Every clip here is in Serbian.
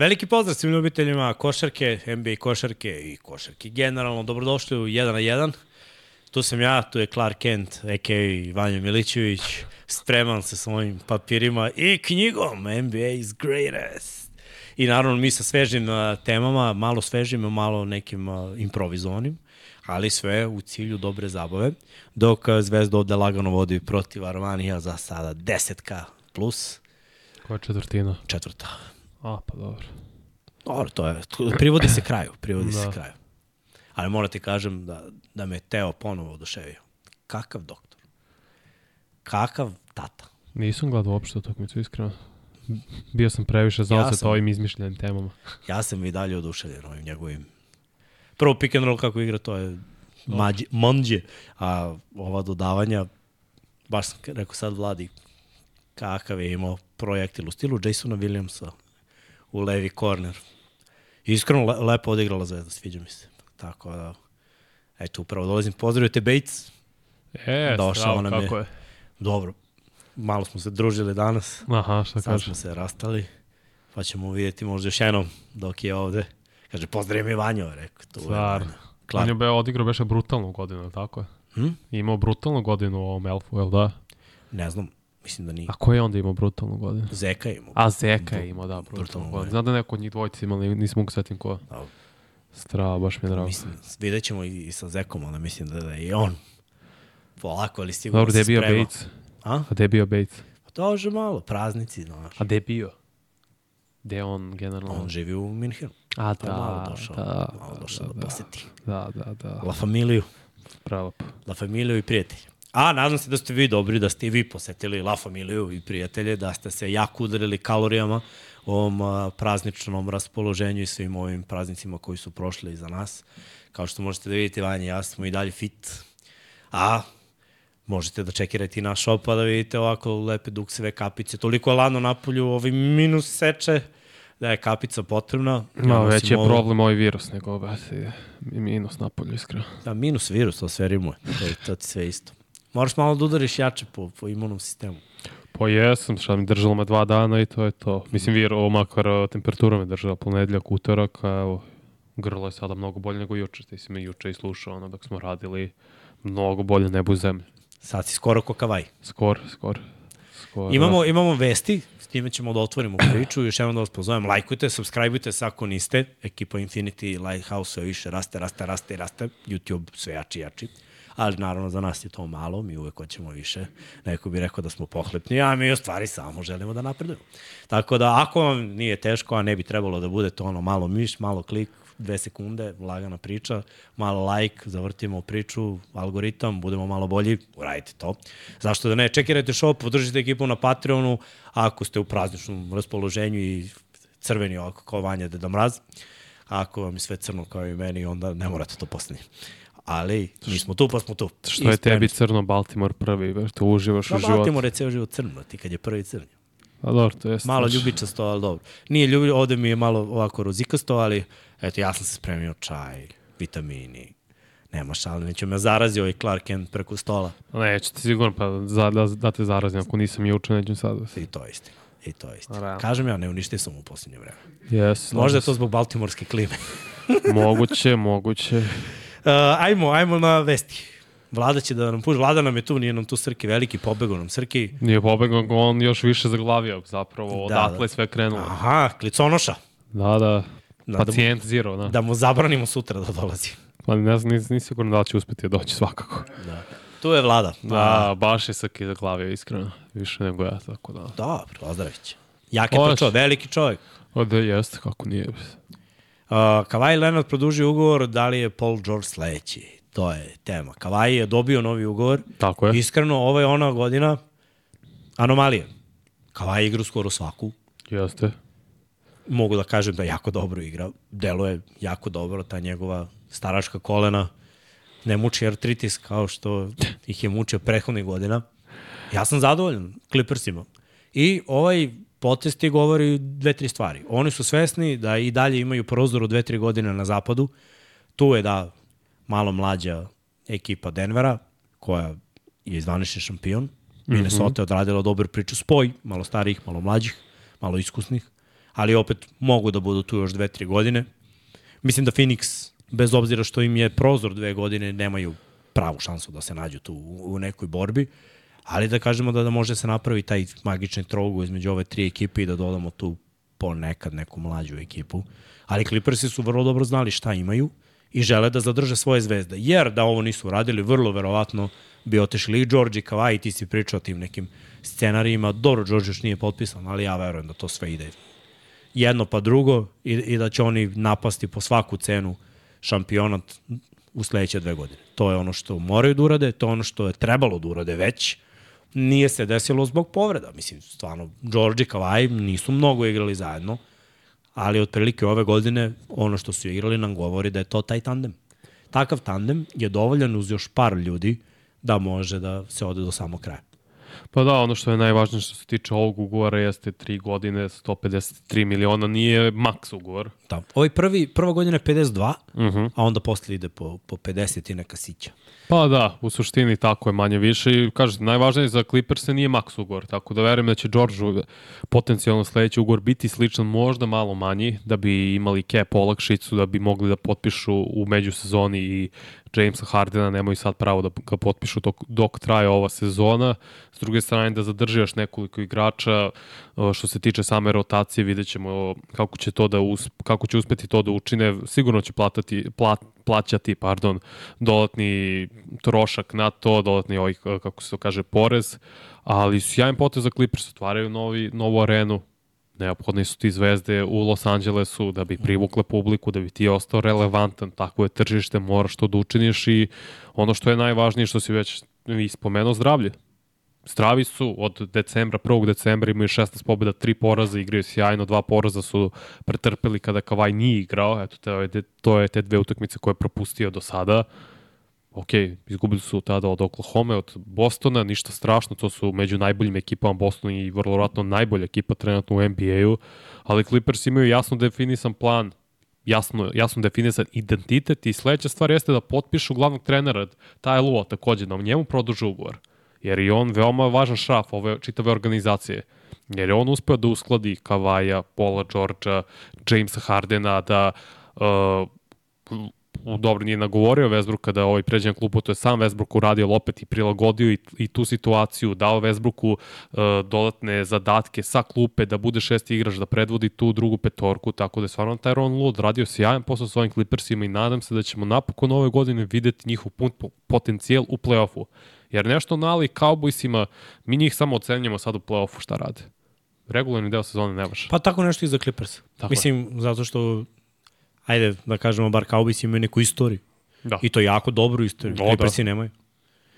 Veliki pozdrav svim ljubiteljima košarke, NBA košarke i košarke generalno. Dobrodošli u 1 na 1. Tu sam ja, tu je Clark Kent, a.k.a. Vanja Milićević, spreman sa svojim papirima i knjigom NBA is greatest. I naravno mi sa svežim uh, temama, malo svežim, malo nekim uh, improvizovanim, ali sve u cilju dobre zabave, dok uh, Zvezda ovde lagano vodi protiv Armanija za sada 10k plus Koja je četvrtina? četvrta. A, pa dobro. Dobro, to je, privodi se kraju, privodi se Da. kraju. Ali moram ti kažem da, da me Teo ponovo oduševio. Kakav doktor? Kakav tata? Nisam gledao uopšte utakmicu, iskreno. Bio sam previše Ja zauzet sam. ovim izmišljenim temama. Ja sam i dalje oduševljen ovim njegovim... Prvo pick and roll kako igra, to je mađe, manđe, a ova dodavanja, baš sam rekao sad Vladi, kakav je imao projektil u stilu Jasona Williamsa u levi korner. Iskreno, le, lepo odigrala zvezda, sviđa mi se. Tako da, eto, upravo dolazim. Pozdravio te Bates. E, Došao stravo, nam je. kako je. Dobro, malo smo se družili danas. Aha, šta Sad kaže? smo se rastali, pa ćemo vidjeti možda još jednom dok je ovde. Kaže, pozdrav mi Vanjo, rekao. Tu je Stvarno. Je Klar. be odigrao beše brutalnu godinu, tako je? Hm? Imao brutalnu godinu u ovom Elfu, jel da? Ne znam, mislim da nije. A ko je onda imao brutalnu godinu? Zeka je imao. A Zeka je imao, da, brutalnu brutalnu godinu. Znam da neko od njih dvojica imali, nisam mogu setim ko. Da. Strava, baš mi je drago. Mislim, vidjet ćemo i, sa Zekom, ali mislim da, da je i on polako, ali sigurno Dobro, gde se je bio sprema. Bates? A? A gde je bio Bates? Pa to je malo, praznici, znaš. A gde je bio? Gde je on generalno? On živi u Minhenu. A, Pa da, malo došao, da, malo da, došao da, da, poseti. Da, da, da. La Familiju. Pravo. La Familiju i prijatelje. A, nadam se da ste vi dobri, da ste i vi posetili La Familiju i prijatelje, da ste se jako udarili kalorijama u ovom a, prazničnom raspoloženju i svim ovim praznicima koji su prošli iza nas. Kao što možete da vidite, Vanja i ja smo i dalje fit. A, možete da čekirate i naš shop pa da vidite ovako lepe dukseve kapice. Toliko je lano napolju, ovi minus seče, da je kapica potrebna. Ma, nosim veći je ovu- problem ovaj virus nego brate, minus napolju, iskreno. Da, minus virus, to sve rimuje. To, je- to ti sve isto. Moraš malo da udariš jače po, po imunom sistemu. Pa jesam, šta mi držalo me dva dana i to je to. Mislim, vir, ovo makar temperatura me držala ponedljak, utorak, a evo, grlo je sada mnogo bolje nego juče. Ti si me juče i slušao, ono, dok smo radili mnogo bolje nebo u zemlji. Sad si skoro ko kavaj. Skoro, skoro. skoro. Imamo, imamo vesti, s time ćemo da otvorimo priču. Još jednom da vas pozovem, lajkujte, subscribeujte se ako niste. Ekipa Infinity Lighthouse sve više raste, raste, raste, raste. YouTube sve jači, jači. Ali naravno za nas je to malo, mi uvek hoćemo više. Neko bi rekao da smo pohlepni, a mi u stvari samo želimo da napredujemo. Tako da ako vam nije teško, a ne bi trebalo da bude to ono malo miš, malo klik, dve sekunde, lagana priča, malo like, zavrtimo priču, algoritam, budemo malo bolji, uradite to. Zašto da ne? Čekirajte shop, podržite ekipu na Patreonu, ako ste u prazničnom raspoloženju i crveni ovako kao Vanja Deda Mraz. Ako vam je sve crno kao i meni, onda ne morate to posljednje. Ali, mi smo tu, pa smo tu. Što je tebi crno Baltimore prvi, već to uživaš Da, u životu. Baltimore je ceo život crno, ti kad je prvi crni. A dobro, to je Malo ljubičasto, ali dobro. Nije ljubi, ovde mi je malo ovako rozikasto, ali eto, ja sam se spremio čaj, vitamini, nema šale, neće me zarazi ovaj Clark Kent preko stola. Neće ti sigurno, pa za, da, da te zarazim, ako nisam juče, neću sad. I to je istina. I to je istina. Realno. Kažem ja, ne uništio sam u posljednje vreme. Yes, Možda je to zbog baltimorske klime. moguće, moguće. Uh, ajmo, ajmo na vesti. Vlada će da nam puži. Vlada nam je tu, nije nam tu Srki veliki, pobegao nam Srki. Nije pobegao, on još više zaglavio, zapravo, Da, odatle da. sve krenulo. Aha, kliconoša. Da, da, Da, da, pacijent zero, da. da mu zabranimo sutra da dolazi. Pa ne znam, nis, nisi sigurno da će uspeti doći svakako. Da. Tu je Vlada. Da, baš je Srki zaglavio, iskreno. Više nego ja, tako da. Dobro, pozdravit će. Jak je to čovjek, veliki čovjek. O, da jeste, kako nije. Uh, Kavaj Leonard produžio ugovor, da li je Paul George sledeći? To je tema. Kavaj je dobio novi ugovor. Tako je. Iskreno, ovo je ona godina anomalije. Kavaj igra skoro svaku. Jeste. Mogu da kažem da jako dobro igra. Delo je jako dobro, ta njegova staračka kolena ne muči artritis kao što ih je mučio prethodnih godina. Ja sam zadovoljan Clippersima. I ovaj potez ti govori dve, tri stvari. Oni su svesni da i dalje imaju prozor od dve, tri godine na zapadu. Tu je da malo mlađa ekipa Denvera, koja je zvanični šampion. Minnesota je odradila dobru priču. Spoj, malo starijih, malo mlađih, malo iskusnih. ali opet mogu da budu tu još dve, tri godine. Mislim da Phoenix, bez obzira što im je prozor dve godine, nemaju pravu šansu da se nađu tu u, u nekoj borbi, ali da kažemo da, da može se napravi taj magični trogu između ove tri ekipe i da dodamo tu ponekad neku mlađu ekipu. Ali Clippersi su vrlo dobro znali šta imaju i žele da zadrže svoje zvezde. Jer da ovo nisu radili, vrlo verovatno bi otešli i George i Kawhi, ti si pričao o tim nekim scenarijima. Dobro, George još nije potpisan, ali ja verujem da to sve ide jedno pa drugo i, i da će oni napasti po svaku cenu šampionat u sledeće dve godine. To je ono što moraju da urade, to je ono što je trebalo da urade već. Nije se desilo zbog povreda. Mislim, stvarno, George i Kawhi nisu mnogo igrali zajedno, ali otprilike ove godine ono što su igrali nam govori da je to taj tandem. Takav tandem je dovoljan uz još par ljudi da može da se ode do samog kraja. Pa da, ono što je najvažnije što se tiče ovog ugovora jeste 3 godine, 153 miliona, nije maks ugovor. Da. Ovaj prvi, prva godina je 52, uh -huh. a onda posle ide po, po 50 i neka sića. Pa da, u suštini tako je manje više i kažete, najvažnije za Clippers nije maks ugovor, tako da verujem da će George potencijalno sledeći ugovor biti sličan, možda malo manji, da bi imali cap olakšicu, da bi mogli da potpišu u međusezoni i Jamesa Hardena nemaju sad pravo da ga potpišu dok, dok traje ova sezona. S druge strane da zadrži još nekoliko igrača što se tiče same rotacije, vidjet ćemo kako će, to da us, kako će uspeti to da učine. Sigurno će platati, plat, plaćati pardon, dodatni trošak na to, dodatni ovaj, kako se to kaže, porez, ali sjajan potez za Clippers, otvaraju novi, novu arenu, neophodne su ti zvezde u Los Angelesu da bi privukle publiku, da bi ti ostao relevantan, tako je tržište, moraš to da učiniš i ono što je najvažnije što si već ispomenuo, zdravlje. Zdravi su od decembra, 1. decembra imaju 16 pobjeda, 3 poraza, igraju sjajno, dva poraza su pretrpeli kada Kavaj nije igrao, eto to je, to je te dve utakmice koje je propustio do sada ok, izgubili su tada od Oklahoma, od Bostona, ništa strašno, to su među najboljim ekipama Boston i vrlo vratno najbolja ekipa trenutno u NBA-u, ali Clippers imaju jasno definisan plan, jasno, jasno definisan identitet i sledeća stvar jeste da potpišu glavnog trenera Taj Lua takođe, da njemu produže ugovor. Jer je on veoma važan šraf ove čitave organizacije. Jer je on uspeo da uskladi Kavaja, Paula Georgea, Jamesa Hardena, da uh, dobro nije nagovorio Westbrooka da ovaj pređe na klupu, to je sam Westbrook uradio opet i prilagodio i, i tu situaciju, dao Westbrooku uh, dodatne zadatke sa klupe da bude šesti igrač, da predvodi tu drugu petorku, tako da je stvarno Tyron Lud radio sjajan posao s ovim Clippersima i nadam se da ćemo napokon ove godine videti njihov pun potencijal u play-offu. Jer nešto na Ali Cowboysima, mi njih samo ocenjamo sad u play-offu šta rade regularni deo sezone ne baš. Pa tako nešto i za Clippers. Tako Mislim, je. zato što ajde da kažemo, bar Cowboys imaju neku istoriju. Da. I to jako dobru istoriju. No, Clippersi da. nemaju.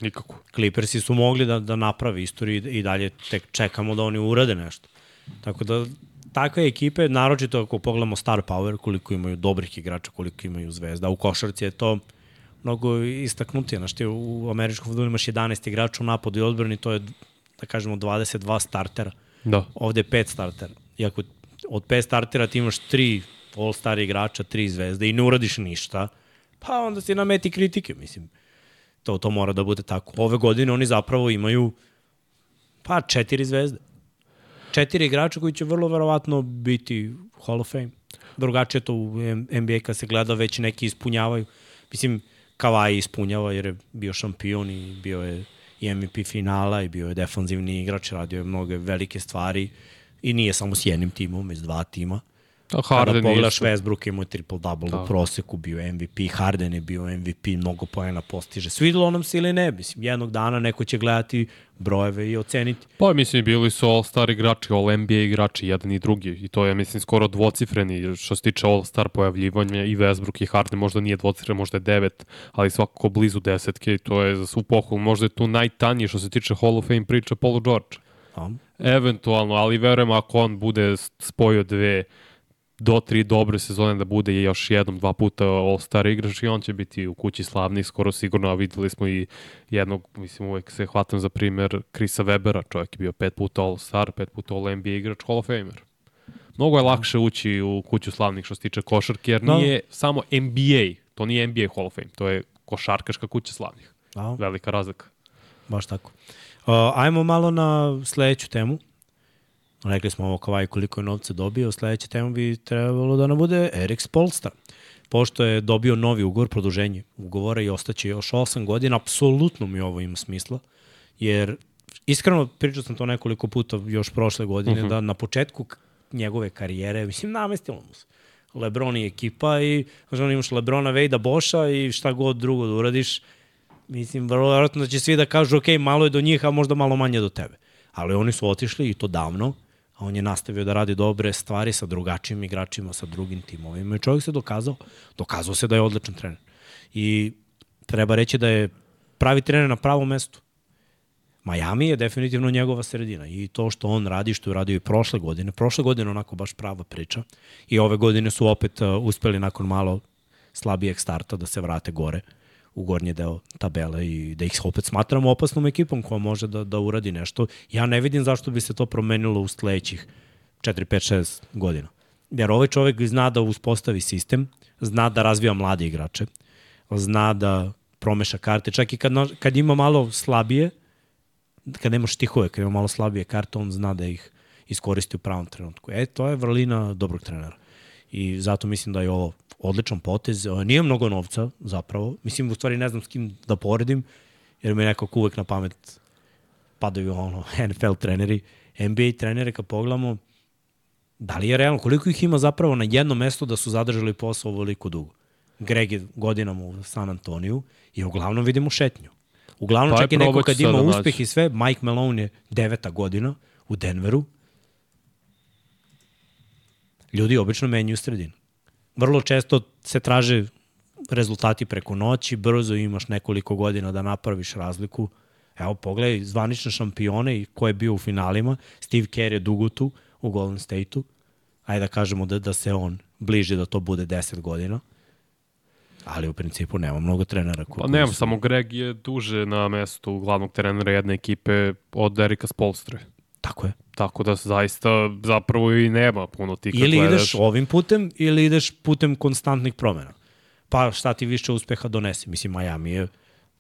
Nikako. Clippersi su mogli da, da naprave istoriju i dalje tek čekamo da oni urade nešto. Tako da takve ekipe, naročito ako pogledamo star power, koliko imaju dobrih igrača, koliko imaju zvezda. U košarci je to mnogo istaknutije. Znaš, ti u američkom futbolu imaš 11 igrača u napadu i odbrani, to je, da kažemo, 22 startera. Da. Ovde je 5 startera. Iako od 5 startera ti imaš 3 all-star igrača, tri zvezde i ne uradiš ništa, pa onda si nameti kritike, mislim. To, to mora da bude tako. Ove godine oni zapravo imaju pa četiri zvezde. Četiri igrača koji će vrlo verovatno biti Hall of Fame. Drugačije to u NBA kad se gleda već neki ispunjavaju. Mislim, Kawhi ispunjava jer je bio šampion i bio je i MVP finala i bio je defanzivni igrač, radio je mnoge velike stvari i nije samo s jednim timom, već dva tima. Harden Kada pogledaš isto. Westbrook imao triple-double da. u proseku, bio MVP, Harden je bio MVP, mnogo pojena postiže. Svidilo nam se ili ne, mislim, jednog dana neko će gledati brojeve i oceniti. Pa mislim, bili su all-star igrači, all-NBA igrači, jedan i drugi. I to je, mislim, skoro dvocifreni što se tiče all-star pojavljivanja i Westbrook i Harden možda nije dvocifren, možda je devet, ali svakako blizu desetke i to je za svu pohvalu. Možda je tu najtanji što se tiče Hall of Fame priča Paul George. A? Eventualno, ali verujem ako on bude spojio dve do tri dobre sezone da bude još jednom, dva puta All-Star igrač i on će biti u kući slavnih, skoro sigurno, a videli smo i jednog, mislim uvek se hvatam za primer Krisa Webera, čovjek je bio pet puta All-Star, pet puta All-NBA igrač, Hall of Famer. Mnogo je lakše ući u kuću slavnih što se tiče košarke, jer no. nije samo NBA, to nije NBA Hall of Fame, to je košarkaška kuća slavnih. A. Velika razlika. Baš tako. Uh, ajmo malo na sledeću temu. Rekli smo ovo Kavaj koliko je novca dobio, sledeća tema bi trebalo da nam bude Erik Spolstra. Pošto je dobio novi ugovor, produženje ugovora i ostaće još 8 godina, apsolutno mi ovo ima smisla, jer iskreno pričao sam to nekoliko puta još prošle godine, uh Mhm. -huh. da na početku njegove karijere, mislim, namestilo mu se. Lebron i ekipa i znaš, on imaš Lebrona, Vejda, Boša i šta god drugo da uradiš, mislim, vrlo vjerojatno da će svi da kažu, ok, malo je do njih, a možda malo manje do tebe. Ali oni su otišli i to davno, on je nastavio da radi dobre stvari sa drugačijim igračima, sa drugim timovima. I čovjek se dokazao, dokazao se da je odličan trener. I treba reći da je pravi trener na pravom mestu. Miami je definitivno njegova sredina. I to što on radi, što je radio i prošle godine, prošle godine onako baš prava priča. I ove godine su opet uh, uspeli nakon malo slabijeg starta da se vrate gore u gornji deo tabele i da ih opet smatramo opasnom ekipom koja može da, da uradi nešto. Ja ne vidim zašto bi se to promenilo u sledećih 4, 5, 6 godina. Jer ovaj čovek zna da uspostavi sistem, zna da razvija mlade igrače, zna da promeša karte, čak i kad, kad ima malo slabije, kad nema štihove, kad ima malo slabije karte, on zna da ih iskoristi u pravom trenutku. E, to je vrlina dobrog trenera. I zato mislim da je ovo odličan potez. E, Nije mnogo novca, zapravo. Mislim, u stvari ne znam s kim da poredim, jer mi nekako uvek na pamet padaju ono, NFL treneri, NBA trenere, kad pogledamo, da li je realno, koliko ih ima zapravo na jedno mesto da su zadržali posao ovoliko dugo? Greg je godinama u San Antoniju i uglavnom vidimo šetnju. Uglavnom, Pa čak i neko kad ima naći. uspeh i sve, Mike Malone je deveta godina u Denveru, ljudi obično menjaju sredinu. Vrlo često se traže rezultati preko noći, brzo imaš nekoliko godina da napraviš razliku. Evo, pogledaj zvanične šampione i ko je bio u finalima. Steve Kerr je dugo tu u Golden State-u. Ajde da kažemo da, da se on bliži da to bude 10 godina. Ali u principu nema mnogo trenera. koji- Pa nemam, su- samo Greg je duže na mestu glavnog trenera jedne ekipe od Erika Spolstre. Tako je. Tako da zaista zapravo i nema puno ti kad Ili gledaš. ideš ovim putem, ili ideš putem konstantnih promena. Pa šta ti više uspeha donese? Mislim, Miami je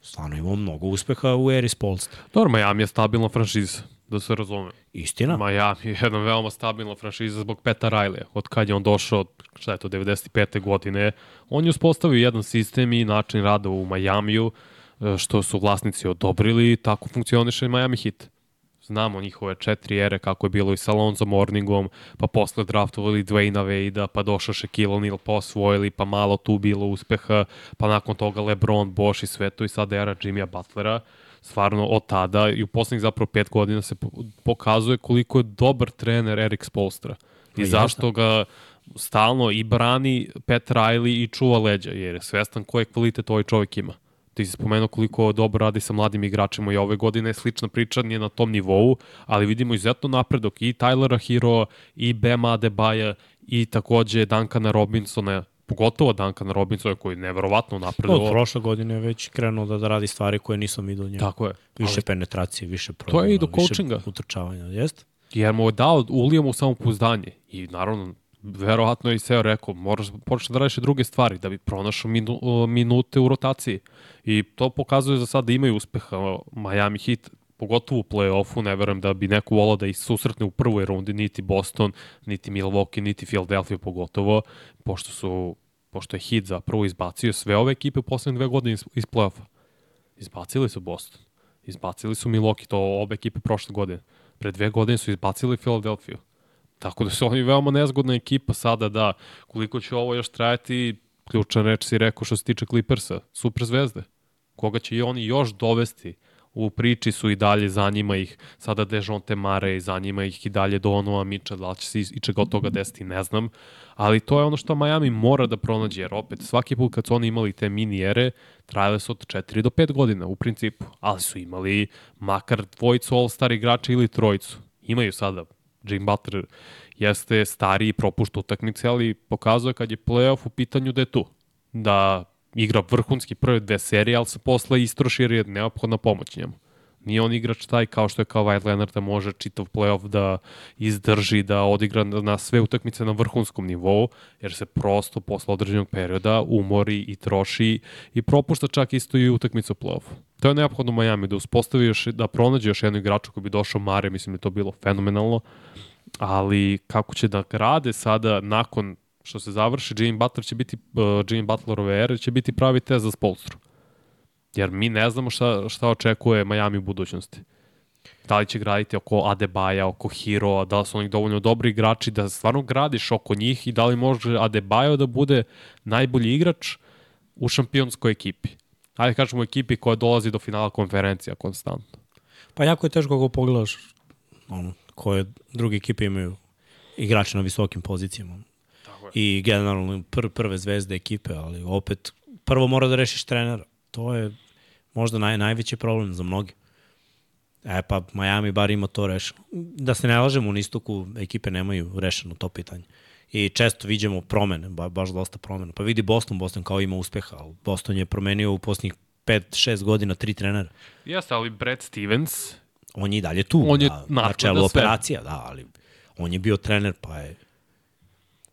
stvarno imao mnogo uspeha u eri Spolstra. Dobro, Miami je stabilna franšiza, da se razume. Istina? Miami je jedna veoma stabilna franšiza zbog Peta Riley. Od kad je on došao, šta je to, 95. godine, on je uspostavio jedan sistem i način rada u Majamiju, e, što su vlasnici odobrili tako funkcioniše Miami Heat. Znamo njihove četiri ere, kako je bilo i sa Alonzo Morningom, pa posle draftovali Dwayna Wade-a, pa došao Shaquille O'Neal, pa osvojili, pa malo tu bilo uspeha, pa nakon toga LeBron, Bosch i sve to i sada era Jimmya Butlera. Stvarno od tada i u poslednjih zapravo pet godina se po- pokazuje koliko je dobar trener Erik Spolstra. I Pa zašto ga stalno i brani Pat Riley i čuva leđa, jer je svestan koji kvalitet ovaj čovjek ima. Ti si spomenuo koliko dobro radi sa mladim igračima i ove godine je slična priča, nije na tom nivou, ali vidimo izuzetno napredok i Tylera Hero, i Bema Adebaja, i takođe Duncana Robinsona, pogotovo Duncana Robinsona koji je neverovatno Od napredovao. prošle godine je već krenuo da, da radi stvari koje nisam vidio njega. Tako je. Više Ali penetracije, više promjena, je i do više coachinga. utrčavanja, jeste? jer mu je dao, ulio mu samopouzdanje i naravno verovatno je i Seo rekao, moraš početi da radiš i druge stvari da bi pronašao minu, minute u rotaciji. I to pokazuje za sad da imaju uspeha Miami Heat, pogotovo u play-offu, ne verujem da bi neko volao da ih susretne u prvoj rundi, niti Boston, niti Milwaukee, niti Philadelphia pogotovo, pošto su pošto je Heat zapravo izbacio sve ove ekipe u poslednje dve godine iz, iz play-offa. Izbacili su Boston. Izbacili su Milwaukee, to obe ekipe prošle godine. Pre dve godine su izbacili Philadelphia. Tako da su oni veoma nezgodna ekipa sada da koliko će ovo još trajati, ključna reč si rekao što se tiče Clippersa, super zvezde. Koga će i oni još dovesti u priči su i dalje, zanima ih sada Dejonte Mare i zanima ih i dalje Donovan Mitchell, da li će se i čega od toga desiti, ne znam. Ali to je ono što Miami mora da pronađe, jer opet svaki put kad su oni imali te mini ere, trajale su od 4 do 5 godina u principu, ali su imali makar dvojicu all-star igrača ili trojicu. Imaju sada Jim Butler jeste stariji propušta utakmice, ali pokazuje kad je playoff u pitanju da je tu. Da igra vrhunski prve dve serije, ali se posle istroši jer je neophodna pomoć njemu. Nije on igrač taj kao što je kao White Leonard da može čitav playoff da izdrži, da odigra na sve utakmice na vrhunskom nivou, jer se prosto posle određenog perioda umori i troši i propušta čak isto i utakmicu u playoffu. To je neophodno Miami, da uspostavi još, da pronađe još jednu igrača koji bi došao Mare, mislim da to bilo fenomenalno, ali kako će da rade sada nakon što se završi, Jimmy Butler će biti, uh, Jimmy Butlerove ere će biti pravi test za Spolstru. Jer mi ne znamo šta, šta očekuje Miami u budućnosti. Da li će graditi oko Adebaja, oko Hero, da li su oni dovoljno dobri igrači, da stvarno gradiš oko njih i da li može Adebayo da bude najbolji igrač u šampionskoj ekipi. Ajde kažemo ekipi koja dolazi do finala konferencija konstantno. Pa jako je teško ako pogledaš ono, koje druge ekipe imaju igrače na visokim pozicijama. Tako je. I generalno pr prve zvezde ekipe, ali opet prvo mora da rešiš trenera. To je možda naj, najveći problem za mnogi. E pa Miami bar ima to rešeno. Da se ne lažemo, u istoku ekipe nemaju rešeno to pitanje. I često vidimo promene, ba, baš dosta promena. Pa vidi Boston, Boston kao ima uspeha, ali Boston je promenio u posljednjih 5-6 godina tri trenera. Jeste, ali Brad Stevens, On je i dalje tu, On je da, na naklada čelu sve. operacija, da, ali on je bio trener, pa je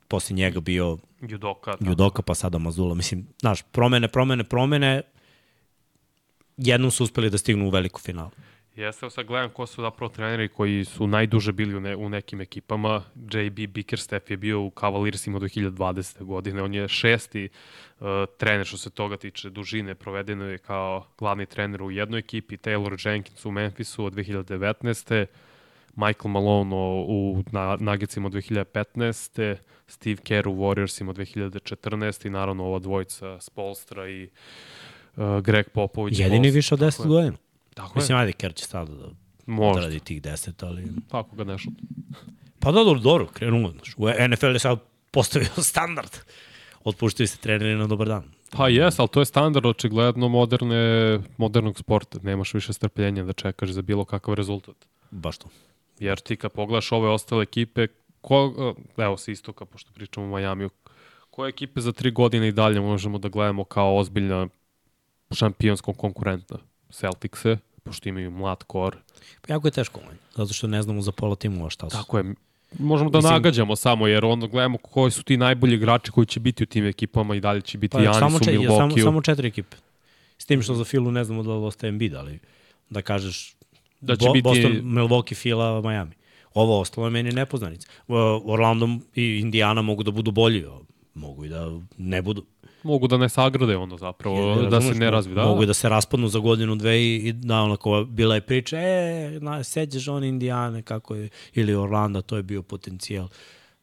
posle njega bio Judoka, Judoka, pa sada Mazula. Mislim, znaš, promene, promene, promene, jednom su uspeli da stignu u veliku finalu. Jeste, sad gledam ko su zapravo treneri koji su najduže bili u, ne, u nekim ekipama. JB Bickerstaff je bio u Cavaliersima do 2020. godine. On je šesti uh, trener što se toga tiče dužine. Provedeno je kao glavni trener u jednoj ekipi. Taylor Jenkins u Memphisu od 2019. Michael Malone u, Nuggetsima od 2015. Steve Kerr u Warriorsima od 2014. I naravno ova dvojica Spolstra i uh, Greg Popović. Jedini Boston. više od 10 godina. Tako je. Mislim, ajde, Kerr će sada da Možda. odradi tih 10, ali... Tako ga nešto. Pa da, dobro, dobro, krenuo. Znaš, u NFL je sad postavio standard. Otpuštaju se treneri na dobar dan. Pa jes, ali to je standard očigledno moderne, modernog sporta. Nemaš više strpljenja da čekaš za bilo kakav rezultat. Baš to. Jer ti kad pogledaš ove ostale ekipe, ko, evo se istoka, pošto pričamo o Majamiju, koje ekipe za tri godine i dalje možemo da gledamo kao ozbiljna šampionskom konkurentna? Celticse, pošto imaju mlad kor. Pa jako je teško, ovaj, zato što ne znamo za pola timova šta su. Tako je, možemo da Mislim- nagađamo samo, jer onda gledamo koji su ti najbolji igrači koji će biti u tim ekipama i dalje će biti Pa, Janis samo, u če, je, samo, Milwaukee. samo četiri ekipe. S tim što za Filu ne znamo da li ostaje Embiid, ali da kažeš Da će Bo, biti- Boston, Milwaukee, Fila, Miami. Ovo ostalo je meni nepoznanica. Orlando i Indiana mogu da budu bolji, mogu i da ne budu. Mogu da ne sagrade onda zapravo, Jer, da se ne razvi. Da, Mogu da se raspadnu za godinu, dve i, i da onako bila je priča, e, na, seđeš on Indijane, kako je, ili Orlando, to je bio potencijal.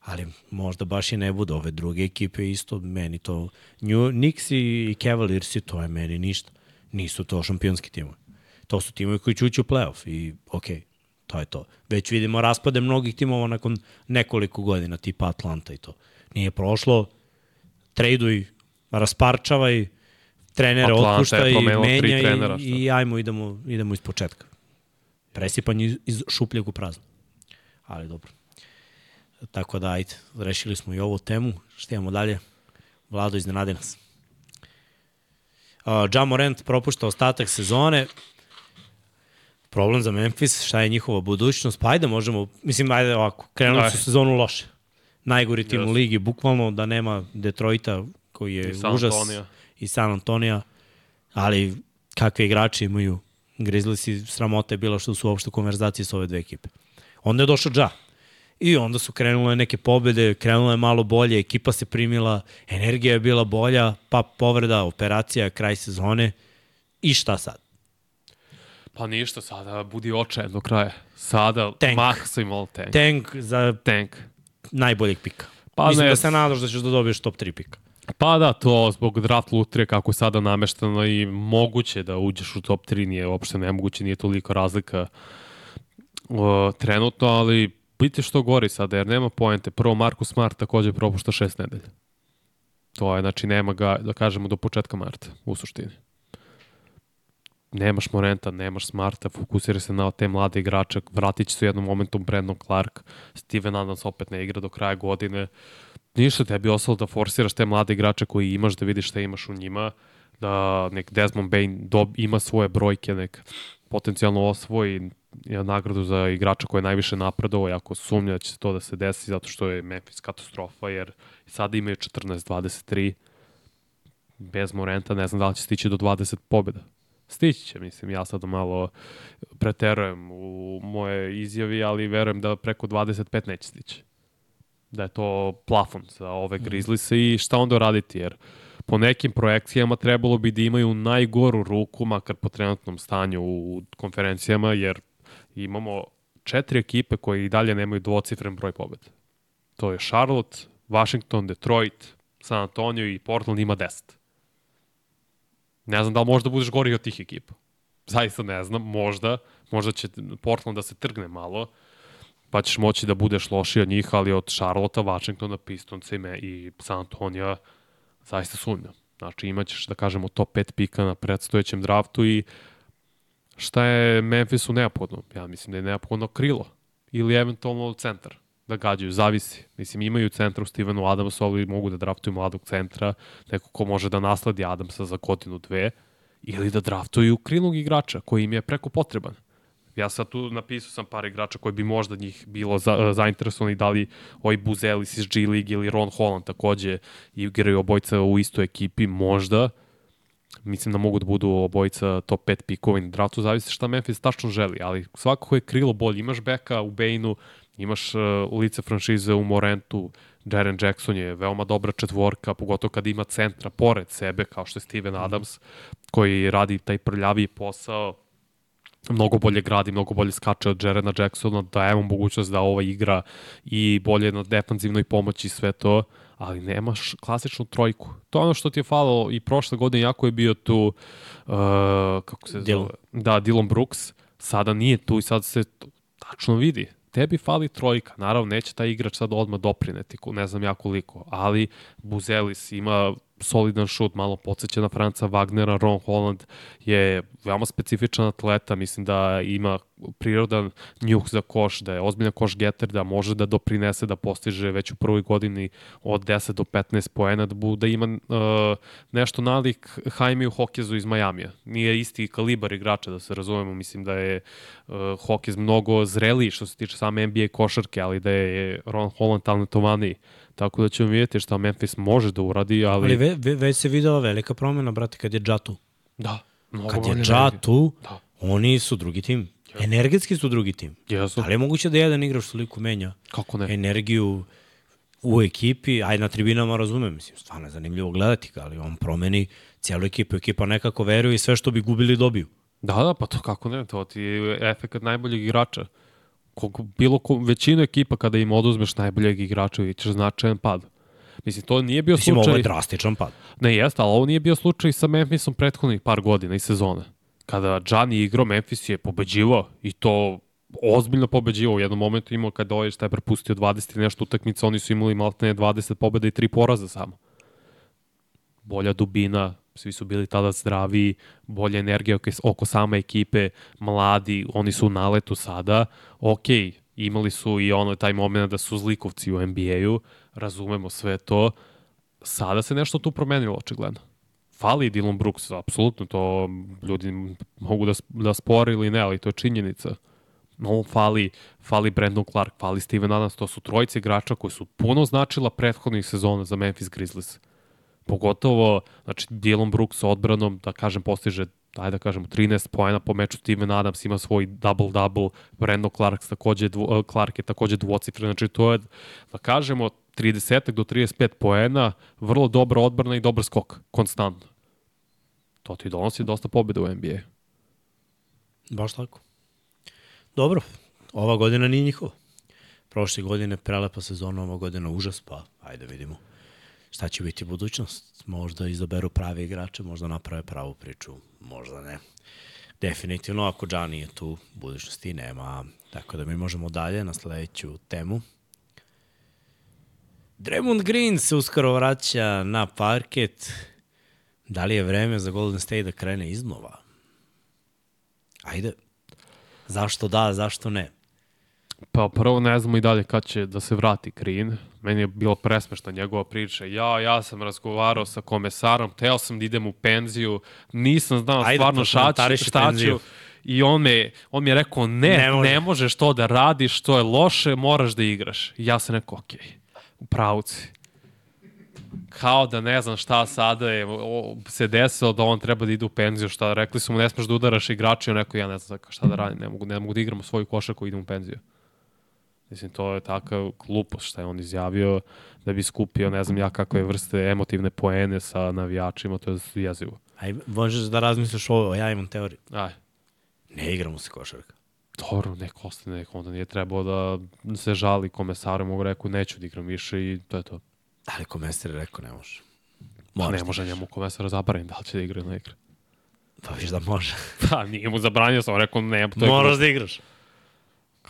Ali možda baš i ne budu ove druge ekipe isto, meni to, New, Knicks i, i Cavaliers to je meni ništa. Nisu to šampionski timovi. To su timovi koji će ući u playoff i okej, to je to. Već vidimo raspade mnogih timova nakon nekoliko godina, tipa Atlanta i to. Nije prošlo, traduj, rasparčavaj, trenere Atlanta promenila tri menjaj trenera, i, i ajmo idemo, idemo iz početka. Presipanje iz, šupljeg u prazno. Ali dobro. Tako da, ajde, rešili smo i ovu temu. Šta imamo dalje? Vlado, iznenadi nas. Uh, Ja Morant propušta ostatak sezone. Problem za Memphis, šta je njihova budućnost? Pa ajde, možemo, mislim, ajde ovako, krenuli su sezonu loše. Najgori tim u Jesu. ligi, bukvalno da nema Detroita koji je I San užas Antonija. i San Antonija, ali kakve igrači imaju Grizzlies sramota je bila što su uopšte u konverzaciji s ove dve ekipe. Onda je došao Ja. I onda su krenule neke pobede, krenule je malo bolje, ekipa se primila, energija je bila bolja, pa povreda, operacija, kraj sezone. I šta sad? Pa ništa, sada budi očajan do kraja. Sada Tank. maksimal tank. Tank za tank. najboljeg pika. Pa Pa Mislim ne, da se nadaš da ćeš da dobiješ top 3 pika. Pa da, to zbog draft lutrije kako je sada namešteno i moguće da uđeš u top 3, nije uopšte nemoguće, nije toliko razlika o, trenutno, ali biti što gori sada, jer nema poente. Prvo, Marko Smart takođe propušta šest nedelja. To je, znači, nema ga, da kažemo, do početka marta, u suštini. Nemaš Morenta, nemaš Smarta, fokusira se na te mlade igrače, vratit će se u jednom momentu Brandon Clark, Steven Adams opet ne igra do kraja godine, ništa tebi ostalo da forsiraš te mlade igrače koji imaš, da vidiš šta imaš u njima, da nek Desmond Bain dob, ima svoje brojke, nek potencijalno osvoji nagradu za igrača koji je najviše napredovao, jako sumnja da će se to da se desi zato što je Memphis katastrofa, jer sada imaju 14-23 bez Morenta, ne znam da li će stići do 20 pobjeda. Stići će, mislim, ja sad malo preterujem u moje izjavi, ali verujem da preko 25 neće stići. Da je to plafon za ove Grizzlies i šta onda raditi, jer po nekim projekcijama trebalo bi da imaju najgoru ruku, makar po trenutnom stanju u konferencijama, jer imamo četiri ekipe koje i dalje nemaju dvocifren broj pobjeda. To je Charlotte, Washington, Detroit, San Antonio i Portland ima 10. Ne znam da li možda budeš gori od tih ekipa. Zaista ne znam, možda. Možda će Portland da se trgne malo, pa ćeš moći da budeš lošiji od njih, ali od Charlotte, Washingtona, Pistons i San Antonija zaista sumnjam. Znači imaćeš, da kažemo, top 5 pika na predstojećem draftu i šta je Memphisu neophodno? Ja mislim da je neophodno krilo ili eventualno centar da gađaju, zavisi. Mislim, imaju centra u Stevenu Adamsu, ali mogu da draftuju mladog centra, neko ko može da nasladi Adamsa za godinu, dve, ili da draftuju krilnog igrača koji im je preko potreban. Ja sad tu napisao sam par igrača koji bi možda njih bilo za, zainteresovani, da li ovaj Buzelis iz G League ili Ron Holland takođe igraju obojca u istoj ekipi, možda. Mislim da mogu da budu obojica top 5 pikova na draftu, zavisi šta Memphis tačno želi, ali svakako je krilo bolje. Imaš beka u Bainu, Imaš uh, lice franšize u Morentu, Jaren Jackson je veoma dobra četvorka, pogotovo kad ima centra pored sebe, kao što je Steven mhm. Adams, koji radi taj prljavi posao, mnogo bolje gradi, mnogo bolje skače od Jarena Jacksona, da evo mogućnost da ova igra i bolje na defanzivnoj pomoći sve to, ali nemaš klasičnu trojku. To je ono što ti je falilo i prošle godine, jako je bio tu, uh, kako se zove? Da, Dylan Brooks, sada nije tu i sad se tačno vidi tebi fali trojka. Naravno, neće taj igrač sad odmah doprineti, ne znam ja koliko, ali Buzelis ima solidan šut, malo podsjeća na Franca Wagnera, Ron Holland je veoma specifičan atleta, mislim da ima prirodan njuh za koš, da je ozbiljan koš getter, da može da doprinese da postiže već u prvoj godini od 10 do 15 poena, da, bu, da ima uh, nešto nalik Jaime u Hokezu iz Majamija. Nije isti kalibar igrača, da se razumemo, mislim da je uh, Hokez mnogo zreliji što se tiče same NBA košarke, ali da je Ron Holland talentovaniji. Tako da ćemo vidjeti šta Memphis može da uradi, ali... Ali ve, ve, već se videla velika promjena, brate, kad je Džatu. Da. Mnogo kad je Džatu, da. oni su drugi tim. Ja. Energetski su drugi tim. Jesu. Ali je moguće da jedan igrač toliko menja Kako ne? energiju u ekipi, aj na tribinama razumem, mislim, stvarno je zanimljivo gledati ga, ali on promeni cijelu ekipu, ekipa nekako veruje i sve što bi gubili dobiju. Da, da, pa to kako ne, to ti je efekt najboljeg igrača kog, bilo ko, većinu ekipa kada im oduzmeš najboljeg igrača ćeš značajan pad. Mislim, to nije bio Mislim, slučaj... Mislim, ovo je drastičan pad. Ne, jeste, ali ovo nije bio slučaj sa Memphisom prethodnih par godina i sezona. Kada Gianni igrao, Memphis je pobeđivao i to ozbiljno pobeđivao. U jednom momentu imao kada ovaj šta je prepustio 20 i nešto utakmica, oni su imali maltene 20 pobeda i 3 poraza samo. Bolja dubina, svi su bili tada zdravi, bolja energija oko, oko same ekipe, mladi, oni su u naletu sada, ok, imali su i ono taj moment da su zlikovci u NBA-u, razumemo sve to, sada se nešto tu promenilo očigledno. Fali Dylan Brooks, apsolutno, to ljudi mogu da, da spore ili ne, ali to je činjenica. No, fali, fali Brandon Clark, fali Steven Adams, to su trojice igrača koji su puno značila prethodnih sezona za Memphis Grizzlies. Pogotovo, znači, Dylan Brooks odbranom, da kažem, postiže ajde da kažemo 13 poena po meču Steven Adams ima svoj double-double, Brandon Clark, takođe, dvo, Clark je takođe dvocifren, znači to je, da kažemo, 30 do 35 poena, vrlo dobra odbrana i dobar skok, konstantno. To ti donosi dosta pobjeda u NBA. Baš tako. Dobro, ova godina nije njihova. Prošle godine prelepa sezona, ova godina užas, pa ajde vidimo šta će biti budućnost. Možda izaberu pravi igrače, možda naprave pravu priču, možda ne. Definitivno, ako Džani je tu, budućnosti nema. Tako da mi možemo dalje na sledeću temu. Draymond Green se uskoro vraća na parket. Da li je vreme za Golden State da krene iznova? Ajde. Zašto da, zašto ne? Pa prvo ne znamo i dalje kad će da se vrati Green. Meni je bilo presmešna njegova priča. Ja, ja sam razgovarao sa komesarom, teo sam da idem u penziju, nisam znao Ajde, stvarno šta ću, šta ću. I on, me, on mi je rekao, ne, ne, može. ne možeš to da radiš, to je loše, moraš da igraš. I ja sam rekao, okej, okay, u pravci. kao da ne znam šta sada je, o, se desilo da on treba da ide u penziju, šta rekli su mu ne smeš da udaraš igrači, on rekao ja ne znam šta da radim, ne mogu, ne mogu da igram svoju košarku idem u penziju. Mislim, to je takav glupost šta je on izjavio da bi skupio, ne znam ja kakve vrste emotivne poene sa navijačima, to je jezivo. Aj, možeš da razmisliš ovo, ja imam teoriju. Aj, Ne igramo se košarka. dobro, neko ostane, neko onda nije trebao da se žali komesaru, mogu rekao neću da igram više i to je to. Ali komesar je rekao ne može. Pa Moraš ne da može njemu komesara zabraniti da li će da igra ili ne igra. Pa viš da može. Pa nije mu zabranio, sam rekao ne, to je Moraš da igraš.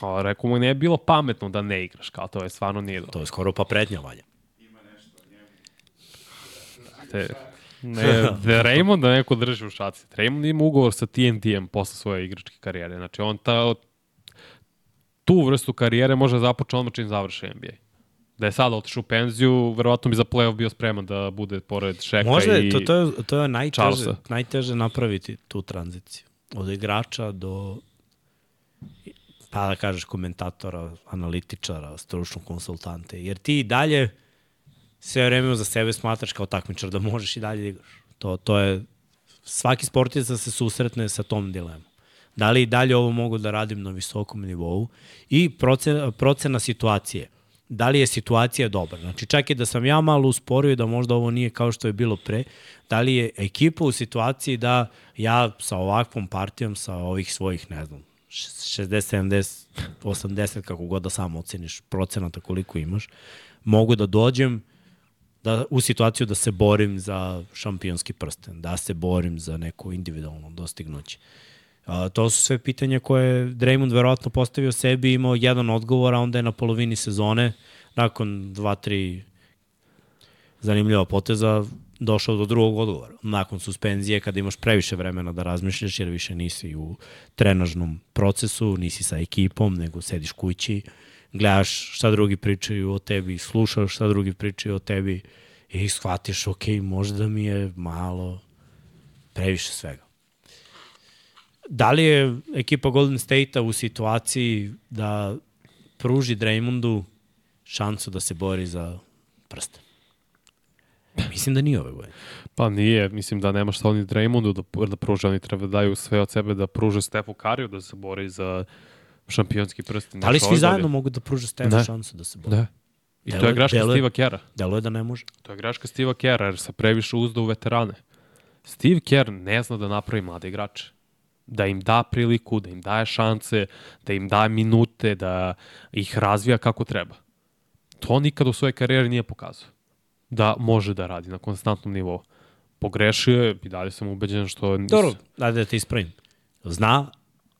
Kao rekao mu, nije bilo pametno da ne igraš, kao to je stvarno nije dobro. To je skoro pa prednja valja. Te, ne, da Raymond da neko drži u šaci. Raymond ima ugovor sa TNT-em posle svoje igračke karijere. Znači on ta, tu vrstu karijere može započeti odmah čim završi NBA. Da je sada otišao u penziju, verovatno bi za playoff bio spreman da bude pored Šeka Možda i... je, to, to je, to je najteže, Charlesa. najteže napraviti tu tranziciju. Od igrača do pa da kažeš komentatora, analitičara, stručnog konsultante. Jer ti i dalje sve vreme za sebe smatraš kao takmičar da možeš i dalje da igraš. To, to je, svaki sportista se susretne sa tom dilemom. Da li i dalje ovo mogu da radim na visokom nivou i procena, procena situacije. Da li je situacija dobra? Znači, čak i da sam ja malo usporio da možda ovo nije kao što je bilo pre, da li je ekipa u situaciji da ja sa ovakvom partijom, sa ovih svojih, ne znam, 60, 70, 80, kako god da sam oceniš procenata koliko imaš, mogu da dođem da, u situaciju da se borim za šampionski prsten, da se borim za neko individualno dostignuće. A, to su sve pitanja koje je Draymond verovatno postavio sebi, imao jedan odgovor, a onda je na polovini sezone, nakon dva, tri zanimljiva poteza, došao do drugog odgovora. Nakon suspenzije, kada imaš previše vremena da razmišljaš, jer više nisi u trenažnom procesu, nisi sa ekipom, nego sediš kući, gledaš šta drugi pričaju o tebi, slušaš šta drugi pričaju o tebi i shvatiš, ok, možda mi je malo previše svega. Da li je ekipa Golden State-a u situaciji da pruži Draymondu šansu da se bori za prste? Mislim da nije ove godine. Pa nije, mislim da nema šta oni Draymondu da, da pruže, oni treba da daju sve od sebe da pruže Stefu Kariju da se bori za šampionski prst. Da li svi zajedno mogu da pruže Stefu Da. šansu da se bori? Da. I to Deluje- je greška deluje- Steva Kera. Delo je da ne može. To je greška Steva Kera, jer se previše uzda u veterane. Steve Kerr ne zna da napravi mlade igrače. Da im da priliku, da im daje šanse, da im daje minute, da ih razvija kako treba. To nikad u svojoj karijeri nije pokazao. Da može da radi na konstantnom nivou. Pogrešio je i dalje sam ubeđen što... nis- Dobro, dajde da te ispravim. Zna,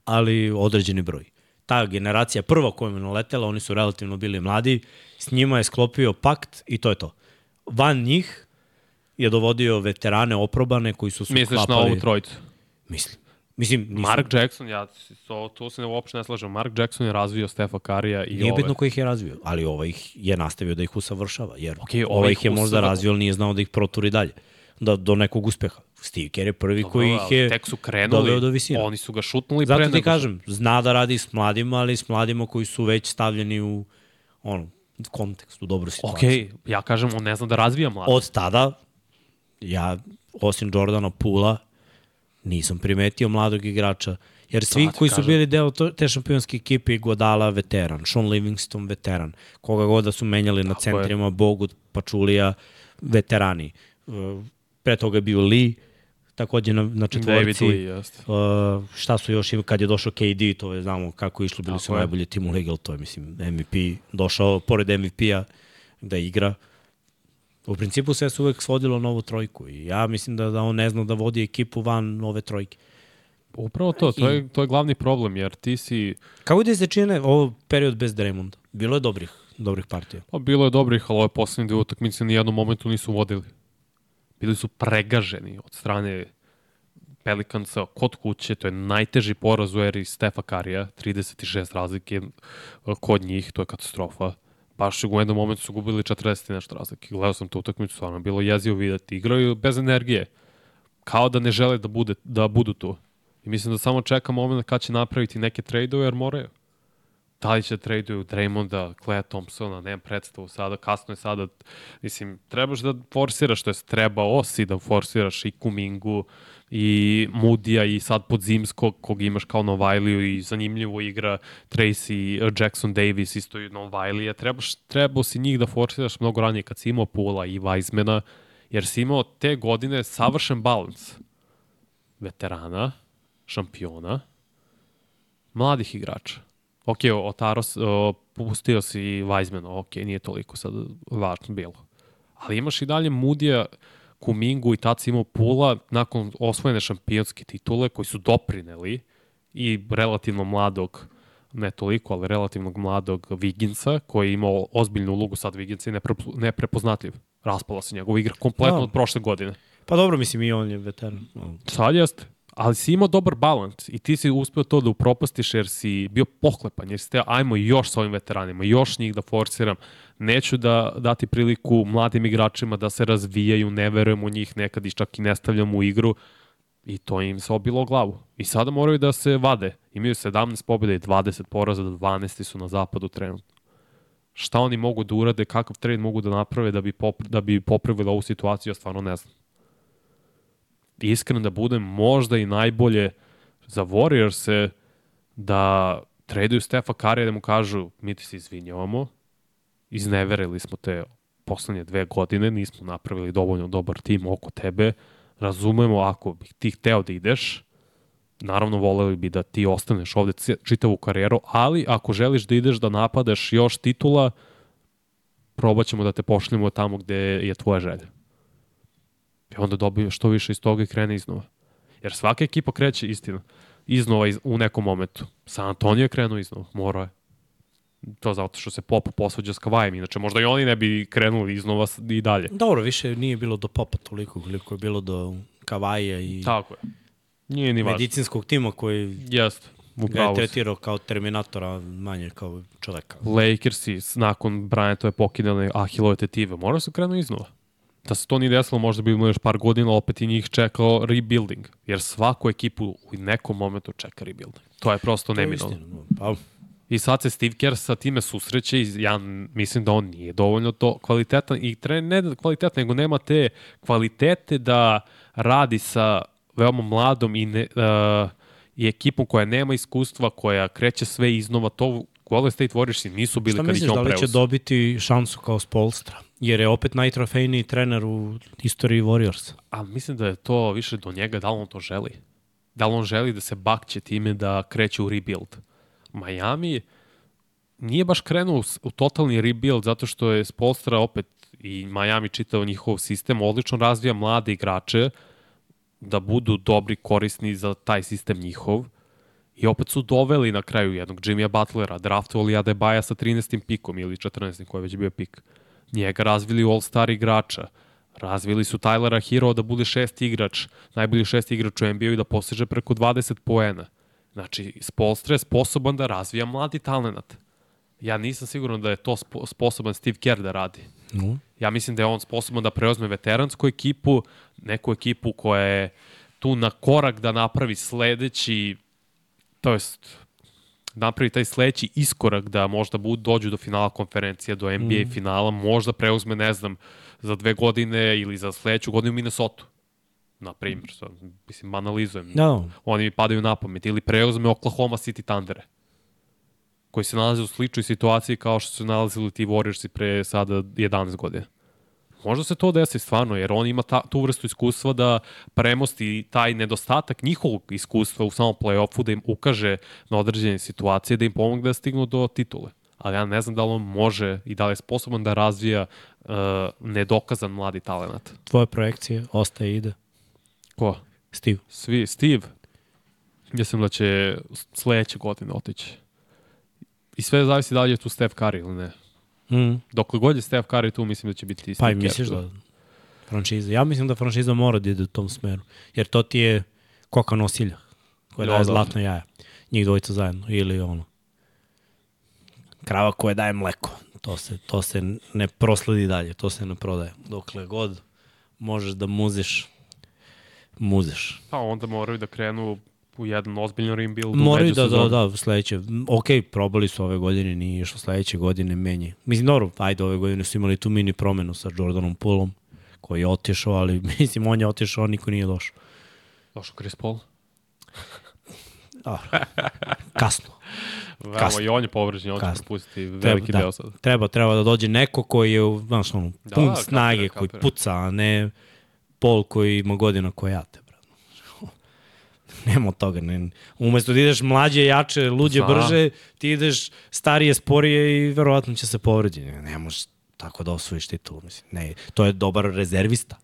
ali određeni broj. Ta generacija prva koja je naletela, oni su relativno bili mladi, s njima je sklopio pakt i to je to. Van njih je dovodio veterane oprobane koji su su Misliš na sklapali- ovu trojicu? Mislim. Mislim, nisam, Mark Jackson, ja to, to se ne, uopšte ne slažem. Mark Jackson je razvio Stefa Karija i Nije ove. bitno ko ih je razvio, ali ovaj ih je nastavio da ih usavršava, jer okay, ovaj ovaj ih je možda razvio, ali nije znao da ih proturi dalje, da, do nekog uspeha. Steve Kerr je prvi Dobro, koji ih je Tek su krenuli, doveo do visine. oni su ga šutnuli Zato pre ti nego što- kažem, zna da radi s mladima, ali s mladima koji su već stavljeni u ono, kontekst, u dobru situaciju. Okej, ja kažem, on ne zna da razvija mlade. Od tada, ja, osim Jordana Pula, nisam primetio mladog igrača, jer svi koji su kažem. bili deo te šampionske ekipe, Godala veteran, Sean Livingston veteran, koga god da su menjali na Tako centrima, Bogut, Pačulija, veterani. Uh, Pre toga je bio Lee, takođe na, na David četvorci. Lee, jeste. Uh, šta su još, kad je došao KD, to je znamo kako je išlo, bili Tako su je. najbolji tim u ligi, ali to je, mislim, MVP, došao pored MVP-a da igra. U principu sve se uvek svodilo na ovu trojku i ja mislim da, da on ne zna da vodi ekipu van ove trojke. Upravo to, to je, to je glavni problem, jer ti si, Kako ti se čine ovo period bez Draymonda? Bilo je dobrih, dobrih partija. pa bilo je dobrih, ali ove poslednje dve utakmice ni jednom momentu nisu vodili. Bili su pregaženi od strane Pelikansa kod kuće, to je najteži poraz u eri Stefa Karija, 36 razlike eh, kod njih, to je katastrofa. Baš u jednom momentu su gubili 40 i nešto razlike. Gledao sam tu utakmicu, stvarno bilo jezivo videti. Igraju bez energije. Kao da ne žele da, bude, da budu tu. I mislim da samo čeka moment kad će napraviti neke trade-ove jer moraju. Da li će traduju Draymonda, Clay Thompsona, nemam predstavu sada, kasno je sada, mislim, trebaš da forsiraš, to je trebao si da forsiraš i Kumingu, i Mudija i sad pod Zimskog, kog imaš kao Novajliju i zanimljivo igra Tracy Jackson Davis, isto i Novajlija. Trebaš, trebao si njih da forsiraš mnogo ranije kad si imao Pula i Weizmana, jer si imao te godine savršen balans veterana, šampiona, mladih igrača. Ok, Otaros, o, pustio si Weizmana, ok, nije toliko sad važno bilo. Ali imaš i dalje Mudija, Kumingu i tad si imao Pula nakon osvojene šampionske titule koji su doprineli i relativno mladog ne toliko, ali relativnog mladog Viginsa, koji je imao ozbiljnu ulogu sad Viginsa i nepre, neprepoznatljiv. Raspala se njegova igra kompletno Da. od prošle godine. Pa dobro, mislim i on je veteran. Sad jeste. Ali si imao dobar balans i ti si uspeo to da upropastiš jer si bio pohlepan, jer si te, ajmo još s ovim veteranima, još njih da forsiram. Neću da dati priliku mladim igračima da se razvijaju, ne verujem u njih, nekad ih čak i ne stavljam u igru. I to im se obilo glavu. I sada moraju da se vade. Imaju 17 pobjeda i 20 poraza, 12 su na zapadu trenutno. Šta oni mogu da urade, kakav trade mogu da naprave da bi, pop, da bi popravili ovu situaciju, ja stvarno ne znam iskren da budem, možda i najbolje za Warriors-e da traduju Stefa Karija da mu kažu mi ti se izvinjavamo, izneverili smo te poslednje dve godine, nismo napravili dovoljno dobar tim oko tebe, razumemo ako bih ti hteo da ideš, naravno voleli bi da ti ostaneš ovde čitavu karijeru, ali ako želiš da ideš da napadaš još titula, probat ćemo da te pošljemo tamo gde je tvoja želja. I onda dobije što više iz toga i krene iznova. Jer svaka ekipa kreće istina iznova iz, u nekom momentu. San Antonio je krenuo iznova, morao je. To zato što se Pop posvađa s Kavajem, inače možda i oni ne bi krenuli iznova i dalje. Dobro, više nije bilo do popa toliko koliko je bilo do Kavaja i Tako je. Nije ni važno. medicinskog tima koji Jeste. ga je tretirao kao terminatora, manje kao čoveka. Lakersi nakon Bryantove pokidane Ahilove tetive, moraju se krenu iznova. Da se to nije desilo, možda bi imao još par godina, opet i njih čekao rebuilding. Jer svaku ekipu u nekom momentu čeka rebuilding. To je prosto neminovno. Pa, I sad se Steve Kerr sa time susreće i ja mislim da on nije dovoljno to kvalitetan i tre, ne kvalitetan, nego nema te kvalitete da radi sa veoma mladom i, ne, uh, i ekipom koja nema iskustva, koja kreće sve iznova. To Golden State Warriorsi nisu bili šta kad ih misliš, je da on li će dobiti šansu kao Spolstra? Jer je opet najtrofejniji trener u istoriji Warriorsa. Ali mislim da je to više do njega, da li on to želi. Da li on želi da se bakće time da kreće u rebuild. Miami nije baš krenuo u, totalni rebuild zato što je Spolstra opet i Miami čitao njihov sistem, odlično razvija mlade igrače da budu dobri, korisni za taj sistem njihov. I opet su doveli na kraju jednog Jimmya Butlera, draftovali Adebaja sa 13. pikom ili 14. koji je već bio pik. Njega razvili u All-Star igrača. Razvili su Tylera Hero da bude šesti igrač, najbolji šesti igrač u NBA i da postiže preko 20 poena. Znači, Spolstra je sposoban da razvija mladi talent. Ja nisam siguran da je to spo sposoban Steve Kerr da radi. No. Ja mislim da je on sposoban da preozme veteransku ekipu, neku ekipu koja je tu na korak da napravi sledeći, to jest napravi taj sledeći iskorak da možda budu, dođu do finala konferencije, do NBA mm. finala, možda preuzme, ne znam, za dve godine ili za sledeću godinu Minnesota. Na primjer, sad, mislim, analizujem. Da, Oni mi padaju na pamet. Ili preuzme Oklahoma City Thundere koji se nalaze u sličnoj situaciji kao što su nalazili ti Warriorsi pre sada 11 godina. Možda se to desi stvarno, jer on ima ta, tu vrstu iskustva da premosti taj nedostatak njihovog iskustva u samom play-offu, da im ukaže na određene situacije, da im pomogne da stignu do titule. Ali ja ne znam da li on može i da li je sposoban da razvija uh, nedokazan mladi talent. tvoje projekcije ostaje i ide. Ko? Steve. Svi, Steve, mislim da će sledeće godine otići. I sve zavisi da li je tu Steph Curry ili ne. Mm. Dokle god je Steph Curry tu, mislim da će biti Pa Steve i misliš Kerr. da franšiza? Ja mislim da franšiza mora da ide u tom smeru. Jer to ti je koka nosilja koja Da, daje da. zlatno jaja. Njih dvojica zajedno. Ili ono krava koja daje mleko. To se, to se ne prosledi dalje. To se ne prodaje. Dokle god možeš da muziš, muziš. Pa onda moraju da krenu u jedan ozbiljan rebuild Moraju da, da, da, sledeće. Ok, probali su ove godine, nije išlo sledeće godine menje. Mislim, dobro, ajde, ove godine su imali tu mini promenu sa Jordanom Poolom, koji je otišao, ali mislim, on je otišao, niko nije došao. Došao Chris Paul. Dobro. Kasno. Veoma, Kasno. i on je povređen, on će propustiti veliki da, deo sad. Treba, treba da dođe neko koji je, znaš, ono, Da, pun kapiram, snage, koji kapiram. puca, a ne Pol koji ima godina koja ja te, brate. Nema od toga. Ne. Umesto da ideš mlađe, jače, luđe, Znam. brže, ti ideš starije, sporije i verovatno će se povređi. Ne, ne možeš tako da osvojiš titulu. Mislim. Ne, to je dobar rezervista.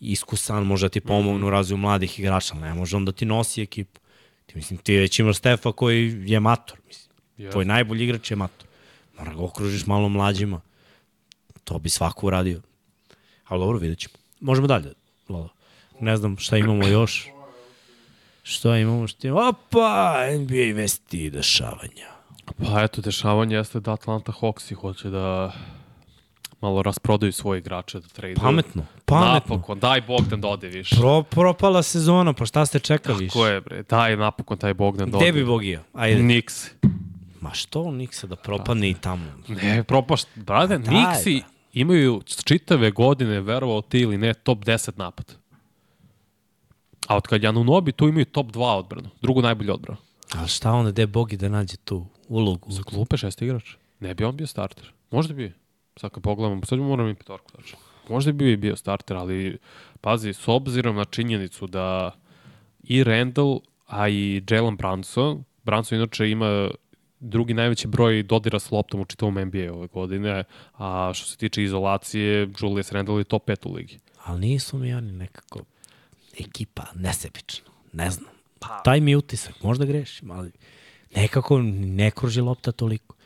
Iskusan, može da ti pomogne u razvoju mladih igrača, ali ne može on da ti nosi ekipu. Ti, mislim, ti već imaš Stefa koji je mator. Mislim. Yes. Tvoj najbolji igrač je mator. Mora ga okružiš malo mlađima. To bi svako uradio. Ali dobro, vidjet ćemo. Možemo dalje, Lolo. Ne znam šta imamo još. Šta imamo? Šta imamo? Opa, NBA vesti i dešavanja. Pa eto, dešavanje jeste da Atlanta Hawksi hoće da malo rasprodaju svoje igrače, da traduju. Pametno, pametno. Napokon, daj Bogdan da ode više. Pro, propala sezona, pa šta ste čekali? Ko je bre, daj napokon taj Bogdan da Gde ode. bi Bogija? Ajde. Nix. Ma što Niksa da propadne i tamo? Ne, propašt. Brate, daj, Nixi bre. Imaju čitave godine, verovao ti ili ne, top 10 napad. A od kad Janunobi tu imaju top 2 odbranu. Drugu najbolju odbranu. Ali šta onda, gde Bogi da nađe tu ulogu? Za klupe šest igrač. Ne bi on bio starter. Možda bi. Sad kad pogledamo, sad moram i petorku tačno. Možda bi bio starter, ali pazi, s obzirom na činjenicu da i Randall, a i Jalen Brunson, Brunson inače ima drugi najveći broj dodira s loptom u čitavom NBA ove godine, a što se tiče izolacije, Julius Randall je top 5 u ligi. Ali nisu mi oni nekako ekipa nesebična. Ne znam. Pa. Taj mi utisak, možda grešim, ali nekako ne kruži lopta toliko.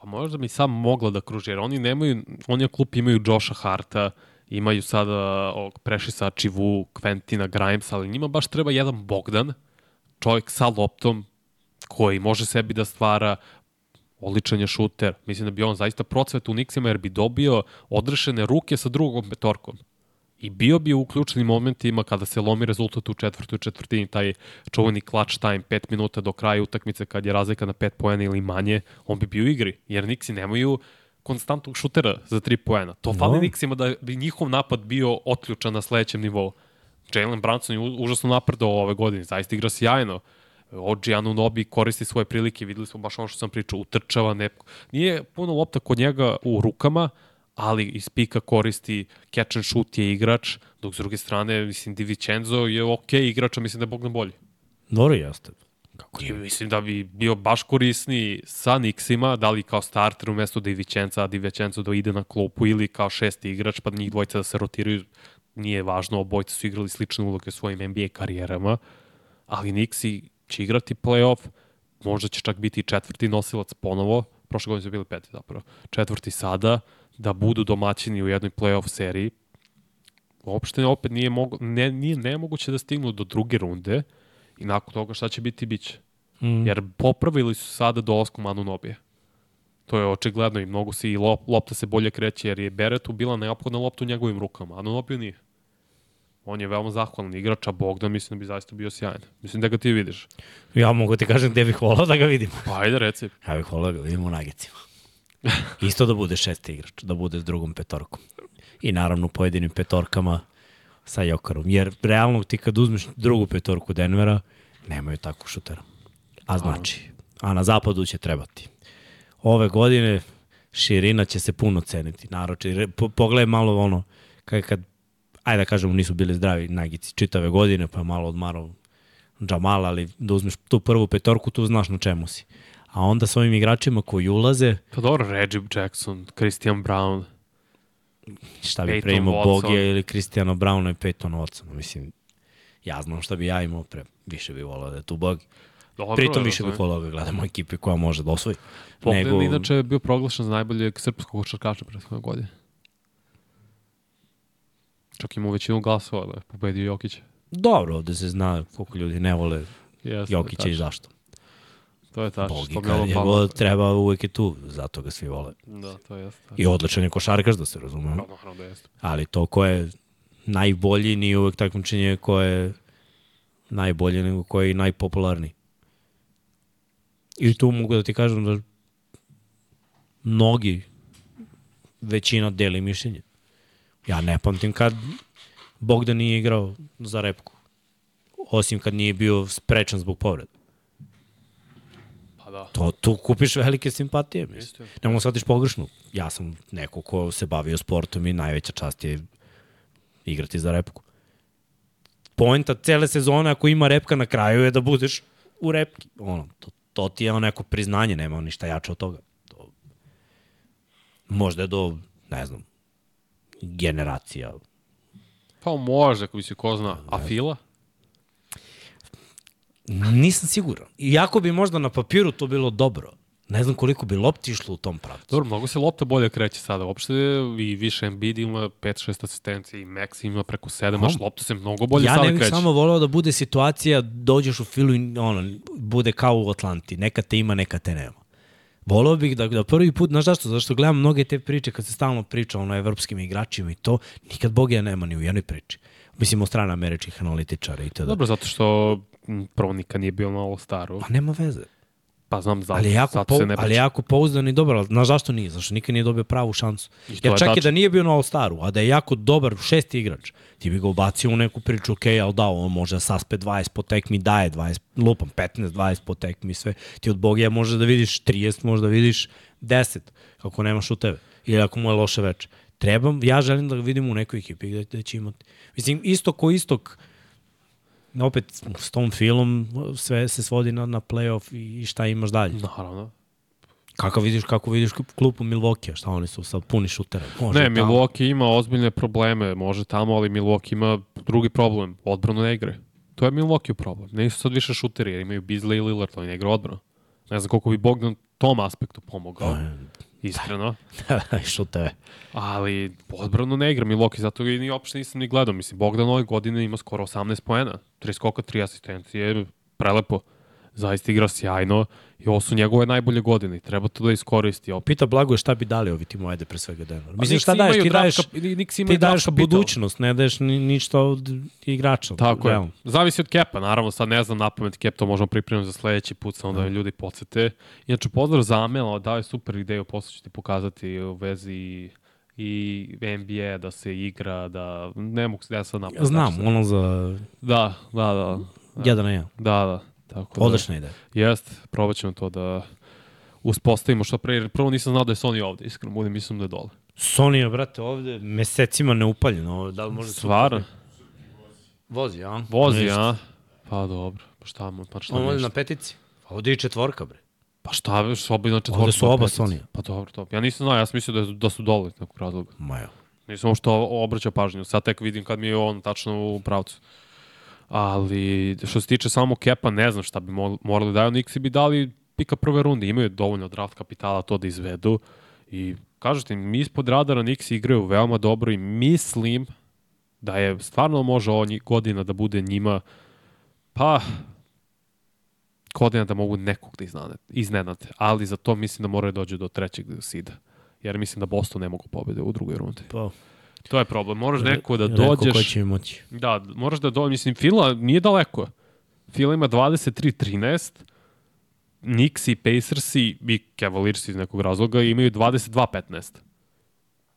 Pa možda mi sam mogla da kruži, jer oni nemaju, oni na klupi imaju Josha Harta, imaju sada ovog Prešisa Čivu, Quentina Grimesa, ali njima baš treba jedan Bogdan, čovjek sa loptom, koji može sebi da stvara odličan je šuter. Mislim da bi on zaista procvet u Nixima jer bi dobio odrešene ruke sa drugom petorkom. I bio bi u ključnim momentima kada se lomi rezultat u četvrtoj četvrtini, taj čuveni clutch time, 5 minuta do kraja utakmice kad je razlika na 5 poena ili manje, on bi bio u igri. Jer Nixi nemaju konstantnog šutera za 3 poena. To No. fali Nixima da bi njihov napad bio otključan na sledećem nivou. Jalen Brunson je užasno napredao ove godine, zaista igra sjajno. Ođi Anunobi koristi svoje prilike, videli smo baš ono što sam pričao, utrčava, ne, nije puno lopta kod njega u rukama, ali iz pika koristi catch and shoot je igrač, dok s druge strane, mislim, Di Vincenzo je ok igrač, a mislim da je Bogdan bolji. Dobro jeste. Kako I mislim da bi bio baš korisniji sa Nixima, da li kao starter umesto Di Vincenza, a Di Vincenzo da ide na klupu ili kao šesti igrač, pa njih dvojica da se rotiraju, nije važno, obojci su igrali slične uloge u svojim NBA karijerama, ali Nixi će igrati playoff, možda će čak biti četvrti nosilac ponovo, prošle godine su bili peti zapravo, četvrti sada, da budu domaćini u jednoj playoff seriji. Uopšte opet nije, mogo, ne, nije nemoguće da stignu do druge runde i nakon toga šta će biti, bit će. Mm. Jer popravili su sada dolaskom Manu Nobije. To je očigledno i mnogo se i lop, lopta se bolje kreće jer je Beretu bila neophodna lopta u njegovim rukama. Anu Nobiju nije. On je veoma zahvalan igrač, a Bogdan mislim da bi zaista bio sjajan. Mislim da ga ti vidiš. Ja mogu ti kažem gde bih volao da ga vidim. Pa ajde reci. Ja bih volao da ga vidim u nagicima. Isto da bude šesti igrač, da bude s drugom petorkom. I naravno u pojedinim petorkama sa Jokarom. Jer realno ti kad uzmeš drugu petorku Denvera, nemaju takvu šutera. A znači, a na zapadu će trebati. Ove godine širina će se puno ceniti. Naroče, po, pogledaj malo ono, kad, kad ajde da kažemo nisu bili zdravi nagici čitave godine, pa je malo odmarao Jamal, ali da uzmeš tu prvu petorku, tu znaš na čemu si. A onda s ovim igračima koji ulaze, Pa dobro, Reggie Jackson, Christian Brown. šta bi Peyton pre imao Watson. Bogija ili Kristijana Brauna i Peyton Watsona. Mislim, ja znam šta bi ja imao pre. Više bi volao da je tu Bog. Dobro, Pritom više razumem. bih volao da gledamo ekipe koja može da osvoji. Bogdan nego- inače je bio proglašen za najboljeg srpskog košarkaša prethodne godine. Čak ima većinu glasova da je pobedio Jokić. Dobro, ovde se zna koliko ljudi ne vole Jeste, Jokića i tačno. zašto. To je tačno. Je god treba uvek je tu, zato ga svi vole. Da, to jeste. I odličan je košarkaš, da se razumemo. Naravno da jeste. Ali to ko je najbolji nije uvek takmičenje ko je najbolji, nego koji je najpopularniji. I tu mogu da ti kažem da mnogi, većina deli mišljenje. Ja ne pamtim kad Bogdan nije igrao za repku. Osim kad nije bio sprečan zbog povreda. Pa da. To, tu kupiš velike simpatije, mislim. Ne mogu shvatiš pogrešno. Ja sam neko ko se bavio sportom i najveća čast je igrati za repku. Poenta cele sezone, ako ima repka na kraju, je da budeš u repki. Ono, to, to ti je neko priznanje, nema ništa jače od toga. To, možda je do, ne znam, generacija. Pa može, ako bi se ko zna. A Fila? Nisam siguran. Iako bi možda na papiru to bilo dobro. Ne znam koliko bi lopti išlo u tom pravcu. Dobro, mnogo se lopta bolje kreće sada. Uopšte i više Embiid ima 5-6 asistencija i Max ima preko 7, baš lopta se mnogo bolje ja sada ne bih kreće. samo voleo da bude situacija, dođeš u filu i ono, bude kao u Atlanti. Neka te ima, neka te nema. Voleo bih da, da prvi put, znaš zašto? Zašto gledam mnoge te priče kad se stalno priča ono, evropskim igračima i to, nikad Bogija nema ni u jednoj priči. Mislim, o strane američkih analitičara i tada. Dobro, zato što prvo nikad nije bio na All-Staru. Pa nema veze. Pa znam zato, Ali je jako, zato pou, se ne ali je jako pouzdan i dobar, ali znaš zašto nije? Zašto nikad nije dobio pravu šansu. I Jer je čak i tačno. da nije bio na All-Staru, a da je jako dobar šesti igrač, ti bi ga ubacio u neku priču, ok, ali da, on može da saspe 20 po tekmi, daje 20, lupam 15, 20 po tekmi, sve. Ti od Bogija može da vidiš 30, može da vidiš 10, kako nemaš u tebe. Ili ako mu je loše veče. Trebam, ja želim da ga vidim u nekoj ekipi gde, gde će imati. Mislim, isto ko istok, opet s tom filom sve se svodi na, na playoff i, šta imaš dalje. Naravno. Kako vidiš, kako vidiš klupu Milwaukee, šta oni su sad puni šutera. Može Ne, tamo. Milwaukee ima ozbiljne probleme, može tamo, ali Milwaukee ima drugi problem, odbranu ne igre. To je Milwaukee problem. Nisu sad više šuteri, jer imaju Beasley i Lillard, oni ne igra odbranu. Ne znam koliko bi Bogdan tom aspektu pomogao, iskreno. šuteve. Ali odbranu ne igra Milwaukee, zato ga i ni uopšte nisam ni gledao. Mislim, Bogdan ove godine ima skoro 18 poena, 3 skoka, 3 asistencije, prelepo. Zaista igra sjajno i ovo su njegove najbolje godine treba to da iskoristi. Opet. Pita Blagoje šta bi dali ovi timo ajde pre svega Denver. Mislim, šta daješ? Ti daješ, ti daješ budućnost, ne daješ ni, ništa od igrača. Tako realno. je. Zavisi od kepa, naravno, sad ne znam na pamet kep, to možemo pripremiti za sledeći put, samo da me ljudi podsete. Inače, pozdrav za Amela, dao je super ideju, posle ću ti pokazati u vezi i NBA da se igra, da ne mogu se da sad napamet. Znam, ono za Da, da, da. jedan na jedan. Da, da. Tako Odlična ideja. Da, jest, probat ćemo to da uspostavimo što pre, prvo nisam znao da je Sony ovde, iskreno budem, mislim da je dole. Sony je, brate, ovde mesecima neupaljeno. Da li može Stvarno? Vozi, a? Vozi, a? Pa dobro, pa šta mu, pa šta On ništa? na petici. Pa ovde je i četvorka, bre. Pa šta, veš, oba inače Ovde su oba. Sony. Pa dobro, to. Ja nisam znao, ja sam mislio da, da su dole iz nekog razloga. Ma jo. Nisam uopšte o- obraćao pažnju. Sad tek vidim kad mi je on tačno u pravcu. Ali što se tiče samo kepa, ne znam šta bi mo- morali da daju. Nixi bi dali pika prve runde. Imaju dovoljno draft kapitala to da izvedu. I kažete, mi ispod radara Nixi igraju veoma dobro i mislim da je stvarno može ovo godina da bude njima pa godina da mogu nekog da iznenate, iznenate. Ali za to mislim da moraju da dođu do trećeg sida. Jer mislim da Boston ne mogu pobede u drugoj rundi. Pa, To je problem. Moraš neko da Neko ko dođeš. će moći. Da, moraš da dođeš. Mislim, Fila nije daleko. Fila ima 23-13. Knicks i Pacersi i Cavaliersi iz nekog razloga imaju 22-15.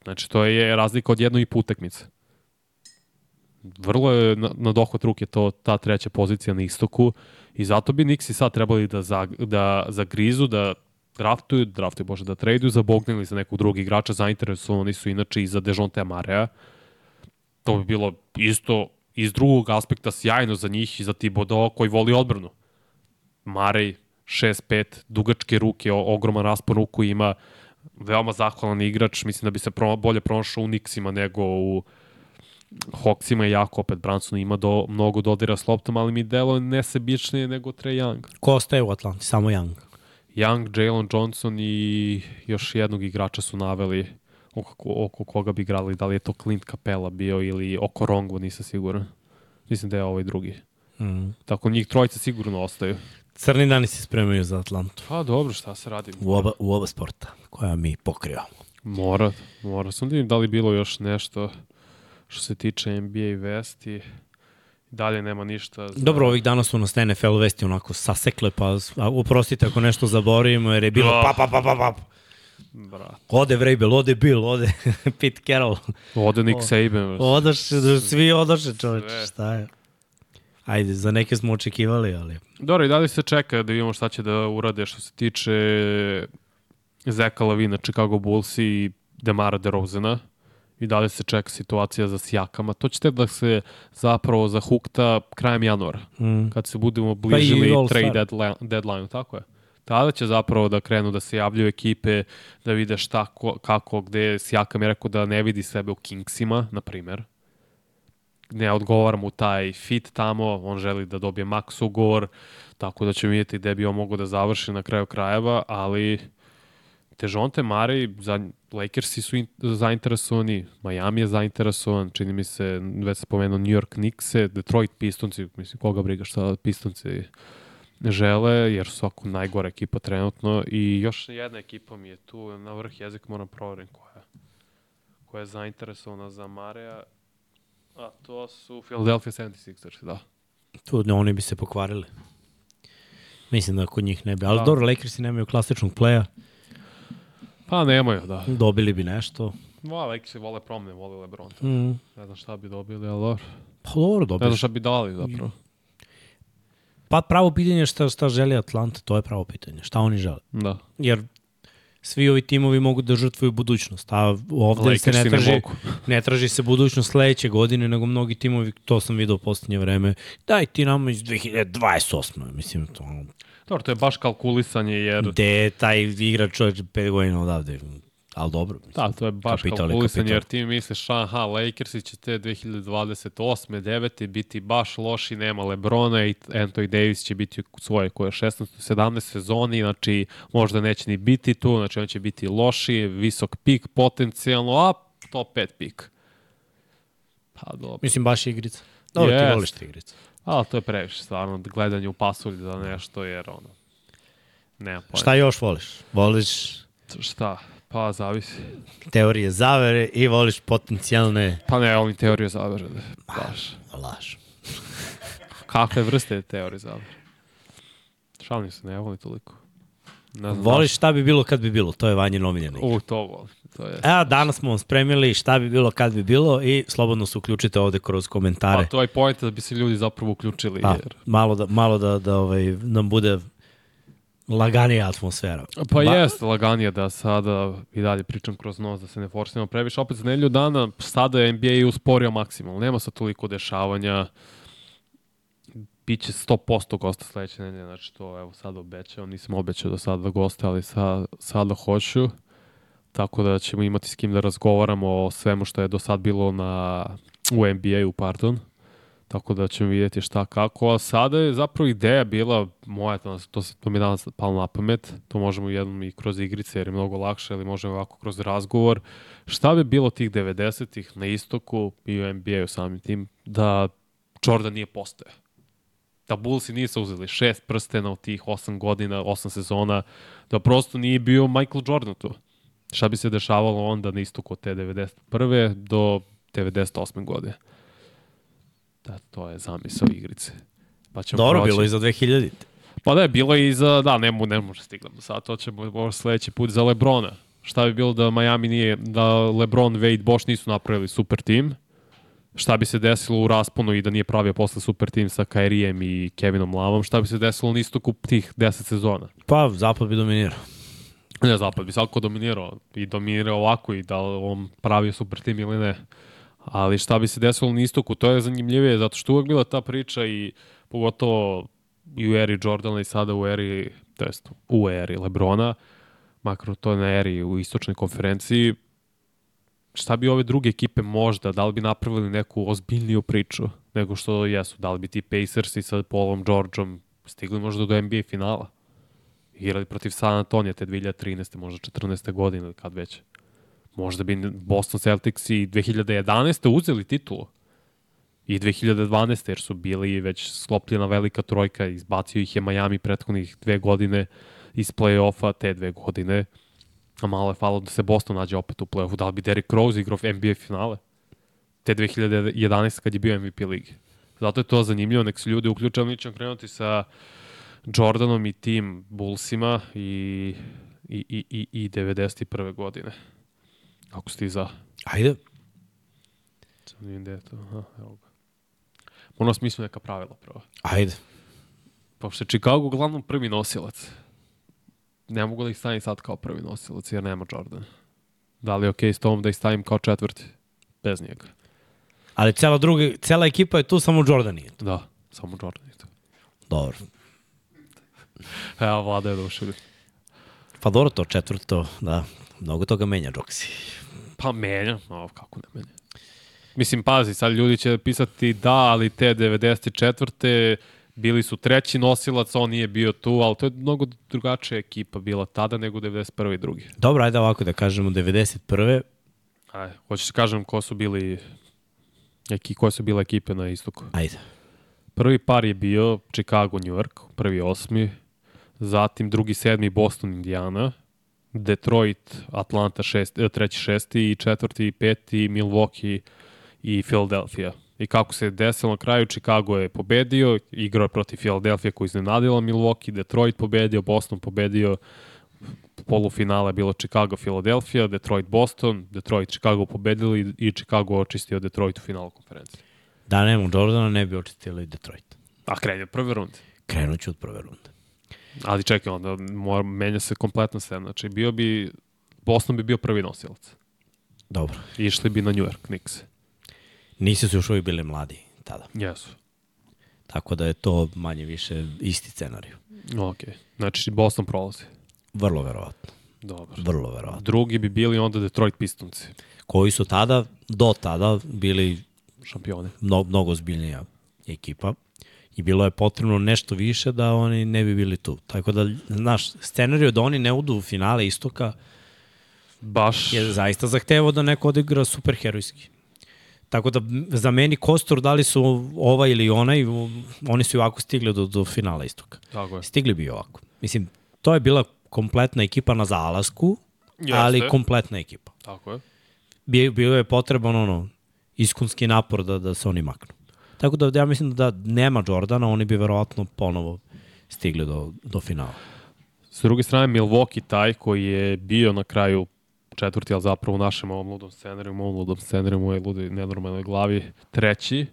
Znači, to je razlika od jedno i po utakmice. Vrlo je na, na dohvat ruke to, ta treća pozicija na istoku i zato bi Nixi sad trebali da, za, da zagrizu, da draftuju, draftuju, bože, da traduju za Bogdan ili za nekog drugog igrača, zainteresovani su inače i za Dejonte Marea. To bi bilo isto iz drugog aspekta sjajno za njih i za Thibodeau koji voli odbranu. Marej 6-5, dugačke ruke, ogroman raspon ruku ima, veoma zahvalan igrač, mislim da bi se bolje pronašao u Nixima nego u Hawksima i jako opet Branson ima do, mnogo dodira s loptom, ali mi delo nesebičnije nego Trae Young. Ko ostaje u Atlanti? Samo Young. Young, Jalen Johnson i još jednog igrača su naveli oko, oko koga bi igrali, da li je to Clint Capella bio ili oko Rongvo, nisam siguran. Mislim da je ovaj drugi. Mm. Tako njih trojica sigurno ostaju. Crni dani se spremaju za Atlantu. Pa dobro, šta se radi? U oba, u oba sporta koja mi pokrivamo. Mora, mora. Sam da vidim da li bilo još nešto što se tiče NBA vesti. Dalje nema ništa. Za... Dobro, ovih dana su nas NFL vesti onako sasekle, pa a, uprostite ako nešto zaboravimo, jer je bilo Da. pa, pa, pa, pa, pa. Brat. Ode Vrabel, ode Bill, ode Pete Carroll. Ode Nick Saban. Odaše, da svi odaše čoveč, Sve. šta je? Ajde, za neke smo očekivali, ali... Dobro, i dalje se čeka da vidimo šta će da urade što se tiče Zeka Lavina, Chicago Bulls i Demara DeRozana. I dalje se čeka situacija za Sijakama. To će te da se zapravo zahukta krajem januara, Mm. kad se budemo Pa bližili All trade deadline, deadline, tako je. Tada će zapravo da krenu da se javljaju ekipe, da vide šta, ko, kako, gde Sijakam je rekao da ne vidi sebe u Kingsima, na primer. Ne odgovara mu taj fit tamo, on želi da dobije maks ugovor, tako da ćemo vidjeti gde bi on mogao da završi na kraju krajeva, ali Težonte Mari, za, Lakersi su in, zainteresovani, Miami je zainteresovan, čini mi se, već se spomenuo New York Knicks-e, Detroit Pistonci, mislim, koga briga šta Pistonci žele, jer su ako najgora ekipa trenutno i još jedna ekipa mi je tu na vrh jezik, moram proverim koja, koja je zainteresovana za Mareja, a to su Philadelphia 76ers, da. Tu ne, oni bi se pokvarili. Mislim da kod njih ne bi. Ali Da. dobro, Lakersi nemaju klasičnog playa, Pa nemaju, da. dobili bi nešto. Va, Lakersi vole promene, vole Lebron. Mm. Ne znam šta bi dobili, ali dobro. Pa dobro, Ne znam dobili. šta bi dali zapravo. Pa pravo pitanje je šta, šta želi Atlanta, to je pravo pitanje. Šta oni žele? Da. Jer svi ovi timovi mogu da žrtvuju budućnost, a ovde se ne traži, mogu. ne traži se budućnost sledeće godine, nego mnogi timovi, to sam video u poslednje vreme, daj ti nama iz 2028. Mislim, to, Dobro, to je baš kalkulisanje, jer gde je taj igrač čovječ 5 godina odavde, ali dobro. mislim. Da, to je baš Kapital je kalkulisanje, kapital. jer ti misliš, aha, Lakersi će te 2028. 9. biti baš loši, nema Lebrona i Anthony Davis će biti u svoje koje 16. 17 sezoni, znači možda neće ni biti tu, znači on će biti loši, visok pik potencijalno, a top 5 pik. Pa dobro. Mislim, baš igrica. Dobro, ti Jest. voliš te igrice. Ali to je previše, stvarno, gledanje u pasulj za nešto, jer ono, nema pojma. Šta još voliš? Voliš Šta? Pa, zavisi. teorije zavere i voliš potencijalne Pa ne, volim teoriju zavere. Baš. laž. Kakve vrste teorije zavere? Šalim se, ne volim toliko. Ne znam Voliš šta bi bilo kad bi bilo, to je Vanje nomiljeni. zašto. U, to volim. To je. Evo, danas smo vam spremili šta bi bilo kad bi bilo i slobodno se uključite ovde kroz komentare. Pa to je point da bi se ljudi zapravo uključili. Pa, Jer... malo da, malo da, da ovaj, nam bude laganija atmosfera. Pa Ba- jeste laganije da sada i dalje pričam kroz nos da se ne forsiramo previše. Opet za nedelju dana sada je NBA usporio maksimalno. Nema sad toliko dešavanja. Biće 100% gosta sledeće nedelje. Znači to evo sad obećao. Nisam obećao do sada da goste, ali sa, sada hoću. Tako da ćemo imati s kim da razgovaramo o svemu što je do sad bilo na, u NBA-u, pardon. Tako da ćemo vidjeti šta kako, a sada je zapravo ideja bila moja, to, se, to mi danas palo na pamet, to možemo jednom i kroz igrice jer je mnogo lakše, ali možemo ovako kroz razgovor. Šta bi bilo tih 90-ih na istoku i u NBA-u samim tim da Jordan nije postoje? Da Bullsi nisu uzeli šest prstena u tih osam godina, osam sezona, da prosto nije bio Michael Jordan tu. Šta bi se dešavalo onda na istoku od te 91. do 98. godine? Da, to je zamisao igrice. Pa ćemo Dobro, proći. bilo i za 2000. Pa da, bilo je i za, da, ne, ne može stiglamo sad, to ćemo možda sledeći put za Lebrona. Šta bi bilo da Miami nije, da Lebron, Wade, Bosch nisu napravili super tim? Šta bi se desilo u rasponu i da nije pravio posle super tim sa Kairijem i Kevinom Lavom? Šta bi se desilo na istoku tih 10 sezona? Pa, zapad bi dominirao. Ne, Zapad bi svako dominirao i dominirao ovako i da on pravio super tim ili ne. Ali šta bi se desilo na istoku, to je zanimljivije, zato što uvek bila ta priča i pogotovo i u eri Jordana i sada u eri, to jest u eri Lebrona, makar to na eri u istočnoj konferenciji, šta bi ove druge ekipe možda, da li bi napravili neku ozbiljniju priču nego što jesu, da li bi ti Pacersi sa Paulom Georgeom stigli možda do NBA finala? Igrali protiv San Antonija te 2013. možda 14. godine ili kad već. Možda bi Boston Celtics i 2011. uzeli titulu. I 2012. jer su bili već sklopljena velika trojka, izbacio ih je Miami prethodnih dve godine iz play-offa te dve godine. A malo je falo da se Boston nađe opet u play-offu. Da li bi Derrick Rose igrao NBA finale? Te 2011. kad je bio MVP ligi. Zato je to zanimljivo, nek se ljudi uključe, ali mi krenuti sa Jordanom i tim Bullsima i, i, i, i, i 91. godine. Ako si ti za... Ajde, Sad vidim gde je to. Aha, evo ga. Moramo neka pravila prvo. ajde. Pošto je Chicago uglavnom prvi nosilac. Ne mogu da ih stavim sad kao prvi nosilac jer nema Jordan. Da li je okej s tom da ih stavim kao četvrti? Bez njega. Ali cela, druga, cela ekipa je tu, samo Jordan nije tu. Da, samo Jordan je to. Dobro. Evo, vlada je došli. Pa dobro to, četvrto, da. Mnogo toga menja Joksi. Pa menja, o, kako ne menja. Mislim, pazi, sad ljudi će pisati da, ali te 94. bili su treći nosilac, on nije bio tu, ali to je mnogo drugačija ekipa bila tada nego 91. i drugi. Dobro, ajde ovako da kažemo 91. Ajde, hoćeš da kažem ko su bili eki, koje su bile ekipe na istoku. Ajde. Prvi par je bio Chicago, New York, prvi osmi, zatim drugi sedmi Boston, Indiana, Detroit, Atlanta šest, eh, treći šesti i četvrti i peti Milwaukee i Philadelphia. I kako se desilo na kraju, Chicago je pobedio, igrao je protiv Philadelphia koja je iznenadila Milwaukee, Detroit pobedio, Boston pobedio, polufinale je bilo Chicago, Philadelphia, Detroit, Boston, Detroit, Chicago pobedili i Chicago očistio Detroit u finalu konferencije. Da nema Jordana, ne bi očistili Detroit. A krenje od prve runde. Krenut ću od prve runde. Ali čekaj, onda mora, menja se kompletna scena. Znači, bio bi, Boston bi bio prvi nosilac. Dobro. Išli bi na New York Knicks. Nisi su još uvijek bili mladi tada. Jesu. Tako da je to manje više isti scenariju. Ok. Znači, Boston prolazi. Vrlo verovatno. Dobro. Vrlo verovatno. Drugi bi bili onda Detroit Pistonci. Koji su tada, do tada, bili Šampioni. mno, mnogo zbiljnija ekipa i bilo je potrebno nešto više da oni ne bi bili tu. Tako da, znaš, scenariju da oni ne udu u finale istoka Baš. je zaista zahtevao da neko odigra superherojski. Tako da, za meni Kostor, da li su ova ili onaj, u- oni su i ovako stigli do, do finala istoka. Tako je. Stigli bi i ovako. Mislim, to je bila kompletna ekipa na zalasku, Jeste. ali kompletna ekipa. Tako je. Bio je potreban ono, iskunski napor da, da se oni maknu. Tako da ja mislim da nema Jordana, oni bi verovatno ponovo stigli do, do finala. S druge strane, Milwaukee taj koji je bio na kraju četvrti, ali zapravo u našem ovom ludom scenariju, ovom ludom scenariju, u mojoj ludoj nenormalnoj glavi, treći.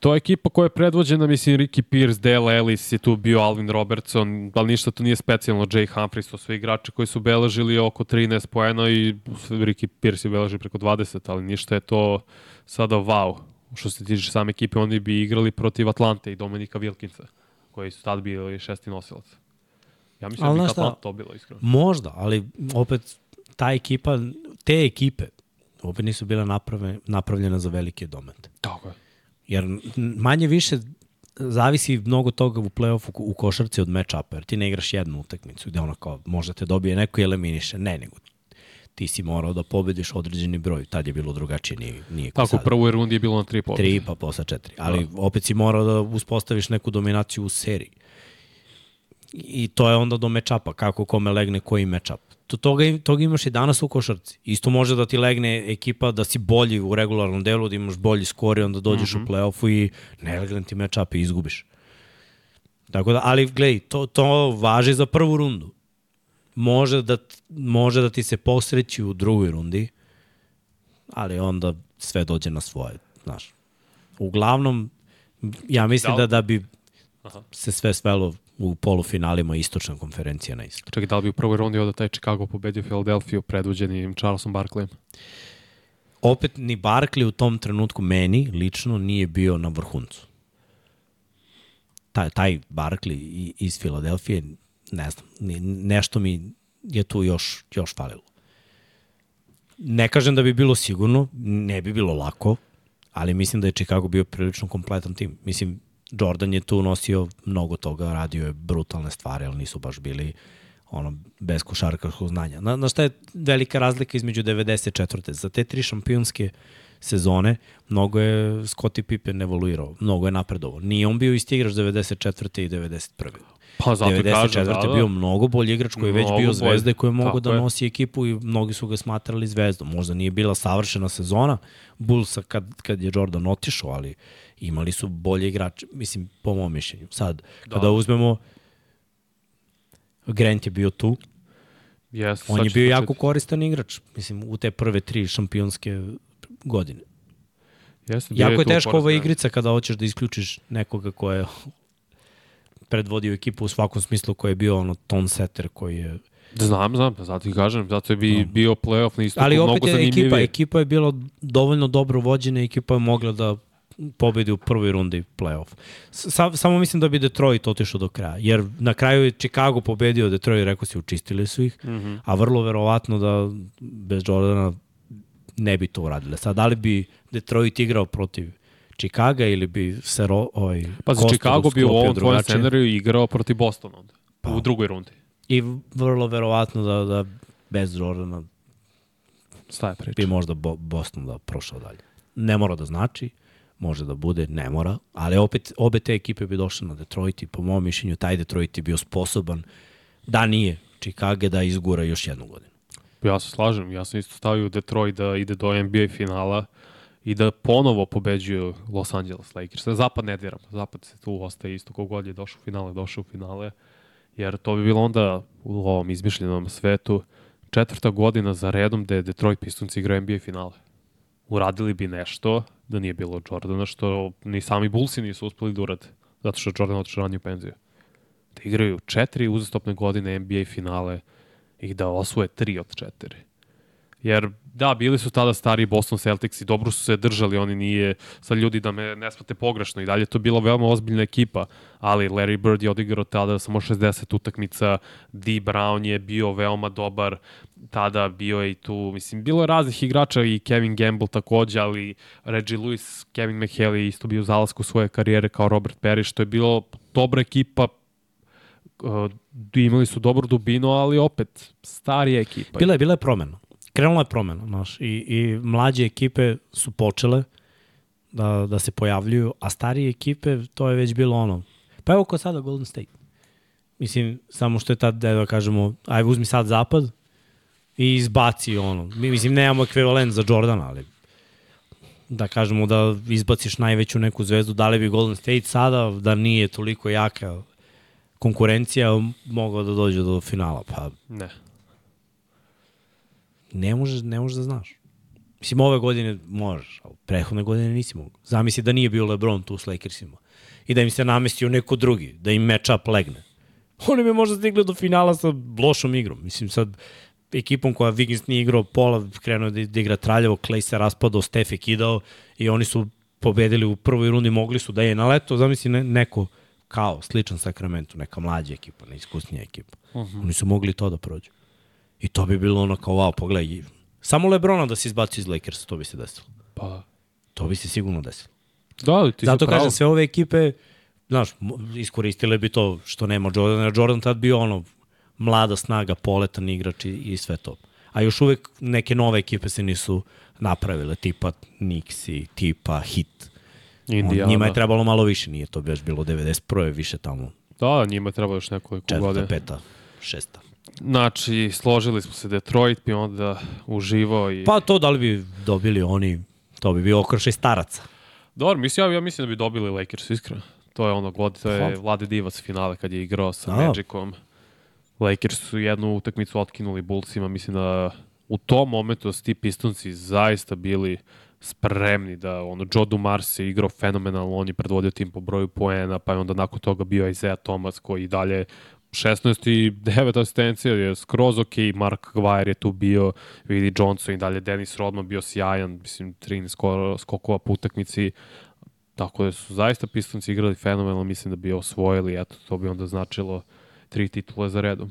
To je ekipa koja je predvođena, mislim, Ricky Pierce, Dale Ellis je tu bio, Alvin Robertson, ali ništa tu nije specijalno, Jay Humphries, to su igrači koji su beležili oko 13 poena i Ricky Pierce je beležio preko 20, ali ništa je to sada wow. Što se tiče same ekipe, oni bi igrali protiv Atlante i Dominika Wilkinsa, koji su tad bili šesti nosilac. Ja mislim Ali da bi? Atlanta to bilo iskreno. Možda, ali opet ta ekipa, te ekipe opet nisu bile naprave, napravljene za velike domete. Tako je. Jer manje više zavisi mnogo toga u play-offu u košarci od match-upa, jer ti ne igraš jednu utakmicu gde ono kao možete dobije neko i eliminiše. Ne, nego ti si morao da pobediš određeni broj. Tad je bilo drugačije, nije, nije Tako, u prvoj rundi je bilo na tri pobjede. Tri pa posle četiri. Ali opet si morao da uspostaviš neku dominaciju u seriji. I to je onda do mečapa, kako kome legne koji mečap. To, toga, toga imaš i danas u košarci. Isto može da ti legne ekipa da si bolji u regularnom delu, da imaš bolji skor i onda dođeš mm -hmm. u play-offu i ne legne ti mečap i izgubiš. Tako da, ali gledaj, to, to važi za prvu rundu. Može da, može da ti se posreći u drugoj rundi, ali onda sve dođe na svoje, znaš. Uglavnom, ja mislim Da da, li- da, bi Aha. se sve svelo u polufinalima istočna konferencija na isto. Čekaj, da li bi u prvoj rundi onda taj Chicago pobedio Philadelphia predvođenim Charlesom Barkleyem? Opet ni Barkley u tom trenutku meni lično nije bio na vrhuncu. Taj, taj Barkley iz Filadelfije, ne znam, nešto mi je tu još, još falilo. Ne kažem da bi bilo sigurno, ne bi bilo lako, ali mislim da je Chicago bio prilično kompletan tim. Mislim, Jordan je tu nosio mnogo toga, radio je brutalne stvari, ali nisu baš bili ono, bez košarkaškog znanja. Na, na šta je velika razlika između 94. Za te tri šampionske sezone, mnogo je Scottie Pippen evoluirao, mnogo je napredovao. Nije on bio isti igrač 94. i 91. Pa zato 94. kažem, da, da. bio mnogo bolji igrač koji je već bio bolji. zvezda i koji je mogo da nosi ekipu i mnogi su ga smatrali zvezdom. Možda nije bila savršena sezona Bullsa kad, kad je Jordan otišao, ali imali su bolje igrače, mislim, po mom mišljenju. Sad, kada Da. uzmemo Grant je bio tu, Jeste, on je bio početi. jako koristan igrač, mislim, u te prve tri šampionske godine. Jeste, Jako je teško ova porazna. igrica kada hoćeš da isključiš nekoga ko je predvodio ekipu u svakom smislu koji je bio ono ton setter koji je Znam, znam, pa zato i kažem, zato je bi, bio playoff na istoku Ali opet je ekipa, ekipa je bila dovoljno dobro vođena, ekipa je mogla da pobedi u prvoj rundi play-off. Sa, samo mislim da bi Detroit otišao do kraja, jer na kraju je Chicago pobedio Detroit, rekao si, učistili su ih, mm. -hmm. a vrlo verovatno da bez Jordana ne bi to uradile. Sad, da li bi Detroit igrao protiv Chicaga ili bi se ro, ovaj, Pa za Chicago bi u ovom tvojem scenariju igrao protiv Bostona onda, Pa. u drugoj rundi. I vrlo verovatno da, da bez Jordana Staje priča. bi možda Bo Boston da prošao dalje. Ne mora da znači, može da bude, ne mora, ali opet obe te ekipe bi došle na Detroit i po mom mišljenju taj Detroit je bio sposoban da nije Chicago da izgura još jednu godinu. Ja se slažem, ja sam isto stavio Detroit da ide do NBA finala i da ponovo pobeđuju Los Angeles Lakers. Zapad ne diram, zapad se tu ostaje isto kogod je došao u finale, došao u finale, jer to bi bilo onda u ovom izmišljenom svetu četvrta godina za redom da je Detroit Pistons igrao NBA finale. Uradili bi nešto da nije bilo Jordana, što ni sami Bullsi nisu uspeli da urade, zato što Jordan otišao ranije u penziju. Da igraju četiri uzastopne godine NBA finale i da osvoje tri od četiri. Jer, da, bili su tada stari Boston Celtics i dobro su se držali, oni nije, sad ljudi da me ne smate pogrešno, i dalje je to bila veoma ozbiljna ekipa, ali Larry Bird je odigrao tada samo 60 utakmica, D. Brown je bio veoma dobar, tada bio je i tu, mislim, bilo je raznih igrača i Kevin Gamble takođe, ali Reggie Lewis, Kevin McHale je isto bio u zalasku svoje karijere kao Robert Perry, što je bilo dobra ekipa, uh, imali su dobru dubinu, ali opet, starija ekipa. Bila je, bila je promena. Krenula je promena, znaš, i, i mlađe ekipe su počele da, da se pojavljuju, a starije ekipe, to je već bilo ono. Pa evo ko sada Golden State. Mislim, samo što je tad, da da kažemo, aj uzmi sad zapad i izbaci ono. Mi, mislim, nemamo ekvivalent za Jordana, ali da kažemo da izbaciš najveću neku zvezdu, da li bi Golden State sada, da nije toliko jaka konkurencija, mogao da dođe do finala. Pa Ne. Ne možeš, ne možeš da znaš. Mislim, ove godine možeš, ali prethodne godine nisi mogu. Zamisli da nije bio LeBron tu s Lakersima i da im se namestio neko drugi, da im match up legne. Oni bi možda stigli do finala sa lošom igrom. Mislim, sad ekipom koja Wiggins nije igrao pola, krenuo da, da igra traljavo, Clay se raspadao, Steph je kidao i oni su pobedili u prvoj rundi, mogli su da je na leto, zamisli ne, neko kao sličan Sacramento, neka mlađa ekipa, neiskusnija ekipa. Uh -huh. Oni su mogli to da prođu. I to bi bilo ono kao, wow, pogledaj, samo Lebrona da se izbaci iz Lakersa, to bi se desilo. Pa, To bi se sigurno desilo. da, ali ti Zato kažem, sve ove ekipe, znaš, iskoristile bi to što nema Jordana, Jordan tad bio ono, mlada snaga, poletan igrač i, i sve to. A još uvek neke nove ekipe se nisu napravile, tipa Nixi, tipa Hit. Indiana. On, njima je trebalo malo više, nije to baš bilo 91. više tamo, Da, njima treba još nekoliko četvrta, godina. peta, šesta. Znači, složili smo se Detroit, bi onda uživao i... Pa to da li bi dobili oni, to bi bio okršaj staraca. Dobro, mislim, ja, ja mislim da bi dobili Lakers, iskreno. To je ono god, to je. Vlade Divac finale kad je igrao sa Da. Magicom. Lakers su jednu utakmicu otkinuli Bullsima, mislim da u tom momentu su ti Pistonci zaista bili spremni da ono Joe Dumars je igrao fenomenalno, on je predvodio tim po broju poena, pa je onda nakon toga bio Isaiah Thomas koji dalje 16 i 9 asistencija je skroz ok, Mark Gvajer je tu bio, vidi Johnson i dalje Dennis Rodman bio sjajan, mislim 13 skoro, skokova po utakmici, tako da su zaista Pistonci igrali fenomenalno, mislim da bi osvojili, eto, to bi onda značilo tri titule za redom.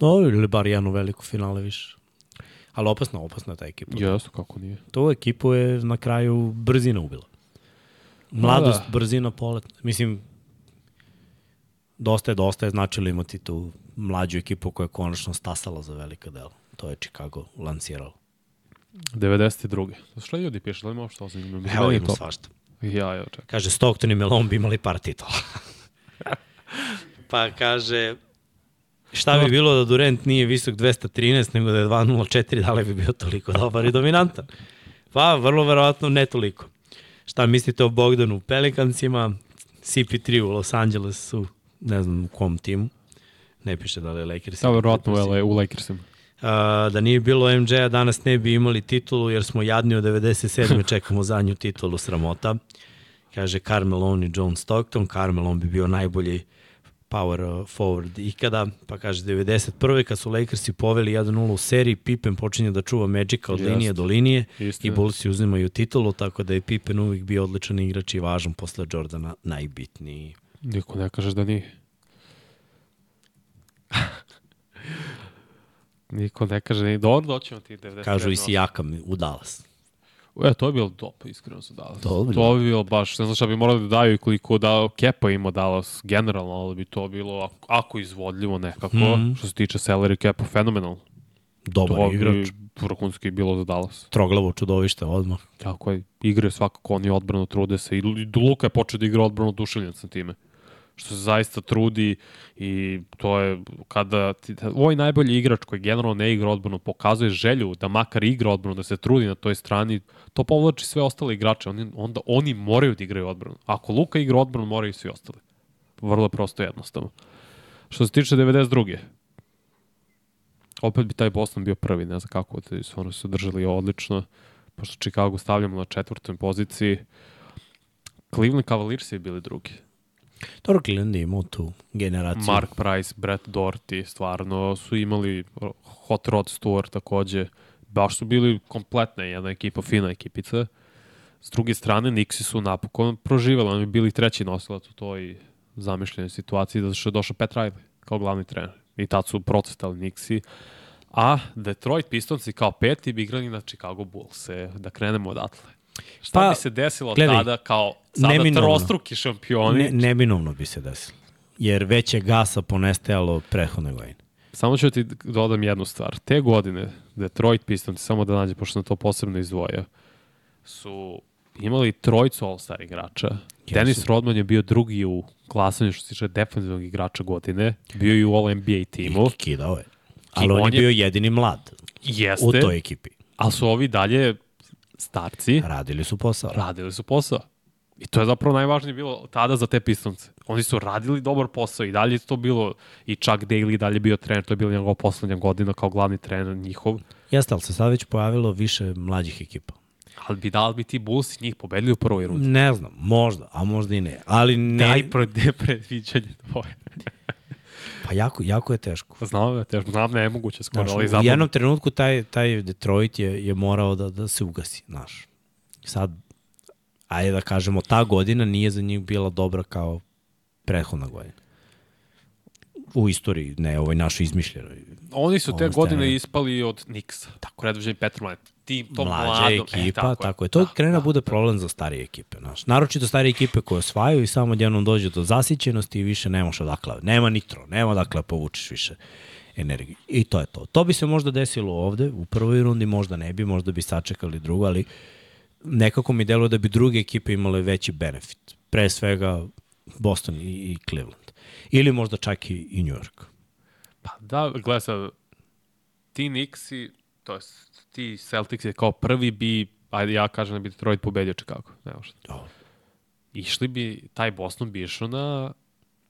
No, ili bar jedno veliko finale više. Ali opasna, opasna ta ekipa. Jesu, kako nije. To ekipu je na kraju brzina ubila. Mladost, da. brzina, polet. Mislim, dosta je, dosta je značilo imati tu mlađu ekipu koja je konačno stasala za velika dela. To je Chicago lansiralo. 92. Šta ljudi piše? Da li ima što zanimljivo? Evo Meni je ima to. svašta. Ja, ja, čekaj. Kaže, Stockton i Melon bi imali par titula. pa kaže, šta bi bilo da Durant nije visok 213, nego da je 204, da li bi bio toliko dobar i dominantan? Pa, vrlo verovatno ne toliko. Šta mislite o Bogdanu u Pelikancima? CP3 u Los Angelesu, ne znam u kom timu. Ne piše da li je Lakers. Verovatno u, u Lakersima. Uh, da nije bilo MJ-a danas ne bi imali titulu jer smo jadni od 97. čekamo zadnju titulu sramota. Kaže Carmelo i John Stockton. Carmelo bi bio najbolji power forward ikada. Pa kaže 91. kad su Lakersi poveli 1-0 u seriji, Pippen počinje da čuva Magica od Jeste. linije do linije Istina. i Bullsi uzimaju titulu, tako da je Pippen uvijek bio odličan igrač i važan posle Jordana najbitniji. Niko ne kažeš da nije. Niko ne kaže da nije. Dobro, doćemo ti 90. Kažu i Sijakam u Dallas. E, to je bilo top, iskreno su Dallas. Dobro. To bi bilo baš, ne znam šta bi morali da daju i koliko da Kepa ima Dallas generalno, ali bi to bilo, ako, ako izvodljivo nekako, Mhm. što se tiče salary Kepa, fenomenalno. Dobar to igrač. bi vrhunski bilo za Dallas. Troglavo čudovište odmah. Tako je, igre svakako, oni odbrano trude se. I Luka je počeo da igra odbrano oduševljen sam time. Što se zaista trudi i to je kada ti, ovaj najbolji igrač koji generalno ne igra odbrano pokazuje želju da makar igra odbrano, da se trudi na toj strani, to povlači sve ostale igrače. Oni, onda oni moraju da igraju odbranu. Ako Luka igra odbranu, moraju i svi ostali. Vrlo je prosto jednostavno. Što se tiče 92. Opet bi taj Boston bio prvi, ne znam kako, te su ono su držali odlično, pošto Chicago stavljamo na četvrtoj poziciji. Cleveland Cavaliers je bili drugi. Dobro, je imao tu generaciju. Mark Price, Brett Doherty, stvarno su imali Hot Rod Stewart takođe. Baš su bili kompletna jedna ekipa, fina ekipica. S druge strane, Nixi su napokon proživali, oni bi bili treći nosilac u toj zamišljenoj situaciji, zato što je došao Pat Riley kao glavni trener. I tad su procestali Nixi. A Detroit Pistonsi kao peti bi igrali na Chicago Bulls. E, da krenemo odatle. Šta Pa, bi se desilo gledaj, tada kao sada neminovno. trostruki šampioni? Ne, neminovno bi se desilo. Jer već je gasa ponestajalo prethodne godine. Samo ću ti dodam jednu stvar. Te godine Detroit Pistons, samo da nađe, pošto sam to posebno izdvojio, su imali trojicu All-Star igrača. Jesu. Dennis Rodman je bio drugi u glasanju što se tiče defensivnog igrača godine. Bio i u All-NBA timu. I kidao je. Ali on, on je- bio jedini mlad Jeste, u toj ekipi. ali su ovi dalje starci, Radili su posao. radili su posao. I to je zapravo najvažnije bilo tada za te pistonce. Oni su radili dobar posao i dalje je to bilo, i Chuck Daly dalje bio trener, to je bila njegova poslednja godina kao glavni trener njihov. Jeste, ali se sad već pojavilo više mlađih ekipa. Ali bi da li bi ti Bulls njih pobedili u prvoj rundi? Ne znam, možda, a možda i ne. Ali ne, Daj pre, predviđanje tvoje. pa jako, jako je teško. Znam da te, znam ne je moguće skoro, Znaš, ali u zapravo... jednom trenutku taj, taj Detroit je, je morao da, da se ugasi, znaš. Sad, ajde da kažemo, ta godina nije za njih bila dobra kao prethodna godina. U istoriji, ne ovoj našoj izmišljenoj. Oni su te godine stane- ispali od Nixa. Tako. Predvođeni Petr Mladen. Tim, to Mlađa mladom. ekipa, e, tako, tako je. To da, krene da bude problem za starije ekipe. Znaš. Naročito starije ekipe koje osvajaju i samo jednom dođe do zasićenosti i više nemaš odakle. Nema nitro, nema odakle da povučeš više energiju. I to je to. To bi se možda desilo ovde, u prvoj rundi možda ne bi, možda bi sačekali drugo, ali nekako mi deluje da bi druge ekipe imale veći benefit. Pre svega Boston i, i Cleveland. Ili možda čak i, i New York. Pa da, gledaj sad, ti Nixi, to je ti Celtics kao prvi bi, ajde ja kažem da bi Detroit pobedio Chicago. Nema šta. Dobro. Išli bi, taj Boston bi išao na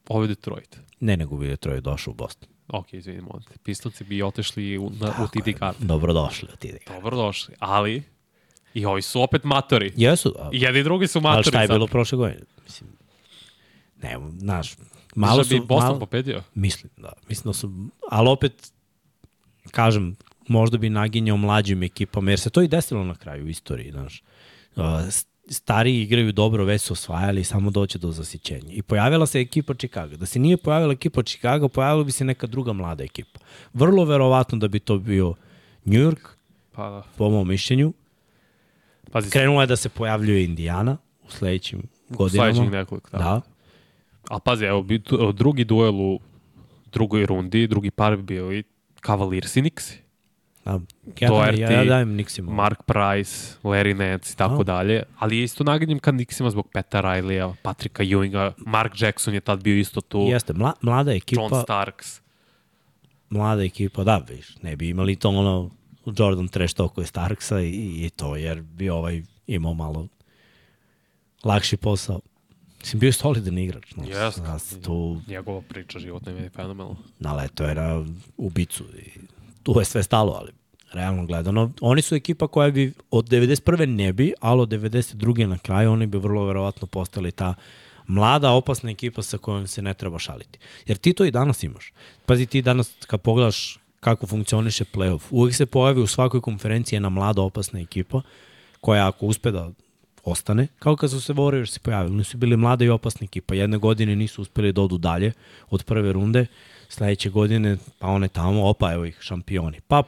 ovaj Detroit. Ne nego bi Detroit došao u Boston. Ok, izvinim, on. Pistonci bi otišli u, na, u TD Garden. Dobrodošli u TD. Dobro došli, ali i ovi su opet matori. Jesu, a, I jedni i drugi su matori. Ali šta je bilo prošle godine? Mislim, ne, znaš, malo su... bi Boston malo, pobedio. mislim, da. Mislim da su... Ali opet, kažem, možda bi naginjao mlađim ekipama, jer se to i desilo na kraju u istoriji, znaš. Stariji igraju dobro, već su osvajali, samo doće do zasićenja. I pojavila se ekipa Chicago. Da se nije pojavila ekipa Chicago, pojavila bi se neka druga mlada ekipa. Vrlo verovatno da bi to bio New York, Pa da. po mom mišljenju. Pazi, Krenula je da se pojavljuje Indiana u sledećim godinama. sledećih nekoliko. Da. Da. A pazi, evo, drugi duel u drugoj rundi, drugi par bi bili Cavaliers i Nixi. Da, ja, Doherty, ja, ja dajem Nixima. Mark Price, Larry Nance i tako A. dalje, ali isto naganjem ka Nixima zbog Peta Riley-a, Patrika Ewinga, Mark Jackson je tad bio isto tu, Jeste, mla, mlada John ekipa, Starks. mlada ekipa, da, viš, ne bi imali to ono Jordan trash talkove Starksa i, i to, jer bi ovaj imao malo lakši posao. Mislim, bio je solidan igrač. No, Jeste. Nas tu Njegova priča životna je fenomenalna. naleto je na ubicu i tu je sve stalo, ali realno gledano, oni su ekipa koja bi od 91. ne bi, ali od 92. na kraju oni bi vrlo verovatno postali ta mlada, opasna ekipa sa kojom se ne treba šaliti. Jer ti to i danas imaš. Pazi, ti danas kad pogledaš kako funkcioniše playoff, uvek se pojavi u svakoj konferenciji jedna mlada, opasna ekipa koja ako uspe da ostane, kao kad su se Warriors se pojavili. Oni su bili mlada i opasna ekipa. Jedne godine nisu uspeli da odu dalje od prve runde, sledeće godine, pa one tamo, opa, evo ih, šampioni. Pap,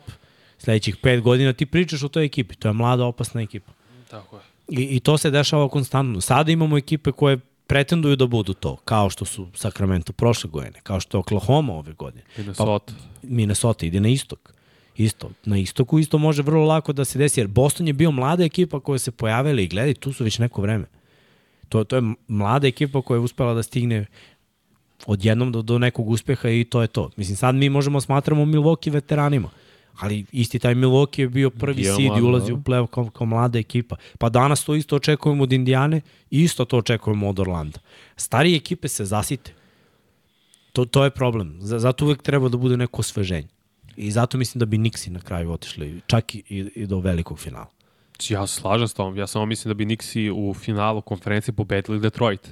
sledećih pet godina ti pričaš o toj ekipi. To je mlada, opasna ekipa. Tako je. I, I to se dešava konstantno. Sada imamo ekipe koje pretenduju da budu to, kao što su Sacramento prošle godine, kao što je Oklahoma ove godine. Minnesota. Minnesota ide na istok. Isto. Na istoku isto može vrlo lako da se desi, jer Boston je bio mlada ekipa koja se pojavila i gledaj, tu su već neko vreme. To, to je mlada ekipa koja je uspela da stigne odjednom do, do nekog uspeha i to je to. Mislim, sad mi možemo smatramo Milwaukee veteranima, ali isti taj Milwaukee je bio prvi Bio seed i ulazi da. u play kao, kao mlada ekipa. Pa danas to isto očekujemo od Indijane i isto to očekujemo od Orlanda. Starije ekipe se zasite. To, to je problem. Zato uvek treba da bude neko osveženje. I zato mislim da bi Nixi na kraju otišli čak i, i do velikog finala. Ja se slažem s tom. Ja samo mislim da bi Nixi u finalu konferencije pobedili Detroit.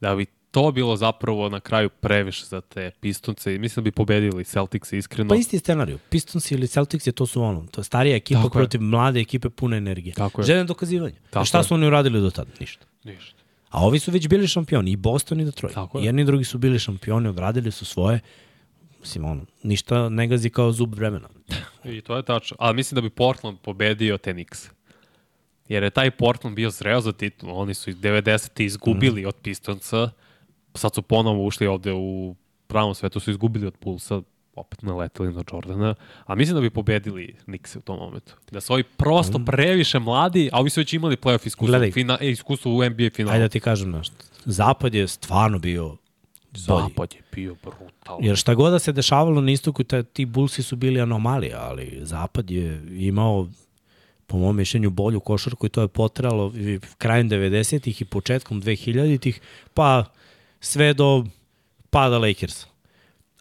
Da bi to bilo zapravo na kraju previše za te pistonce i mislim da bi pobedili Celtics iskreno. Pa isti scenariju. Pistons ili Celtics je to su ono. To je starija ekipa Tako je. protiv mlade ekipe pune energije. Tako je. Željeno dokazivanje. Tako A šta je. su oni uradili do tada? Ništa. Ništa. A ovi su već bili šampioni, i Boston i Detroit. Tako je. Jedni i drugi su bili šampioni, odradili su svoje. Mislim, ono, ništa ne gazi kao zub vremena. I to je tačno. Ali mislim da bi Portland pobedio te Knicks. Jer je taj Portland bio zreo za titulu. Oni su iz 90. izgubili mm. od Pistonca. Sad su ponovo ušli ovde u pravom svetu, su izgubili od Pulsa, opet naleteli na Jordana. A mislim da bi pobedili Knicks u tom momentu. Da su ovi prosto previše mladi, a ovi su već imali playoff iskustvo, Gledaj. fina, e, iskustvo u NBA finalu. Ajde da ti kažem nešto. Zapad je stvarno bio bolji. Zapad je bio brutalan. Jer šta god da se dešavalo na istoku, ta, ti Bullsi su bili anomalija, ali Zapad je imao po mom mišljenju bolju košarku i to je potralo i krajem 90-ih i početkom 2000-ih, pa sve do pada Lakersa.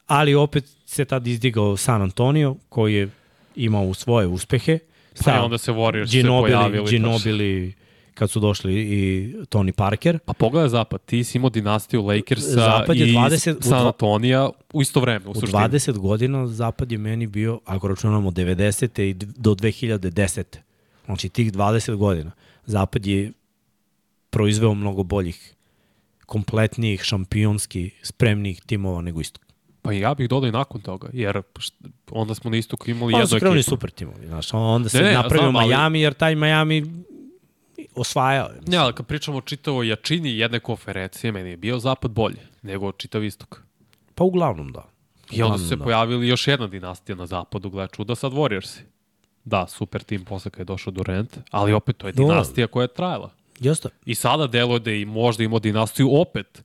Ali opet se tad izdigao San Antonio, koji je imao svoje uspehe. Pa i onda se Warriors se Ginobili, pojavili. Ginobili kad su došli i Tony Parker. Pa pogledaj Zapad, ti si imao dinastiju Lakersa Zapad je i 20 u San Antonija u isto vreme, u, U suštini. 20 godina Zapad je meni bio, ako računamo 90. i do 2010. Znači tih 20 godina. Zapad je proizveo mnogo boljih, kompletnijih, šampionski, spremnijih timova nego istok. Pa ja bih dodao i nakon toga, jer onda smo na istoku imali Onda jednu su krenuli ekipu. super timovi. Znaš, onda se Ne, ne, napravio znam, ali- Miami, jer taj Miami osvajao je. Ne, ali kad pričamo o čitavoj jačini jedne konferencije, meni je bio zapad bolje nego čitav istok. Pa uglavnom da. I onda su se da. pojavili još jedna dinastija na zapadu, gleda čuda, sad Warriorsi. Da, super tim posle kad je došao Durant, ali opet to je dinastija koja je trajala. Jeste. I sada deluje da i možda ima dinastiju opet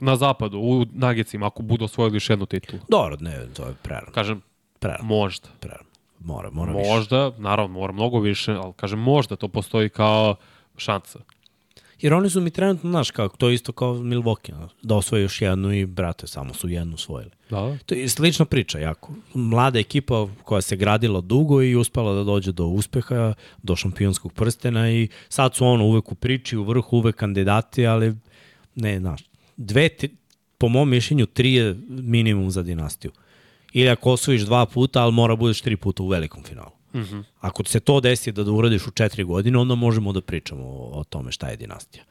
na zapadu, u Nagecima, ako budu osvojili još jednu titulu. Dobro, ne, to je prerano. Kažem, Prerano, možda. prerano. Mora, mora više. Možda, naravno, mora mnogo više, ali kažem, možda to postoji kao šansa. Jer oni su mi trenutno, znaš, kao, to isto kao Milwaukee, da osvoje još jednu i, brate, samo su jednu osvojili. Da, To je slična priča, jako. Mlada ekipa koja se gradila dugo i uspela da dođe do uspeha, do šampionskog prstena i sad su ono uvek u priči, u vrhu, uvek kandidati, ali ne, znaš, dve, tri, po mom mišljenju, tri je minimum za dinastiju. Ili ako osvojiš dva puta, ali mora budeš tri puta u velikom finalu. Mm -hmm. Ako se to desi da, da uradiš u četiri godine, onda možemo da pričamo o, o tome šta je dinastija.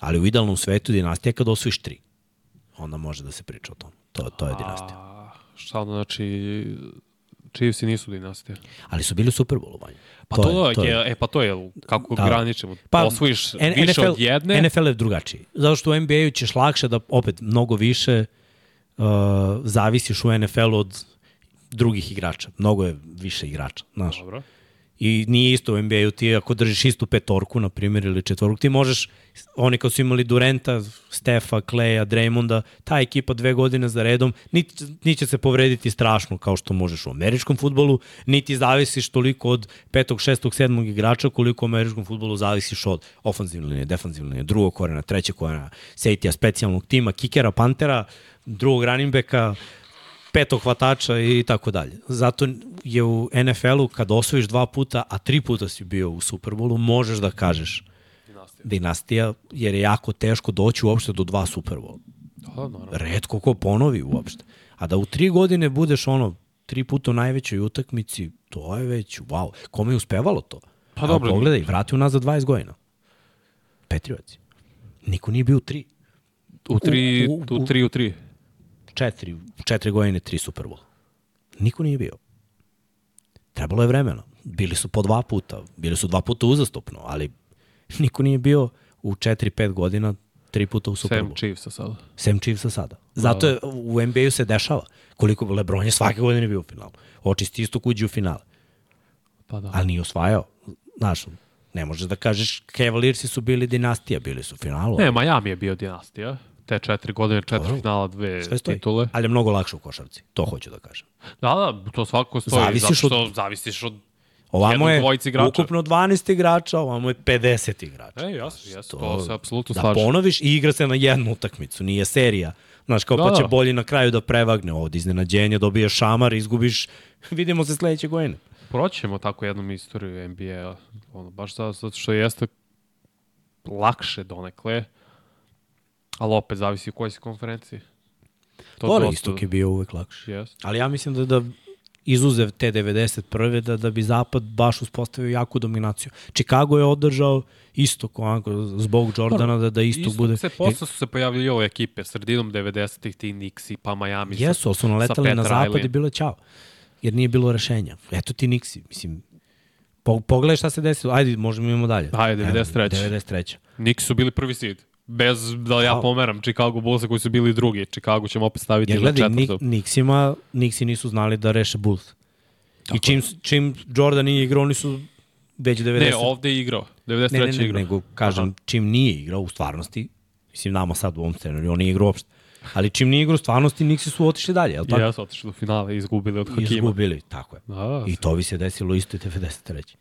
Ali u idealnom svetu dinastija je kad osvojiš tri. Onda može da se priča o tom. To, to je dinastija. A, šta onda znači, Chiefsi nisu dinastija? Ali su bili u Superbowlu manje. Pa to, to, je, e, pa to je, kako Da. graničemo, Pa, pa, osvojiš N- više NFL, od jedne, NFL je drugačiji. Zato što u NBA-u ćeš lakše da opet mnogo više uh, zavisiš u NFL-u od drugih igrača. Mnogo je više igrača, znaš. Dobro. I nije isto u NBA-u, ti ako držiš istu petorku, na primjer, ili četvorku, ti možeš, oni kao su imali Durenta, Stefa, Kleja, Draymonda, ta ekipa dve godine za redom, niti, niti će se povrediti strašno kao što možeš u američkom futbolu, niti zavisiš toliko od petog, šestog, sedmog igrača, koliko u američkom futbolu zavisiš od ofanzivne linije, defanzivne linije, drugog korena, trećeg korena, sejtija, specijalnog tima, kikera, pantera, drugog running backa, petog hvatača i tako dalje. Zato je u NFL-u kad osvojiš dva puta, a tri puta si bio u Superbolu, možeš da kažeš Dinastija. dinastija, jer je jako teško doći uopšte do dva Superbola. Da, naravno. Redko ko ponovi uopšte. A da u tri godine budeš ono, tri puta u najvećoj utakmici, to je već, wow. Kome je uspevalo to? Pa Evo, dobro. Pogledaj, vrati u nas za 20 godina. Petrioci. Niko nije bio u tri. U tri, U- u- u, tri, u tri. Četiri, četiri godine, tri Superbola. Niko nije bio. Trebalo je vremena. Bili su po dva puta, bili su dva puta uzastopno, ali niko nije bio u četiri, pet godina tri puta u Sam Superbolu. Chiefsa sada. Sem Chiefsa sada. Zato je, u NBA-u se dešava. Koliko Lebron je svake godine bio u finalu. Očisti isto kuđi u finale. Pa da. Ali nije osvajao. Znaš, ne možeš da kažeš Cavaliersi su bili dinastija, bili su u finalu. Ne, Miami je bio dinastija. Te četiri godine, četiri Dobro. finala, dve Sve stoji. titule. Ali je mnogo lakše u košarci. To hoću da kažem. Da, da, to svakako stoji. Zavisiš zato što zavisiš od... Ovamo je igrača. ukupno 12 igrača, ovamo je 50 igrača. E, jasno, jasno, to se apsolutno da slaže. ponoviš i igra se na jednu utakmicu, nije serija. Znaš, kao Da, pa će da. bolji na kraju da prevagne ovde iznenađenje, dobiješ šamar, izgubiš, vidimo se sledeće godine. Proćemo tako jednom istoriju NBA-a, ono, baš zato što jeste lakše donekle, ali opet zavisi u kojoj si konferenciji. To Dobro, istok je bio uvek lakše. Jest. Ali ja mislim da, da izuzev te 91. da, da bi Zapad baš uspostavio jaku dominaciju. Chicago je održao istok, onako, zbog Jordana, da, da istok Isto, bude... se posle su se pojavljali ove ekipe, sredinom 90-ih, ti Nixi, pa Miami. Jesu, ali su naletali na zapad i bilo je ćao. Jer nije bilo rešenja. Eto ti Nixi, mislim, po, pogledaj šta se desilo. Ajde, možemo imamo dalje. Ajde, Evo, 93.. 93. Nixi su bili prvi seed. Bez da ja A. pomeram Chicago Bullsa koji su bili drugi. Chicago ćemo opet staviti Jer na gledaj, Nik, četvrtu. Nixima, Nixi nisu znali da reše Bulls. I čim, čim Jordan nije igrao, oni su već 90. Ne, ovde je igrao. 93. ne, ne, ne, igrao. nego kažem, Aha. čim nije igrao u stvarnosti, mislim nama sad u ovom scenariju, on nije igrao uopšte. Ali čim nije igrao u stvarnosti, Nixi su otišli dalje, jel tako? Ja su otišli do finala i izgubili od Hakima. Izgubili, tako je. Da, I to bi se desilo isto i 93.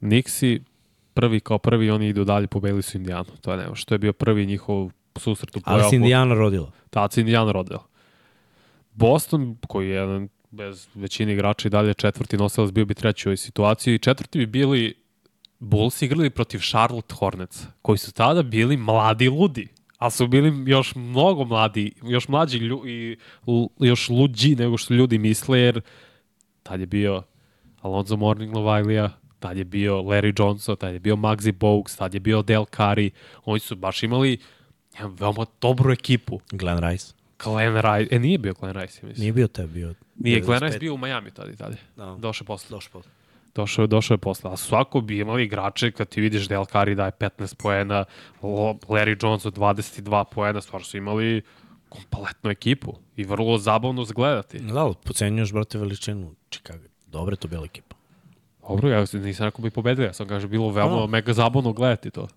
Nixi prvi kao prvi, oni idu dalje, pobedili su Indijanu. To je nema, što je bio prvi njihov susret u Ali se. Indijana rodila. Tad se Indijan rodil. Boston, koji je jedan bez većine igrača i dalje četvrti nosilac, bio bi treći u ovoj situaciji. Četvrti bi bili Bulls igrali protiv Charlotte Hornets, koji su tada bili mladi ludi. Ali su bili još mnogo mladi, još mlađi lju, i l, još luđi nego što ljudi misle, jer tad je bio Alonzo Mourning Lovailija, tad je bio Larry Johnson, tad je bio Maxi Bogues, tad je bio Del Curry. Oni su baš imali veoma dobru ekipu. Glenn Rice. Glenn Rice, e nije bio Glenn Rice, mislim. Nije bio te, bio... Nije, Glenn 95. Rice bio u Miami tada i dalje. Da. Došao je posle. Došao posle. Došao došao je posle. A svako bi imali igrače kad ti vidiš Del Curry daje 15 poena, Larry Johnson 22 poena, stvarno su imali kompletnu ekipu i vrlo zabavno zgledati. Da, ali pocenjuješ, brate, veličinu Chicago. Dobre to bila ekipa. Dobro, ja nisam rekao bi pobedili, ja sam kaže bilo veoma Da. mega zabavno gledati to.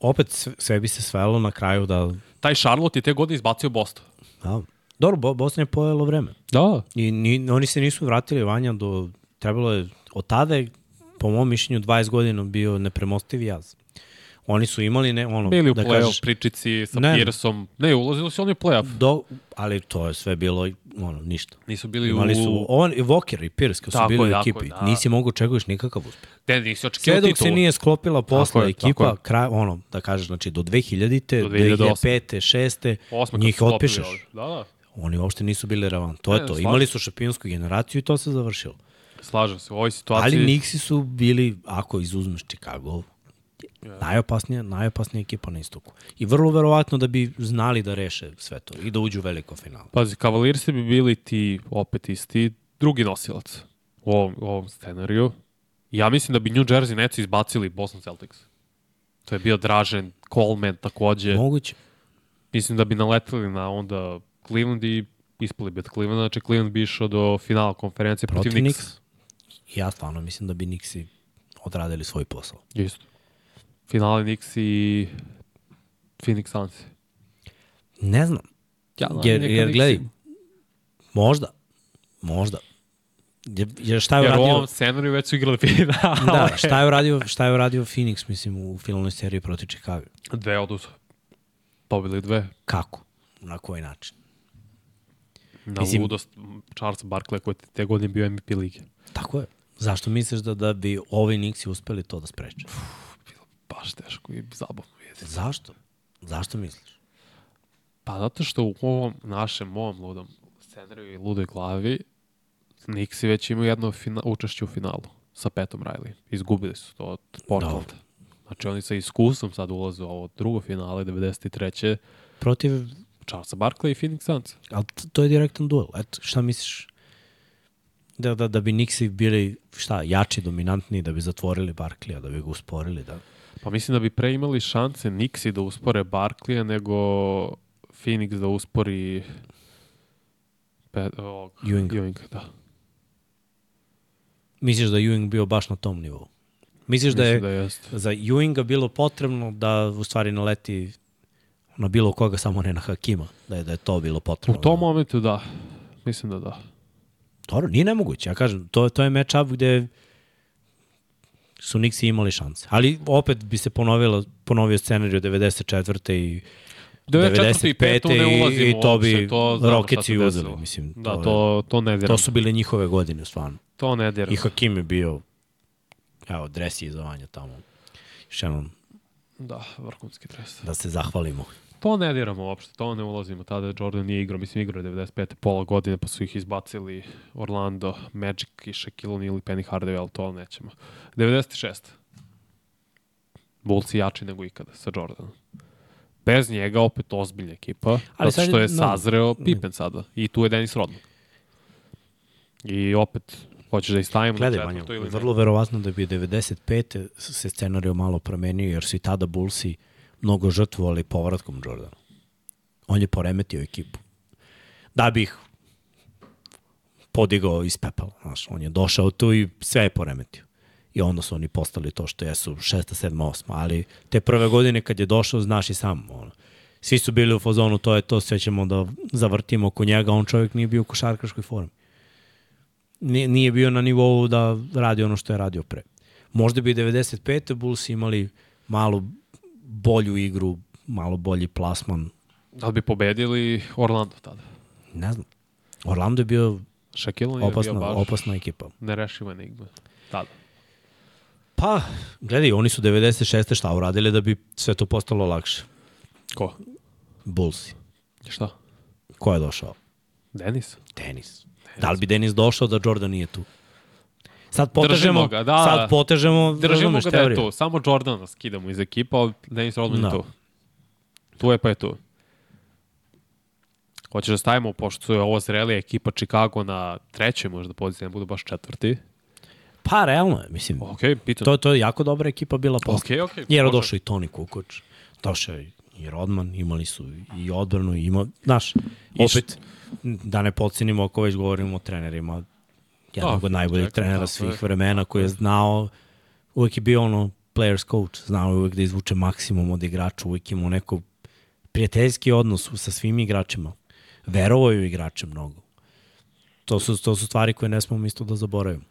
Opet sve, sve bi se svelo na kraju da... Taj Charlotte je te godine izbacio Boston. da. Dobro, Bo, Boston je pojelo vreme. Da, I ni, oni se nisu vratili vanja do... Trebalo je... Od tada je, po mom mišljenju, 20 godina bio nepremostiv jaz. Oni su imali, ne, ono, bili u da play-off kažeš, pričici sa Ne. Pearsom. Ne, ulazili su oni u play-off. do, ali to je sve bilo, ono, ništa. Nisu bili Imali u... su, on, i Walker i Pierce, kad su Tako bili je, u tako ekipi, je, da. nisi mogu očekuješ nikakav uspeh. Ne, nisi Sve očekivao dok se nije sklopila posle je, tako ekipa, je. kraj, ono, da kažeš, znači do 2000-te, Do 2008. 2005. 6. Osma kad njih otpišeš. Da, da. Oni uopšte nisu bili relevant. To je Ne, to. slažem Imali su šampionsku generaciju i to se završilo. Slažem se, u ovoj situaciji... Ali Nixi su bili, ako izuzmeš Chicago, najopasnija, najopasnija ekipa na istoku. I vrlo verovatno da bi znali da reše sve to i da uđu u veliko finale. Pazi, Cavaliersi bi bili ti opet isti drugi nosilac u ovom, u ovom scenariju. Ja mislim da bi New Jersey Nets izbacili Boston Celtics. To je bio Dražen, Coleman takođe. Moguće. Mislim da bi naleteli na onda Cleveland i ispali bi od Clevelanda, znači Cleveland bi išao do finala konferencije protiv, Protiv Knicks. Knicks. Ja stvarno mislim da bi Nixi odradili svoj posao. Isto. Finale Knicks i Phoenix Suns. Ne znam. Ja, Jer, jer gledaj, možda, možda. Jer, jer šta je Jer u ovom scenariju već su igrali finale. Da, šta je uradio, šta je uradio Phoenix, mislim, u finalnoj seriji protiv Chicago? Dve oduzu. Pobili dve. Kako? Na koji način? Na Mislim- ludost Charles Barkley koji te godine bio MVP lige. Tako je. Zašto misliš da, da bi ovi Nixi uspeli to da spreče? Baš teško i zabavno vidjeti. Zašto? Zašto misliš? Pa zato što u ovom našem, ovom ludom scenariju i ludoj glavi Nixi već imaju jedno fina, učešće u finalu sa Petom Riley. Izgubili su to od Portlanda. Znači oni sa iskustvom sad ulaze u ovo drugo finale 93. Protiv, Charlesa Barkley i Phoenix Suns. ali to je direktan duel. Eto, šta misliš? Da, da, da bi Nixi bili, šta, jači, dominantni, da bi zatvorili Barklija, da bi ga usporili, da... Pa mislim da bi pre imali šanse Nixi da uspore Barkleya nego Phoenix da uspori Pe, ovog, Ewing. Ewing, da. Misliš da Ewing bio baš na tom nivou? Misliš da je, da za Ewinga bilo potrebno da u stvari naleti na bilo koga, samo ne na Hakima, da je, da je to bilo U potrebno. tom momentu da. Mislim da da. Dobro, nije nemoguće, ja kažem, to, to je match-up gde su Nixi imali šanse. Ali opet bi se ponovilo, ponovio scenariju 94. i 94. i 5. 95. ne i, i to bi uopšte, to uzeli. Mislim, Da, to, to, to ne je, diram. to su bile njihove godine, stvarno. To ne diram. I Hakim je bio, evo, dresi iz Vanja tamo. Jednom, Da, vrhunski dres. da se zahvalimo. To ne diramo uopšte, to ne ulazimo. Tada Jordan nije igrao, mislim igrao je 95. pola godine, pa su ih izbacili Orlando, Magic i Shaquille O'Neal i Penny Hardaway, ali to nećemo. 96. Bulls jači nego ikada sa Jordanom. Bez njega opet ozbiljna ekipa, ali zato što je- no. sazreo Pippen sada. I tu je Dennis Rodman. I opet, hoćeš da istavimo Gledaj, Vanja, ne? vrlo verovatno da bi 95. se scenario malo promenio, jer su i tada Bullsi mnogo žrtvovali povratkom Jordana. On je poremetio ekipu. Da bi ih podigao iz pepela. Znaš, on je došao tu i sve je poremetio. I onda su oni postali to što jesu šesta, sedma, osma. Ali te prve godine kad je došao, znaš i sam. Ono, svi su bili u fazonu, to je to, sve ćemo da zavrtimo oko njega. On čovjek nije bio u košarkaškoj formi nije, nije bio na nivou da radi ono što je radio pre. Možda bi 95. Bulls imali malo bolju igru, malo bolji plasman. Da li bi pobedili Orlando tada? Ne znam. Orlando je bio Shaquille je bio opasna, baš opasna ekipa. nerešiva enigma. Tada. Pa, gledaj, oni su 96. šta uradili da bi sve to postalo lakše? Ko? Bullsi. Šta? Ko je došao? Denis? Denis. Da li bi Denis došao da Jordan nije tu? Sad potežemo, ga, da. sad potežemo, Držimo ga da je tu. Samo Jordana skidamo iz ekipa, ali Dennis Rodman Da. je tu. Tu je pa je tu. Hoćeš da stavimo, pošto je ovo zrelija ekipa Chicago na trećoj možda poziciji, ne budu baš četvrti. Pa, realno je, mislim. Ok, pitan. To, to je jako dobra ekipa bila posle. Ok, ok. Jer došao i Toni Kukoč, došao je i Rodman, imali su i odbranu, ima, znaš, opet, da ne podcenimo ako već govorimo o trenerima, jednog Da, od najboljih trenera tako svih je. vremena koji je znao, uvek je bio ono players coach, znao je uvek da izvuče maksimum od igrača, uvek imao neko prijateljski odnos sa svim igračima. Verovao je u igrače mnogo. To su, to su stvari koje ne smemo isto da zaboravimo.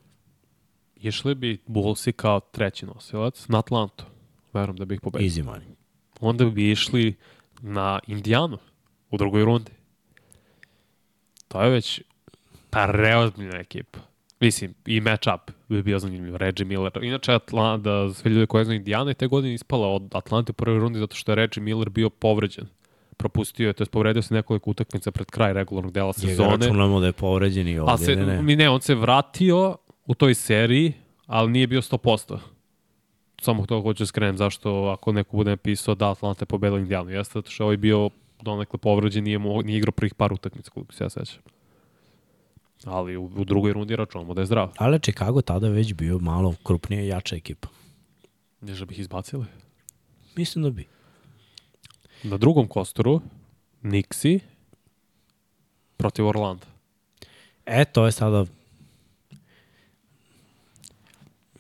Išli bi Bullsi kao treći nosilac na Atlantu. Verujem da bi ih pobedili. Easy money. Onda bi išli na Indijanu u drugoj rundi. To je već preozbiljna ekipa. Mislim, i match-up bi bio zanimljiv. Reggie Miller. Inače, Atlanta, sve ljude koje znaju Indijana je te godine ispala od Atlante u prvoj rundi zato što je Reggie Miller bio povređen. Propustio je, to je povredio se nekoliko utakmica pred kraj regularnog dela Njega sezone. računamo da je povređen i ovde. A se, ne, ne. mi ne, on se vratio u toj seriji, ali nije bio 100%. Samo to hoću da skrenem zašto ako neko bude napisao da Atlanta je pobedila Indijanu. Jeste zato što je ovaj bio donekle povređen, nije, mo, nije igrao prvih par utakmica, koliko se ja sećam. Ali u, u drugoj rundi računamo da je zdrav. Ali Chicago tada već bio malo krupnija i jača ekipa. Neže bih izbacili. Mislim da bi. Na drugom kosturu, Nixi, protiv Orlanda. E, to je sada...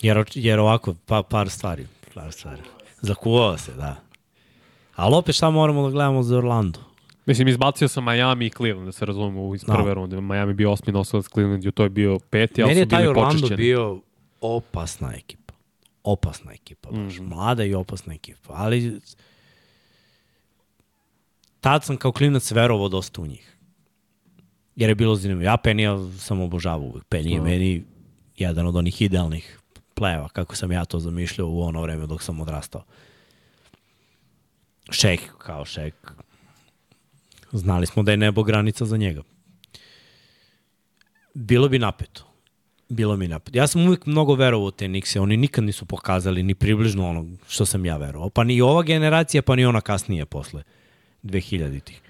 Jer, jer ovako, pa, par stvari. Par stvari. Zakuvao se, da. Ali opet šta moramo da gledamo za Orlando? Mislim, izbacio sam Miami i Cleveland, da se razumemo, iz prve Da. runde. Miami bio osmi nosilac, Cleveland je to je bio peti, ali Meni su je taj bili Orlando počešćeni. bio opasna ekipa. Opasna ekipa, baš. Mm. Mlada i opasna ekipa. Ali tad sam kao klinac verovao dosta u njih. Jer je bilo zanimljivo. Ja Penija sam obožavao uvek. Penny je Da. meni jedan od onih idealnih pleva, kako sam ja to zamišljao u ono vreme dok sam odrastao. Šek kao šek. Znali smo da je nebo granica za njega. Bilo bi napeto. Bilo mi napeto. Ja sam uvijek mnogo verovao u te Nikse. Oni nikad nisu pokazali ni približno ono što sam ja verovao. Pa ni ova generacija, pa ni ona kasnije posle 2000-ih.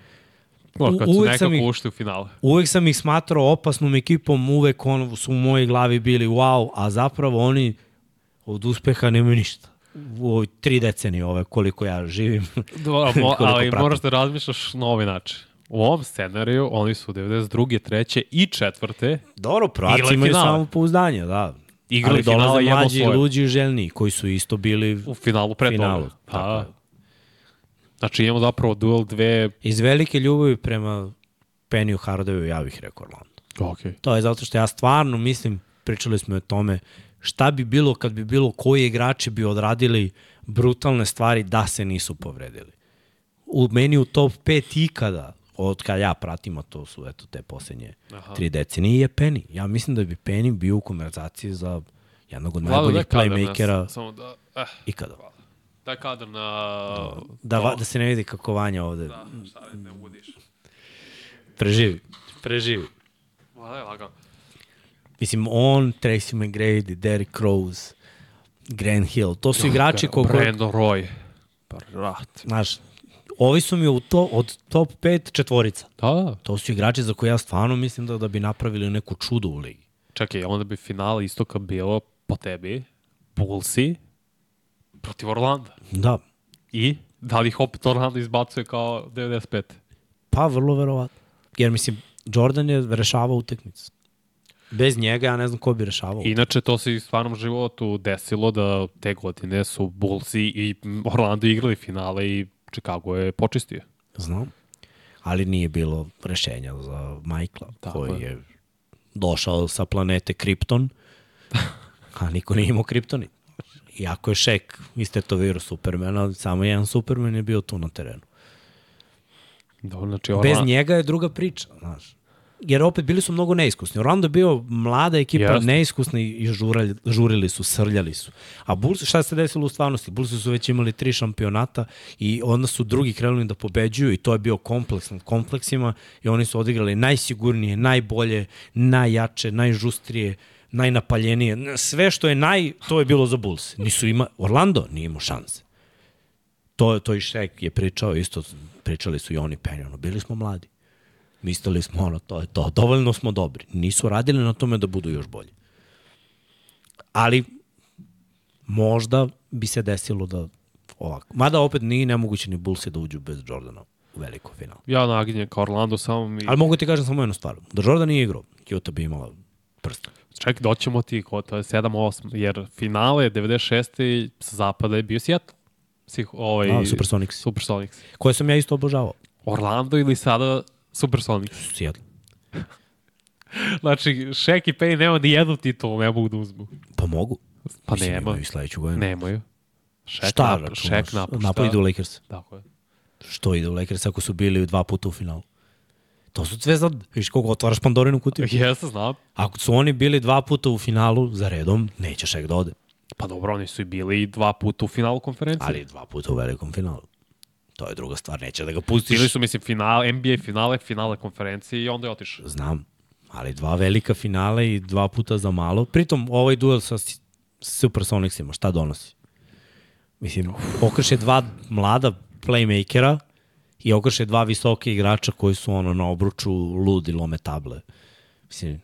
No, kad su sam nekako ih- ušli u finale. Uvek sam ih smatrao opasnom ekipom, uvek ono su u mojoj glavi bili wow, a zapravo oni od uspeha nemaju ništa. U ovoj tri decenije ove koliko ja živim. Dobro, mo, ali pratim. moraš da razmišljaš na ovaj način. U ovom scenariju oni su 92. treće i četvrte Dobro, Igrali imaju samo pouzdanje, da. Igrali Ali dolaze mlađi, svoje. luđi i željni, koji su isto bili u finalu pre finalu. toga. Pa, znači imamo zapravo duel dve... Iz velike ljubavi prema Peniju Hardevu ja bih rekao Orlando. Okay. To je zato što ja stvarno mislim, pričali smo o tome, šta bi bilo kad bi bilo koji igrači bi odradili brutalne stvari da se nisu povredili. U meni u top 5 ikada, od kad ja pratim, a to su eto te posljednje Aha. tri decenije, je Penny. Ja mislim da bi Penny bio u konverzaciji za jednog od daj najboljih na- playmakera Samo da... Eh, ikada. daj kadar na... Da, va- da se ne vidi kako Vanja ovde Da, šta ne uvudiš. preživi. Preživi. Ma daj lagano. Mislim, on, Tracy McGrady, Derrick Rose, Grant Hill, to su igrači koliko... Brandon Roy. Pa, rat. Znaš, ovi su mi u to, od top 5 četvorica. Da, da. To su igrači za koje ja stvarno mislim da, da bi napravili neku čudu u ligi. Čekaj, onda bi finale istoka bilo po tebi, Bullsi protiv Orlanda. Da, I da li ih opet Orlando izbacuje kao 95. pa vrlo verovatno. Jer mislim, Jordan je rešavao utekmicu. Bez njega ja ne znam ko bi rešavao. Inače, to se i stvarnom životu desilo da te godine su Bullsi i Orlando igrali finale i Chicago je počistio. Znam. Ali nije bilo rešenja za Michaela, Tako koji je. je došao sa planete Krypton, a niko nije imao Kryptonit. Iako je Šek istetovirao Supermana, samo jedan Superman je bio tu na terenu. Dobro, znači Bez Orlando... njega je druga priča, znaš. Jer opet bili su mnogo neiskusni. Orlando je bio mlada ekipa. Jeste. neiskusni i žurali, žurili su, srljali su. A Bulls, šta se desilo u stvarnosti? Bulls su već imali tri šampionata i onda su drugi krenuli da pobeđuju i to je bio kompleks nad kompleksima i oni su odigrali najsigurnije, najbolje, najjače, najžustrije, najnapaljenije. Sve što je naj, to je bilo za Bulls. Nisu ima, Orlando nije imao šanse. To, to i Šek je pričao, isto pričali su i oni Penny, ono, bili smo mladi. Mislili smo, ono, to je to, dovoljno smo dobri. Nisu radili na tome da budu još bolji. Ali, možda bi se desilo da ovako. Mada opet nije nemoguće ni Bullsi da uđu bez Jordana u veliko finalu. Ja naginjem kao Orlando samo mi... Ali mogu ti kažem samo jednu stvar. Da Jordan nije igrao, Utah bi imala prst. Čekaj, doćemo ti, ko, to je 7-8, jer finale 96. sa zapada je bio Seattle. Svih, ovaj, Da, Supersonics. Supersonics. Koje sam ja isto obožavao. Orlando ili sada Supersonics. Seattle. Znači, Shaq i Payne nema ni jednu titulu, ne mogu da uzmu. Pa mogu. Pa Mislim, nema. imaju i sledeću godinu. Nemaju. Shaq Šta nap-? Shaq napušta. Napad ide u Lakers. Tako je. Što ide u Lakers ako su bili dva puta u finalu? To su sve za... Viš koliko otvaraš Pandorinu kutiju. Jeste, znam. Ako su oni bili dva puta u finalu za redom, neće Šek da ode. Pa dobro, oni su i bili dva puta u finalu konferencije. Ali dva puta u velikom finalu. To je druga stvar, neće da ga pustiš. Bili su, mislim, finale, NBA finale, finale konferencije i onda je otišao. Znam, ali dva velika finale i dva puta za malo. Pritom, ovaj duel sa Supersonicsima, šta donosi? Mislim, okrše dva mlada playmakera i okrše dva visoke igrača koji su ono na obruču ludi lome table. Mislim,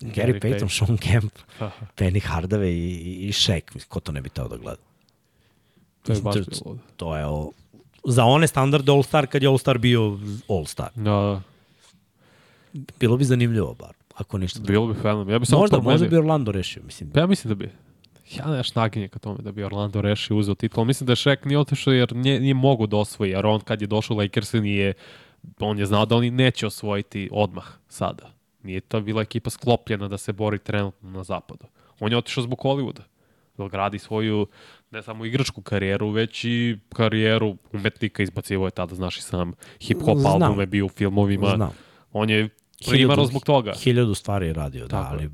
Gary, Payton. Sean Kemp, Penny Hardaway i, i, Shaq. Ko to ne bi teo da gleda? To je baš to, bilo to je o, za one standarde All-Star kad je All-Star bio All-Star. Da, da. bilo bi zanimljivo bar, ako ništa. drugo. Bilo bi fenomen. Ja bi samo Možda, možda bi Orlando rešio, mislim. Pa ja mislim da bi. Ja neš naginje ka tome da bi Orlando rešio uzeo titul. Mislim da je Shaq nije otišao jer nije, nije mogu da osvoji. Jer on kad je došao u Lakers nije, on je znao da oni neće osvojiti odmah sada. Nije to bila ekipa sklopljena da se bori trenutno na zapadu. On je otišao zbog Hollywooda. Da gradi svoju ne samo igračku karijeru, već i karijeru umetnika. Izbacivo je tada, znaš i sam, hip-hop albume, bio u filmovima. Znam. On je primano zbog toga. Hiljadu stvari je radio, da, Tako je. ali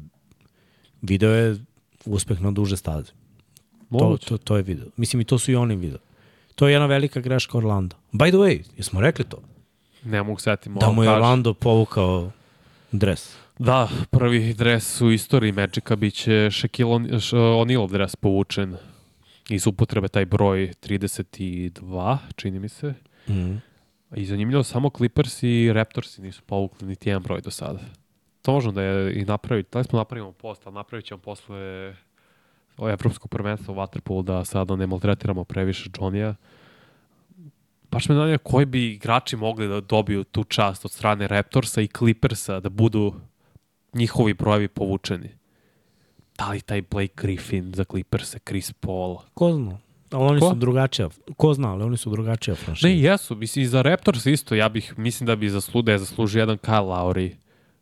video je uspeh na duže staze. To, Moguće. to, to je video. Mislim, i to su i oni video. To je jedna velika greška Orlanda. By the way, jesmo rekli to? Ne mogu setiti. Da mu je Orlando povukao dres. Da, prvi dres u istoriji Magica biće Shaquille On- Š- O'Nealov dres povučen iz upotrebe taj broj 32, čini mi se. Mm. I zanimljivo, samo Clippers i Raptorsi nisu povukli niti jedan broj do sada. To možemo da je i napraviti. Da li smo napravimo post, ali napravit ćemo posle o evropskog prvenstva u Waterpoolu da sada ne maltretiramo previše Johnny-a. Baš me zanima koji bi igrači mogli da dobiju tu čast od strane Raptorsa i Clippersa da budu njihovi brojevi povučeni. Da li taj Blake Griffin za Clipperse, Chris Paul? Ko zna? Ali oni Ko? su drugačija. Ko zna, ali oni su drugačija franšiza. Ne, jesu. Mislim, i za Raptors isto. Ja bih, mislim da bi zaslu, da je zaslužio jedan Kyle Lowry.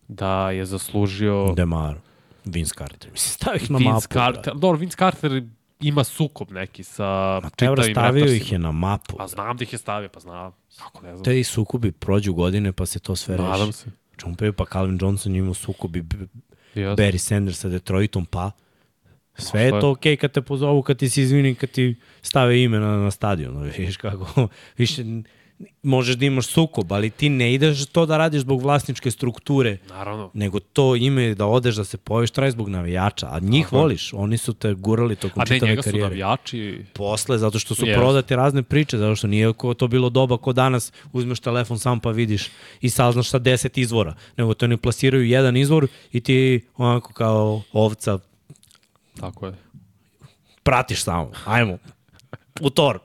Da je zaslužio Demar, Vince Carter. Mislim, stavi ih na mapu. Vince Carter. Dobro, Vince Carter ima sukob neki sa Ma čitavim stavio ih je na mapu. Pa znam da ih je stavio, pa znam. Kako ne znam. Te i sukobi prođu godine pa se to sve Nadam reši. se. Čumpaju pa Calvin Johnson imao sukobi B- Yes. Barry Sanders sa Detroitom pa. Sve je to okej kad te pozovu, kad ti se izvini, kad ti stave ime na, na stadion. Viš kako, više možeš da imaš sukob, ali ti ne ideš to da radiš zbog vlasničke strukture, Naravno. nego to ime da odeš da se poviš traje zbog navijača. A njih je. voliš, oni su te gurali tokom A ne, čitave njega su karijere. navijači. Posle, zato što su Yes. prodate razne priče, zato što nije to bilo doba ko danas uzmeš telefon sam pa vidiš i saznaš sa 10 izvora, nego to ne plasiraju jedan izvor i ti onako kao ovca Tako je. pratiš samo. Ajmo. U tor.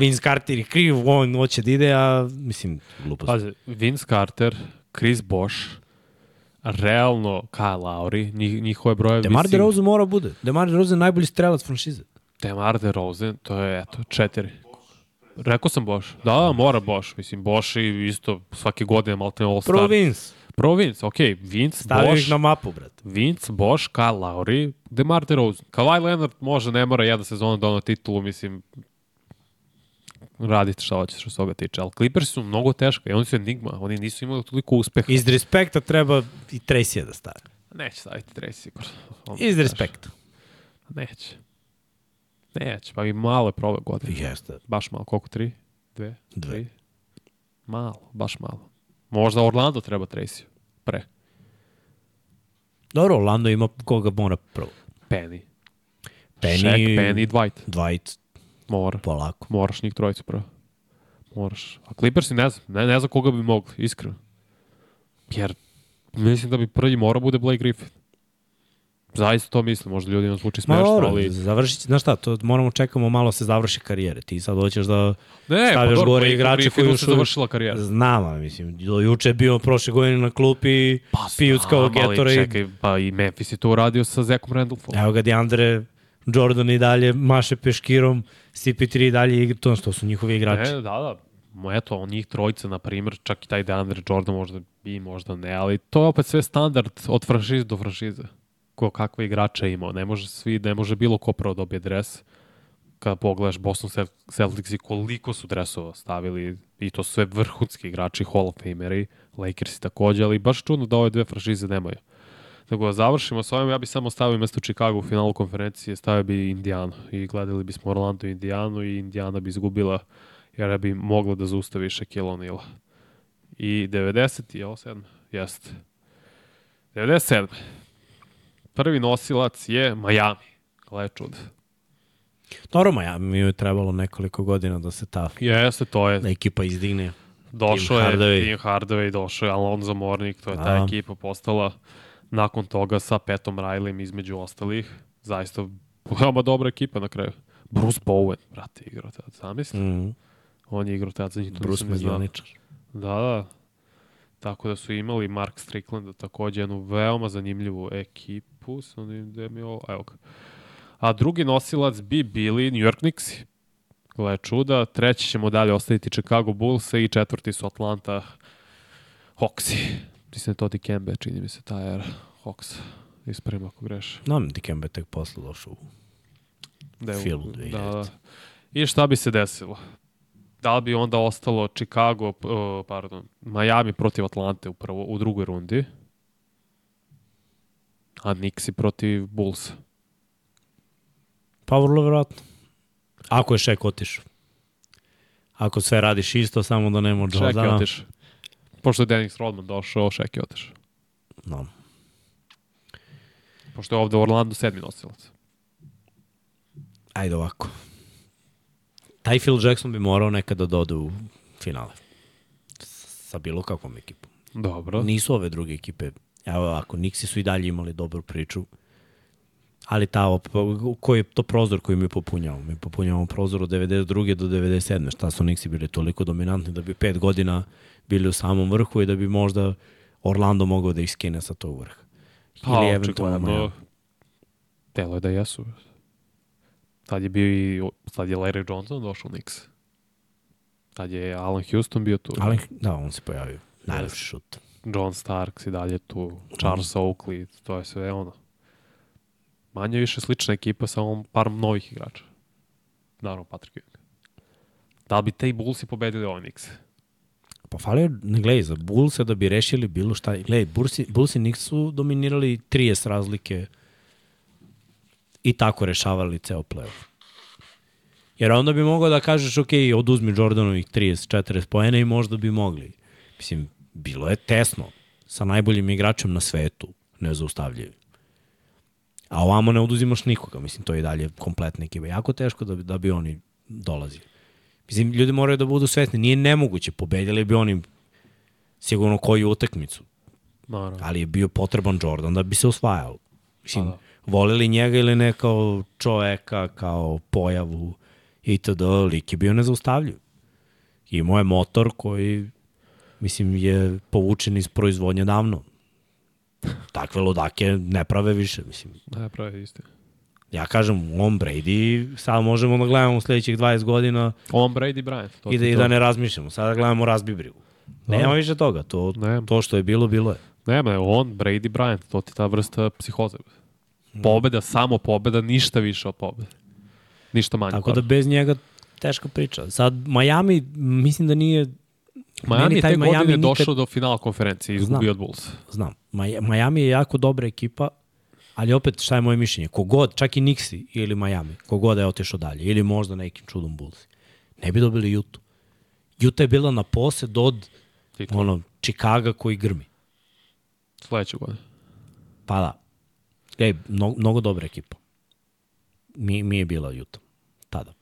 Vince Carter je kriv, on hoće da ide, a mislim, glupost. Pazi, Vince Carter, Chris Bosh, realno Kyle Lowry, njih, njihove broje Demar DeRozan mora bude. Demar DeRozan je najbolji strelac franšize. Demar DeRozan, to je, eto, četiri. Rekao sam Boš. Da, da, mora Boš. Mislim, Boš i isto svake godine malte All Star. Prvo Vince. Prvo Vince, okej. Vince, Stavio Boš, na mapu, brate. Vince, Boš, Kyle Lowry, Demar DeRozan. Kawhi Leonard može, ne mora jedna sezona da ono titulu, mislim, radite šta hoćete što se toga tiče. Ali Clippers su mnogo teška i oni su enigma. Oni nisu imali toliko uspeha. Iz respekta treba i Tracy da stavi. Neće staviti Tracy sigurno. Iz respekta. Neće. Neće, pa i malo je prove godine. Jeste. Baš malo, koliko? Tri? Dve? Dve. Tri? Malo, baš malo. Možda Orlando treba Tracy. Pre. Dobro, Orlando ima koga mora prvo. Penny. Penny- Shaq, Penny i Dwight. Dwight, Mora. polako. Moraš njih trojicu prvo. Moraš. A Clippersi ne znam. Ne, ne znam koga bi mogli, iskreno. Jer mislim da bi prvi mora bude Blake Griffin. Zaista to mislim. Možda ljudima zvuči smešno, ali... završit, znaš šta, to moramo čekamo malo se završi karijere. Ti sad hoćeš da Ne, pa stavljaš dobro, gore igrače koji su- završila karijera. znam, mislim, do juče je bio prošle godine na klupi pa, pijuckao Znam, ali Gatorade. Čekaj, pa i Memphis je to uradio sa Zekom Randolphom. Evo ga DeAndre Jordan i dalje maše peškirom, CP3 i dalje igra, to, to su njihovi igrači. E, da, da. Eto, on njih trojica, na primjer, čak i taj DeAndre Jordan možda bi, možda ne, ali to je opet sve standard od franšize do franšize. Ko kakve igrače je imao. Ne može svi, ne može bilo ko prvo dobije dres. Kada pogledaš Boston Cel- Celtics i koliko su dresova stavili i to sve vrhunski igrači, Hall of Fameri, Lakersi takođe, ali baš čudno da ove dve franšize nemaju. Nego da završimo s ovim, ja bi samo stavio mesto Chicago u finalu konferencije, stavio bi Indijanu i gledali bismo Orlando i Indijanu i Indijana bi izgubila jer bi mogla da zaustavi Shaquille O'Neal. I 90 i ovo 7, jeste. 97. Prvi nosilac je Miami. Gle čud. Dobro, ma ja, mi je trebalo nekoliko godina da se ta Jeste, to je. ekipa izdigne. Došao je Hardaway. Tim Hardaway, došao je Alonzo Mourning, to je ta Da. ekipa postala nakon toga sa Petom Rileyem između ostalih. Zaista veoma dobra ekipa na kraju. Bruce Bowen, brate, igrao tad, zamisli. Mm, On je igrao tad za njih, to Bruce nisam. Da, da. Tako da su imali Mark Strickland takođe jednu veoma zanimljivu ekipu. Sam da mi ovo, evo ga. A drugi nosilac bi bili New York Knicks. Gle čuda. Treći ćemo dalje ostaviti Chicago Bulls i četvrti su Atlanta Hawksi. Mislim da to Dikembe, čini mi se, ta era Hawks. Ispravim ako greš. Znam, Dikembe tek posle došao. u- Da je u- Filu da, 2000. da. I šta bi se desilo? Da li bi onda ostalo Chicago, uh, pardon, Miami protiv Atlante u, prvo, u drugoj rundi, a Knicksi protiv Bulls. Pa vrlo verovatno. Ako je Šek otišao. Ako sve radiš isto, samo da nema Šek je Jordana. otišao. Pošto je Dennis Rodman došao, Šek je otišao. No. Pošto je ovde u Orlando sedmi nosilac. Ajde ovako. Taj Phil Jackson bi morao nekada da ode u finale. Sa bilo kakvom ekipom. Dobro. Nisu ove druge ekipe. Evo ovako, Nixi su i dalje imali dobru priču. Ali ta, op- koji je to prozor koji mi popunjavamo? Mi popunjavamo prozor od 92. do 97. Šta su Nixi bili toliko dominantni da bi pet godina bili u samom vrhu i da bi možda Orlando mogao da ih skine sa tog vrha. Pa, Ili eventualno očigledno, telo je da jesu. Tad je bio i, tad je Larry Johnson došao u Knicks. Tad je Alan Houston bio tu. Ali, da, on se pojavio. Najlepši šut. John Starks i dalje tu, Charles Oakley, to je sve ono. Manje više slična ekipa sa ovom par novih igrača. Naravno, Patrick Ewing. Da li bi te i Bullsi pobedili ovaj Knicks? Pa falio, ne gledaj, za Bullse da bi rešili bilo šta. Gledaj, Bullsi, Bullsi Knicks su dominirali 30 razlike i tako rešavali ceo playoff. Jer onda bi mogao da kažeš, ok, oduzmi Jordanovih 30-40 poena i možda bi mogli. Mislim, bilo je tesno sa najboljim igračem na svetu, nezaustavljivi. A ovamo ne oduzimaš nikoga, mislim, to je i dalje kompletna ekipa. Jako teško da bi, da bi oni dolazili. Mislim, ljudi moraju da budu svesni, nije nemoguće, pobedili bi oni sigurno koju utakmicu, Naravno. ali je bio potreban Jordan da bi se osvajao. Mislim, Pa da. voleli njega ili ne kao čoveka, kao pojavu itd. Lik je bio nezaustavljiv. Imao je motor koji, mislim, je povučen iz proizvodnje davno. Takve ludake ne prave više, mislim. Ne, pravi istina. Ja kažem, on Brady, sad možemo da gledamo u sledećih 20 godina On Brady Bryant. To i da, i da ne razmišljamo. Sada gledamo razbi brigu. Nema više toga. To, Nema. to što je bilo, bilo je. Nema, on, Brady Bryant, to ti ta vrsta psihoze. Pobeda, samo pobeda, ništa više od pobede. Ništa manje. Tako da bez njega teška priča. Sad, Miami, mislim da nije... Miami je te godine Miami nikad- došao do finala konferencije i izgubio od Bulls. Znam, Miami je jako dobra ekipa, ali opet šta je moje mišljenje? Kogod, čak i Nixi ili Miami, kogod je otišao dalje, ili možda nekim čudom Bulls, ne bi dobili Jutu. Juta je bila na posed od Titul. ono, Chicaga koji grmi. Sledeće godine. Pa da. Ej, mnogo, mnogo dobra ekipa. Mi, mi je bila Juta. Tada.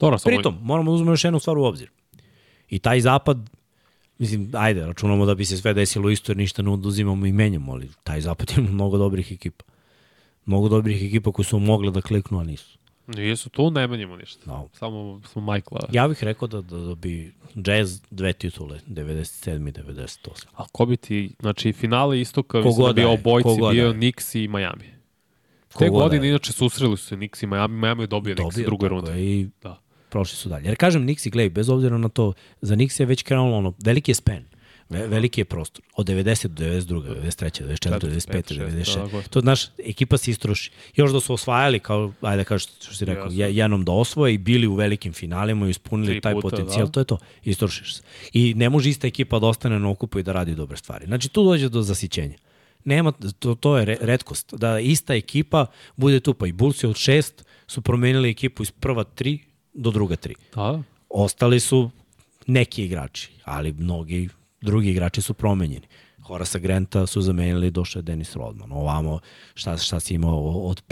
Dobro, samo... Pritom, moramo da uzmemo još jednu stvar u obzir. I taj zapad, mislim, ajde, računamo da bi se sve desilo isto jer ništa ne oduzimamo i menjamo, ali taj zapad ima mnogo dobrih ekipa. Mnogo dobrih ekipa koji su mogle da kliknu, a nisu. Nisu tu, ne menjamo ništa. No. Samo smo Michaela. Ja bih rekao da, da, da bi Jazz dve titule, 97. i 98. A ko bi ti, znači finale istoka, mislim da bi obojci bio. Knicks i Miami. Ko Te god godine je. inače susreli su se Knicks i Miami, Miami je dobio Knicks drugoj tako rundi. je, I Da. prošli su dalje. Jer kažem, Nixi, gledaj, bez obzira na to, za Nixi je već krenulo ono, veliki je spen. Ve, veliki je prostor. Od 90 do 92, 93, 94, 95, 96. tako je. To, znaš, ekipa se istroši. Još da su osvajali, kao, ajde kažeš što si rekao, je, jednom da osvoje i bili u velikim finalima i ispunili Tri taj puta, potencijal, da. to je to. Istrošiš se. I ne može ista ekipa da ostane na okupu i da radi dobre stvari. Znači, tu dođe do zasićenja. Nema, to, to je re, redkost. Da ista ekipa bude tu, pa i Bulls od šest su promenili ekipu iz prva tri do druga tri. Da, Ostali su neki igrači, ali mnogi drugi igrači su promenjeni. Horasa Granta su zamenili, došao je Dennis Rodman. Ovamo, šta, šta si imao od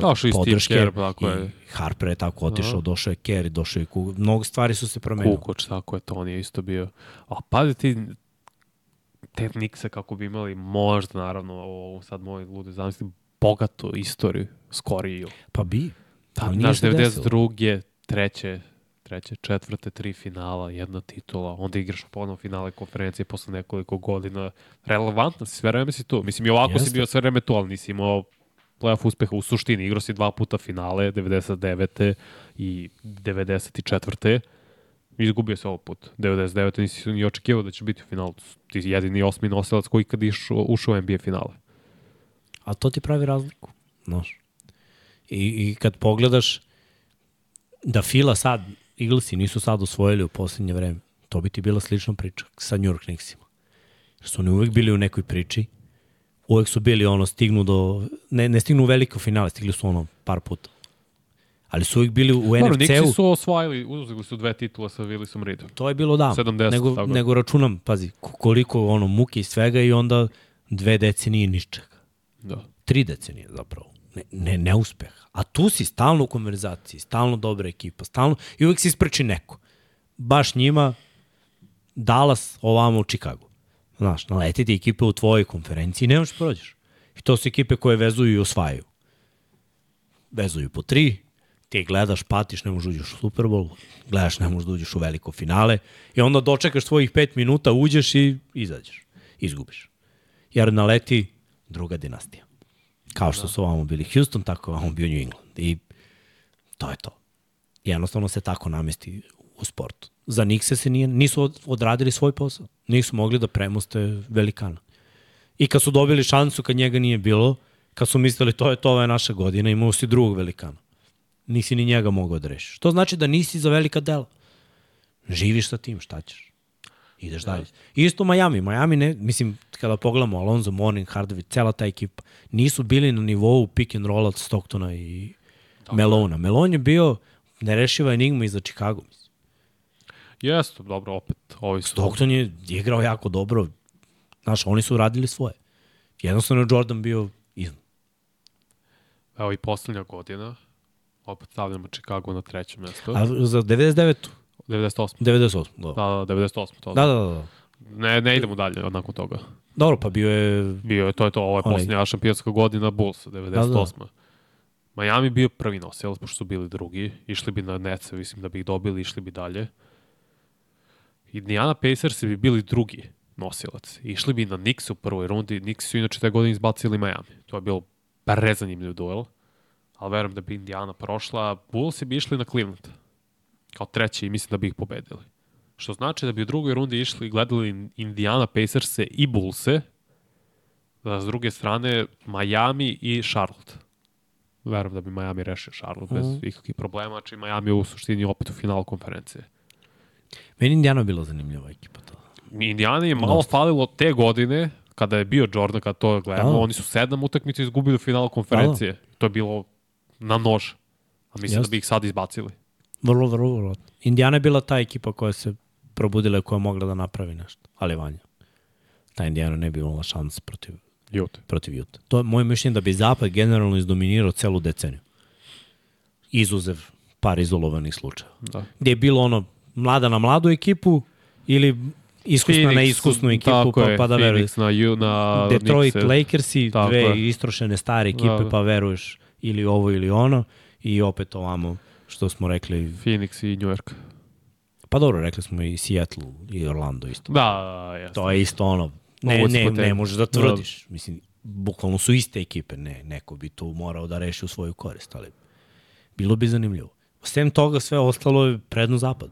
Došao i Steve podrške. Kerr, tako je. Harper je tako otišao, došao je Kerr, došao je Kug. Mnogo stvari su se promenile. Kukoč, tako je, to on je isto bio. A pazi ti, te Knickse kako bi imali možda, naravno, ovo sad moj lude zamislim, bogatu istoriju, skoriju. Pa bi. Da, desilo. 92. treće, treće, četvrte, tri finala, jedna titula, onda igraš ponovno finale konferencije posle nekoliko godina. Relevantno si, sve vreme si tu. Mislim, i ovako Jeste. si bio sve vreme tu, ali nisi imao playoff uspeha u suštini. Igrao si dva puta finale, 99. i 94. Izgubio se ovog put. 99. nisi ni očekivao da će biti u finalu. Ti si jedini osmi nosilac koji kad išao, ušao u NBA finale. A to ti pravi razliku, znaš. I, I kad pogledaš da Fila sad, Eaglesi nisu sad osvojili u poslednje vreme, to bi ti bila slična priča sa New York Knicksima. Jer su oni uvek bili u nekoj priči, uvek su bili ono, stignu do, ne, ne stignu u veliko finale, stigli su ono par puta. Ali su uvek bili u NFC-u. Nixi su osvajali, uzeli su dve titula sa Willisom Reedom. To je bilo da. 70, nego, tako. nego računam, pazi, ko- koliko ono muke i svega i onda dve decenije ničega. Da. Tri decenije zapravo. Ne, ne, neuspeh. A tu si stalno u konverzaciji, stalno dobra ekipa, stalno, i uvek se isprči neko. Baš njima Dallas ovamo u Chicago. Znaš, naletiti ekipe u tvojoj konferenciji, nemaš da prođeš. I to su ekipe koje vezuju i osvajaju. Vezuju po tri, ti gledaš, patiš, ne možeš da uđeš u Super Bowl, gledaš, ne možeš da uđeš u veliko finale i onda dočekaš svojih pet minuta, uđeš i izađeš. Izgubiš. Jer naleti druga dinastija. Kao što su ovamo bili Houston, tako ovamo bio New England. I to je to. Jednostavno se tako namesti u sportu. Za Nikse se nije, nisu od- odradili svoj posao. Nisu mogli da premoste velikana. I kad su dobili šansu, kad njega nije bilo, kad su mislili to je to, ovo je naša godina, imao si drugog velikana. Nisi ni njega mogao da rešiš. To znači da nisi za velika dela. Živiš sa tim, šta ćeš? Ideš dalje. Isto Miami. Miami, ne, mislim, kada pogledamo Alonzo Mourning, Hardaway, cela ta ekipa, nisu bili na nivou pick and roll od Stocktona i Melona. Melon je bio nerešiva enigma iza Chicago. Mislim. Jeste, dobro, opet, ovi su... Stockton je igrao jako dobro. Znaš, oni su radili svoje. Jednostavno je Jordan bio iznad. Evo i poslednja godina, opet stavljamo Chicago na trećem mestu. A za 99. 98. 98. Da, Da, da, 98. To da, da. da, da. Ne, ne idemo dalje od nakon toga. Dobro, pa bio je... Bio je, to je to, ovo je Onaj- posljednja šampionska godina Bulls, 98. Da, da. Miami bio prvi nosilac, pošto su bili drugi. Išli bi na Nece, mislim da bi ih dobili, išli bi dalje. Indiana Pacers bi bili drugi nosilac. Išli bi na Knicks u prvoj rundi. Knicks su inače te godine izbacili Miami. To je bilo prezanimljiv duel. Ali verujem da bi Indiana prošla. Bulls bi išli na Cleveland. Kao treći i mislim da bi ih pobedili. Što znači da bi u drugoj rundi išli i gledali Indiana Pacers-e i Bullse, da s druge strane Miami i Charlotte. Verujem da bi Miami rešio Charlotte bez ikakvih problema, či Miami je u suštini opet u finalu konferencije. Meni Indiana bila zanimljiva ekipa. To. Indiana je malo falilo te godine, kada je bio Jordan, kada to gledamo, Da. oni su sedam utakmica izgubili u finalu konferencije. To je bilo na nož. A mislim Jeste. da bi ih sad izbacili. Vrlo, vrlo, vrlo. Indiana je bila ta ekipa koja se probudila i koja je mogla da napravi nešto. Ali vanja. Ta Indiana ne bi imala šans protiv, Jute. protiv Juta. To je moje mišljenje da bi Zapad generalno izdominirao celu deceniju. Izuzev par izolovanih slučajeva. Da. Gde je bilo ono mlada na mladu ekipu ili iskusna na iskusnu ekipu pa, je, pa da veruješ. Phoenix na, na Detroit Knicks-e. Lakersi, Tako dve je. istrošene stare ekipe, Da, da. pa veruješ ili ovo ili ono i opet ovamo što smo rekli, Phoenix i New York. pa dobro, rekli smo i Seattle i Orlando isto. Da, jeste. To je isto ono, ne, Ovo ne, ne možeš da tvrdiš. Mislim, bukvalno su iste ekipe, ne, neko bi tu morao da reši u svoju korist, ali bilo bi zanimljivo. Sem toga sve ostalo je predno zapad.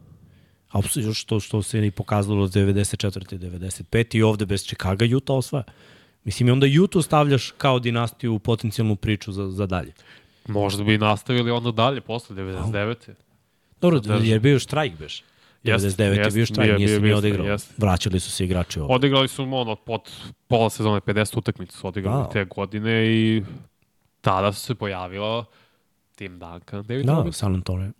Apsolutno što, što se i pokazalo od 94. i 95. i ovde bez Čikaga Utah osvaja. Mislim, i onda Utah stavljaš kao dinastiju u potencijalnu priču za, za dalje. Možda bi nastavili onda dalje, posle 99. Dobro, Zadrži. jer je bio štrajk, beš. Jeste, 99. je jeste, bio štrajk, nije se ni bio odigrao. jeste. Vraćali su se igrači ovde. Odigrali su ono pod pola sezone 50 utakmica su odigrali Da. te godine i tada su se pojavila Tim Duncan, David Da, Robinson. San Antonio.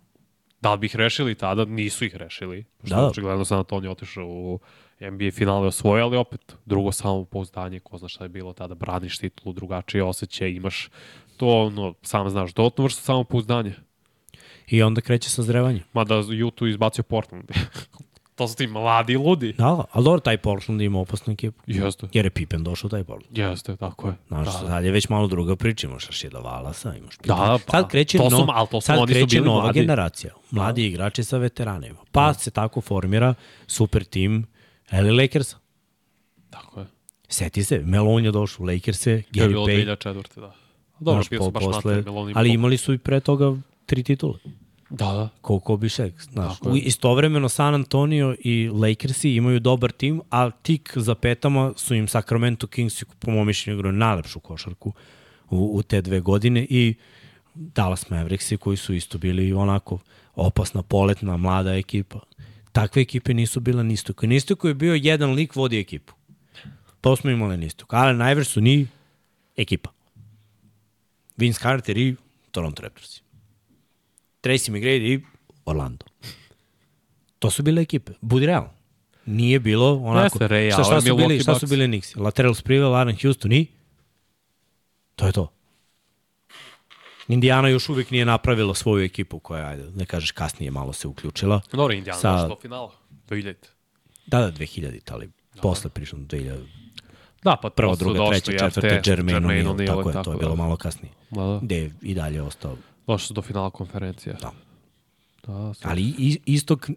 Da li bi ih rešili tada? Nisu ih rešili. Što Da. da. očigledno San Antonio otišao u NBA finale osvojio, ali opet drugo samopouzdanje, ko zna šta je bilo tada, braniš titulu, drugačije osjećaj, imaš to, ono, sam znaš, dodatno vrstu samopouzdanje. I onda kreće sazrevanje. Mada Jutu izbacio Portland. To su ti mladi ludi. Da, da, ali dobro, taj Portland ima opasnu ekipu. Jeste. Jer je Pippen došao taj Portland. Jeste, tako je. Znaš, da, sad je već malo druga priča, imaš Rašida Valasa, imaš Da, Pippen. pa, sad kreće, to su- no, ali to su- sad oni su kreće bili nova mladi. Da. generacija. Mladi igrači sa veteranima. Pa se tako formira super tim LA Lakersa. Tako je. Seti se, Melon je došao u Lakers-e, To je bilo Gary Payne, 2004. da. Dobro, znaš, bio po- baš posle, mater, ali imali su i pre toga tri titule. Da, da. Ko, ko bi šek, znaš. Tako U, istovremeno San Antonio i Lakersi imaju dobar tim, a tik za petama su im Sacramento Kingsi, po mojom mišljenju, igraju najlepšu košarku u, u te dve godine i Dallas Mavericksi koji su isto bili onako opasna, poletna, mlada ekipa. Takve ekipe nisu bile na istoku. Na istoku je bio jedan lik vodi ekipu. To smo imali na istoku. Ali najvrš su ni ekipa. Vince Carter i Toronto Raptorsi. Tracy McGrady i Orlando. To su bile ekipe. Budi realno. Nije bilo onako... Jeste, Ray šta, šta, su bili, šta su bili Knicks? Lateral Sprewell, Aaron Houston i... To je to. Indiana još uvijek nije napravila svoju ekipu koja, ajde, ne kažeš, kasnije malo se uključila. Dobro, Indiana Sa- došla do finala. 2000. Da, da, 2000, ali posle prišlo do 2000. Da, pa su druga, treća, četvrta, Jermaine O'Neal, O'Neal, tako je, to je bilo da. malo kasnije. Da, da. Gde je i dalje ostao Došli su do finala konferencije. Da. Da. Ali istok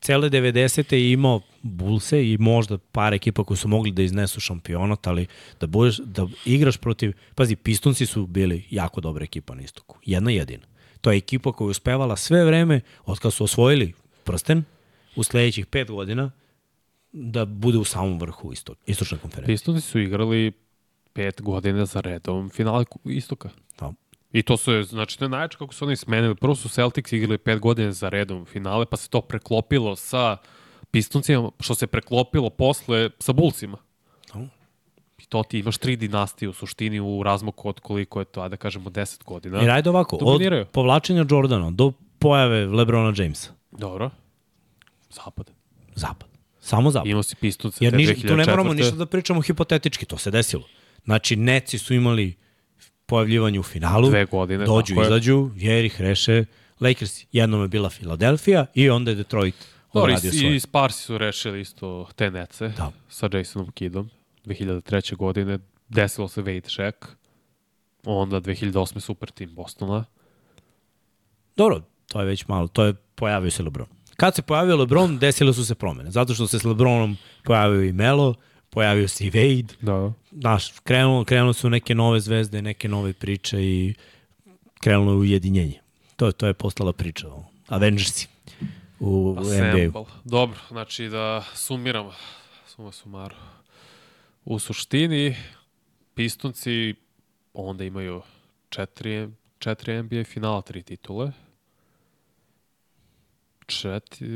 cele 90. je imao Bulse i možda par ekipa koji su mogli da iznesu šampionat, ali da, budeš, da igraš protiv... Pazi, Pistonsi su bili jako dobra ekipa na istoku. Jedna jedina. To je ekipa koja je uspevala sve vreme, od kada su osvojili prsten, u sledećih pet godina, da bude u samom vrhu istočne konferencije. Pistonsi su igrali pet godina za redom finale istoka. Da. I to su, znači, to je najjače kako su oni smenili. Prvo su Celtics igrali pet godina za redom finale, pa se to preklopilo sa Pistoncima, što se preklopilo posle sa Bullsima. Da. I to ti imaš tri dinastije u suštini u razmoku od koliko je to, ajde da kažemo, 10 godina. Jer ajde ovako, od Dominiraju. povlačenja Jordana do pojave Lebrona Jamesa, Dobro. Zapad. zapad. Samo zapad. Imao si Pistonce Jer niš, 2004. tu ne moramo ništa da pričamo hipotetički, to se desilo. Znači, Neci su imali pojavljivanje u finalu, Dve godine, dođu, tako je. izađu, jer ih reše Lakers. Jednom je bila Filadelfija i onda je Detroit Dobro, odradio svoje. i Sparsi su rešili isto te nece Da. sa Jasonom Kiddom 2003. godine. Desilo se Wade Shack. Onda 2008. super tim Bostona. Dobro, to je već malo, to je pojavio se LeBron. Kad se pojavio LeBron, desile su se promene. Zato što se s LeBronom pojavio i Melo, pojavio se i Wade, Da. znaš, krenulo, krenulo su neke nove zvezde, neke nove priče i krenulo je ujedinjenje. To, je- to je postala priča o Avengersi u, u NBA-u. Dobro, znači da sumiramo. Suma sumaru. U suštini, Pistonci onda imaju četiri, četiri NBA finala, tri titule. Četiri,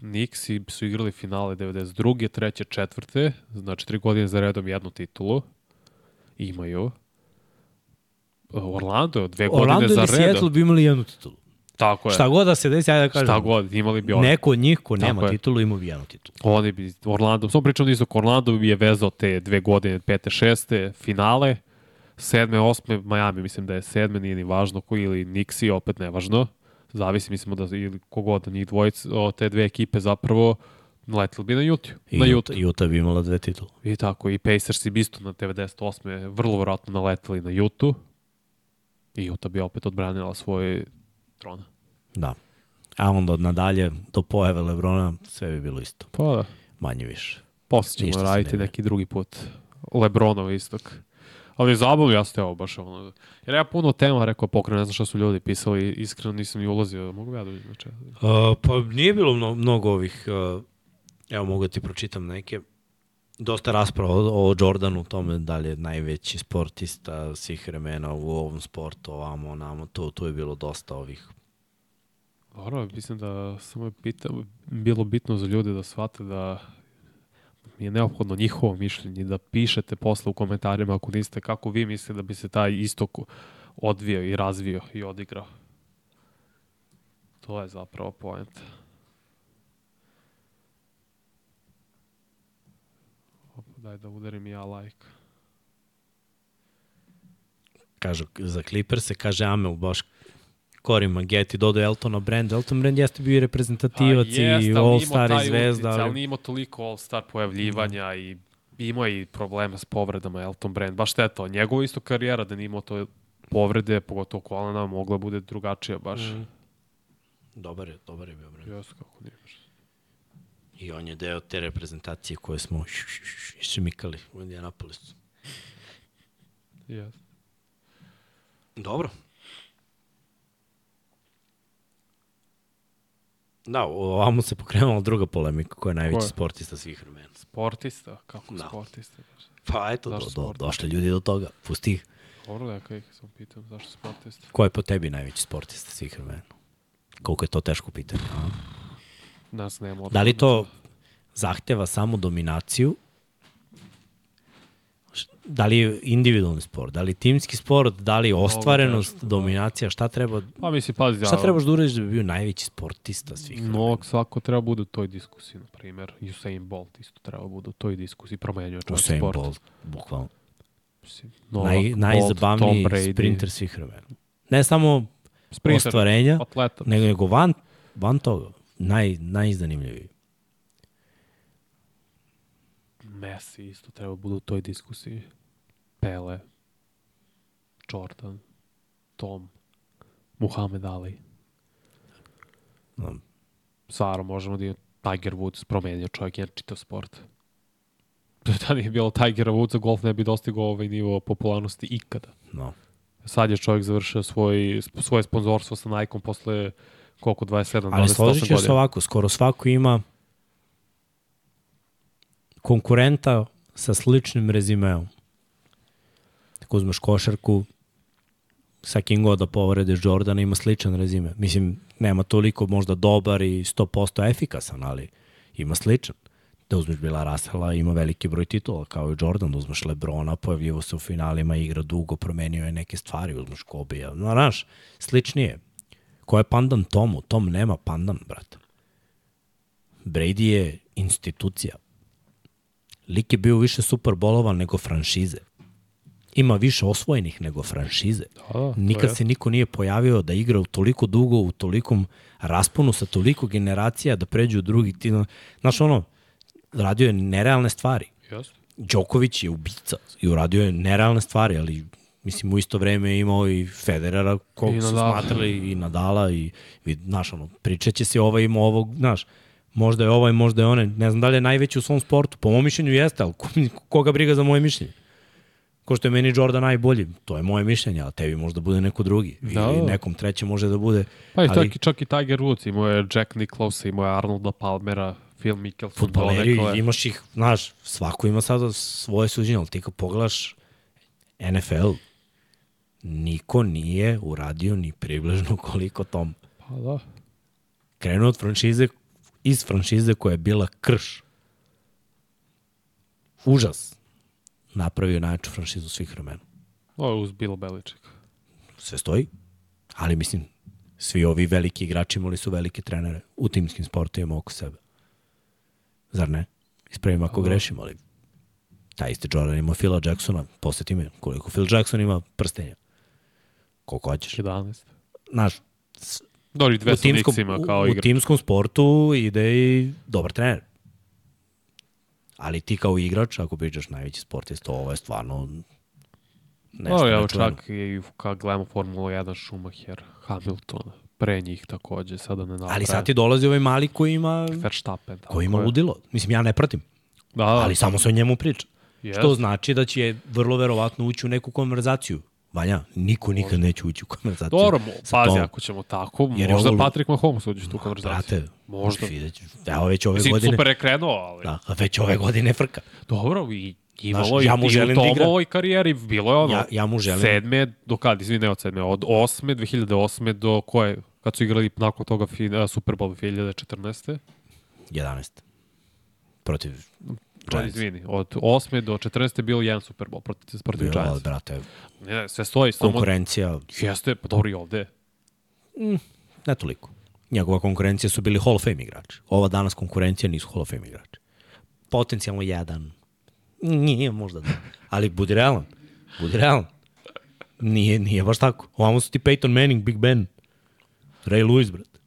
Nixi su igrali finale 92. treće, četvrte, znači tri godine za redom jednu titulu. Imaju. Orlando, dve Orlando godine za ili Seattle redom. bi imali jednu titulu. Tako je. Šta god da se desi, ajde da kažem. Šta god, imali bi oni. Neko od njih ko Tako nema je. titulu ima bi jednu titulu. Oni bi, Orlando, samo pričam da isto, Orlando bi je vezao te dve godine, pete, šeste, finale, sedme, osme, Miami, mislim da je sedme, nije ni važno, koji ili Nixi, opet nevažno, zavisi, mislimo da, ili kogod od njih dvojice, o, te dve ekipe zapravo, letili bi na. I Na Utah, Utah. Bi imala dve titule. I tako, i Pacers bi isto na 98. vrlo vjerojatno naleteli na Utah. I Utah bi opet odbranila svoj tron. Da. A onda od nadalje, do pojave Lebrona, sve bi bilo isto. Pa da. Manje više. Posle ćemo raditi ne neki drugi put. Lebronov istok. Ali zabavno ja ste ovo baš ono. Jer ja puno tema rekao pokrenu, ne znam šta su ljudi pisali, iskreno nisam ni ulazio. Mogu ja da vidim znači. Uh, pa nije bilo mno, mnogo ovih, uh, evo mogu da ti pročitam neke, dosta rasprava o, o Jordanu, tome da li je najveći sportista svih vremena u ovom sportu, ovamo, onamo, tu, tu je bilo dosta ovih. Dobro, mislim da samo je pita, bilo bitno za ljude da shvate da je neophodno njihovo mišljenje, da pišete posle u komentarima ako niste kako vi mislite da bi se taj istok odvio i razvio i odigrao. To je zapravo point. Opa, Daj da udarim ja like. Kažu, za Clippers se kaže Amel baš Corey Maggette dodao Eltona Brand. Elton Brand jeste bio i reprezentativac Pa jeste, i All-Star i zvezda. Ali nije imao toliko All-Star pojavljivanja i imao i problema s povredama Elton Brand. Baš šteta, njegova isto karijera da nije imao to povrede, pogotovo kolena, mogla bude drugačija baš. Mm. Dobar je, dobar je bio Brand. Jesu, kako nije baš. I on je deo te reprezentacije koje smo išemikali u Indianapolisu. Jesu. Dobro. Da, ovamo se pokrenula druga polemika koja je najveći Koja? sportista svih vremena. Sportista, kako Da. sportista? Pa eto, do, Zašto do, došli ljudi do toga. Pusti ih. Dobro, neka ih sam pitam, zašto sportista? Ko je po tebi najveći sportista svih vremena? Koliko je to teško pitanje? A? Nas nema Da li to zahteva samo dominaciju? Š- Da li je individualni sport? Da li timski sport? Da li ostvarenost, teško, da. dominacija? Šta treba Pa mislim, pazi, Šta trebaš da uradiš da bi bio najveći sportista svih vremena? No, svako treba bude u toj diskusiji, na primjer. Usain Bolt isto treba bude u toj diskusiji, promenjuje čovjek Usain sport. Bolt, bukvalno. Mislim, Naj, Novak, najzabavniji sprinter svih vremena. Ne samo Sprinter, ostvarenja, atleta. nego, nego van, van toga. Naj, najzanimljiviji. Messi isto treba bude u toj diskusiji. Pele, Jordan, Tom, Muhammed Ali. Znam. Stvarno možemo da je Tiger Woods promenio čovjek jedan čitav sport. Da nije bilo Tigera Woodsa, golf ne bi dostigao ovaj nivo popularnosti ikada. No. Sad je čovjek završio svoj, svoje sponzorstvo sa Nike-om posle koliko, 27, Ali 28 složit ću se godina. ovako, skoro svako ima konkurenta sa sličnim rezimeom. Tako uzmeš košarku, sa kim god da povredeš Jordana ima sličan rezime. Mislim, nema toliko možda dobar i 100% efikasan, ali ima sličan. Da uzmeš Bila Rasela, ima veliki broj titula, kao i Jordan, da uzmeš Lebrona, pojavljivo se u finalima, igra dugo, promenio je neke stvari, uzmeš Kobe-a. No, znaš, sličnije. Ko je pandan Tomu? Tom nema pandan, brate. Brady je institucija. Lik je bio više superbolova nego franšize. Ima više osvojenih nego franšize. Da, Nikad je. se niko nije pojavio da igra u toliko dugo, u tolikom rasponu sa toliko generacija da pređu u drugi tim. Znaš ono, radio je nerealne stvari. Jeste. Đoković je ubica i uradio je nerealne stvari, ali mislim u isto vreme je imao i Federera kog I su smatrali i Nadala i, i znaš ono, pričat će se ovaj ima ovog, znaš, možda je ovaj, možda je onaj, ne znam da li je najveći u svom sportu, po mom mišljenju jeste, ali ko- koga briga za moje mišljenje? Ko što je meni Jordan najbolji, to je moje mišljenje, a tebi možda bude neko drugi. Da. Ili nekom trećem može da bude. Pa i ali čak, čak i Tiger Woods, imao je Jack Nicklaus, imao je Arnolda Palmera, Phil Mickelson. futbaleri, donekle. imaš ih, znaš, svako ima sada svoje suđenje, ali ti kad pogledaš NFL, niko nije uradio ni približno koliko tom. Pa da. Krenuo od franšize, iz franšize koja je bila krš. Užas. Napravio najjaču franšizu svih vremena. Ovo je uz Bill Belichick. Sve stoji. Ali mislim, svi ovi veliki igrači imali su velike trenere u timskim sportovima oko sebe. Zar ne? Ispravim ako grešim, ali taj isti Jordan ima Phila Jacksona, posjeti me koliko Phil Jackson ima prstenja. Koliko hoćeš. 11. Znaš, Dobri, dve u timskom, u, kao u igra. timskom sportu ide i dobar trener. Ali ti kao igrač, ako pričaš najveći sportista, ovo je stvarno nešto O, evo čak i kad gledamo Formula 1 Schumacher, Hamilton, pre njih takođe, sada ne nabraja. Ali sad ti dolazi ovaj mali koji ima, Verstappen. koji ima ludilo. Mislim, ja ne pratim, Da, ali samo se o njemu priča. Jest. Što znači da će vrlo verovatno ući u neku konverzaciju. Vanja, niko nikad neće ući u konverzaciju. Dobro, pazi, tom. ako ćemo tako, Jer je možda ovo- Patrick Mahomes uđe u tu konverzaciju. Brate, Možda. vidjet ću. Evo već ove Mislim, godine. super je krenuo, ali... Da, a već ove godine frka. Dobro, i imalo Znaš, je ja mu i u želim da igra. Tomovoj karijeri bilo je ono, Ja- ja mu želim- sedme, do kad, izvini, ne od sedme, od osme, 2008. do koje, kad su igrali nakon toga fin, a, Super Bowl 2014. 11. Protiv Giants. izvini, od 8. do 14. je bio jedan Super Bowl protiv, protiv Bilo, Giants. brate, Ne, sve stoji, samo... konkurencija, Jeste, pa dobro i ovde. ne toliko. Njegova konkurencija su bili Hall of Fame igrači. Ova danas konkurencija nisu Hall of Fame igrači. Potencijalno jedan. Nije možda da. Ali budi realan. Budi realan. Nije, nije baš tako. Ovamo su ti Peyton Manning, Big Ben. Ray Lewis, brate.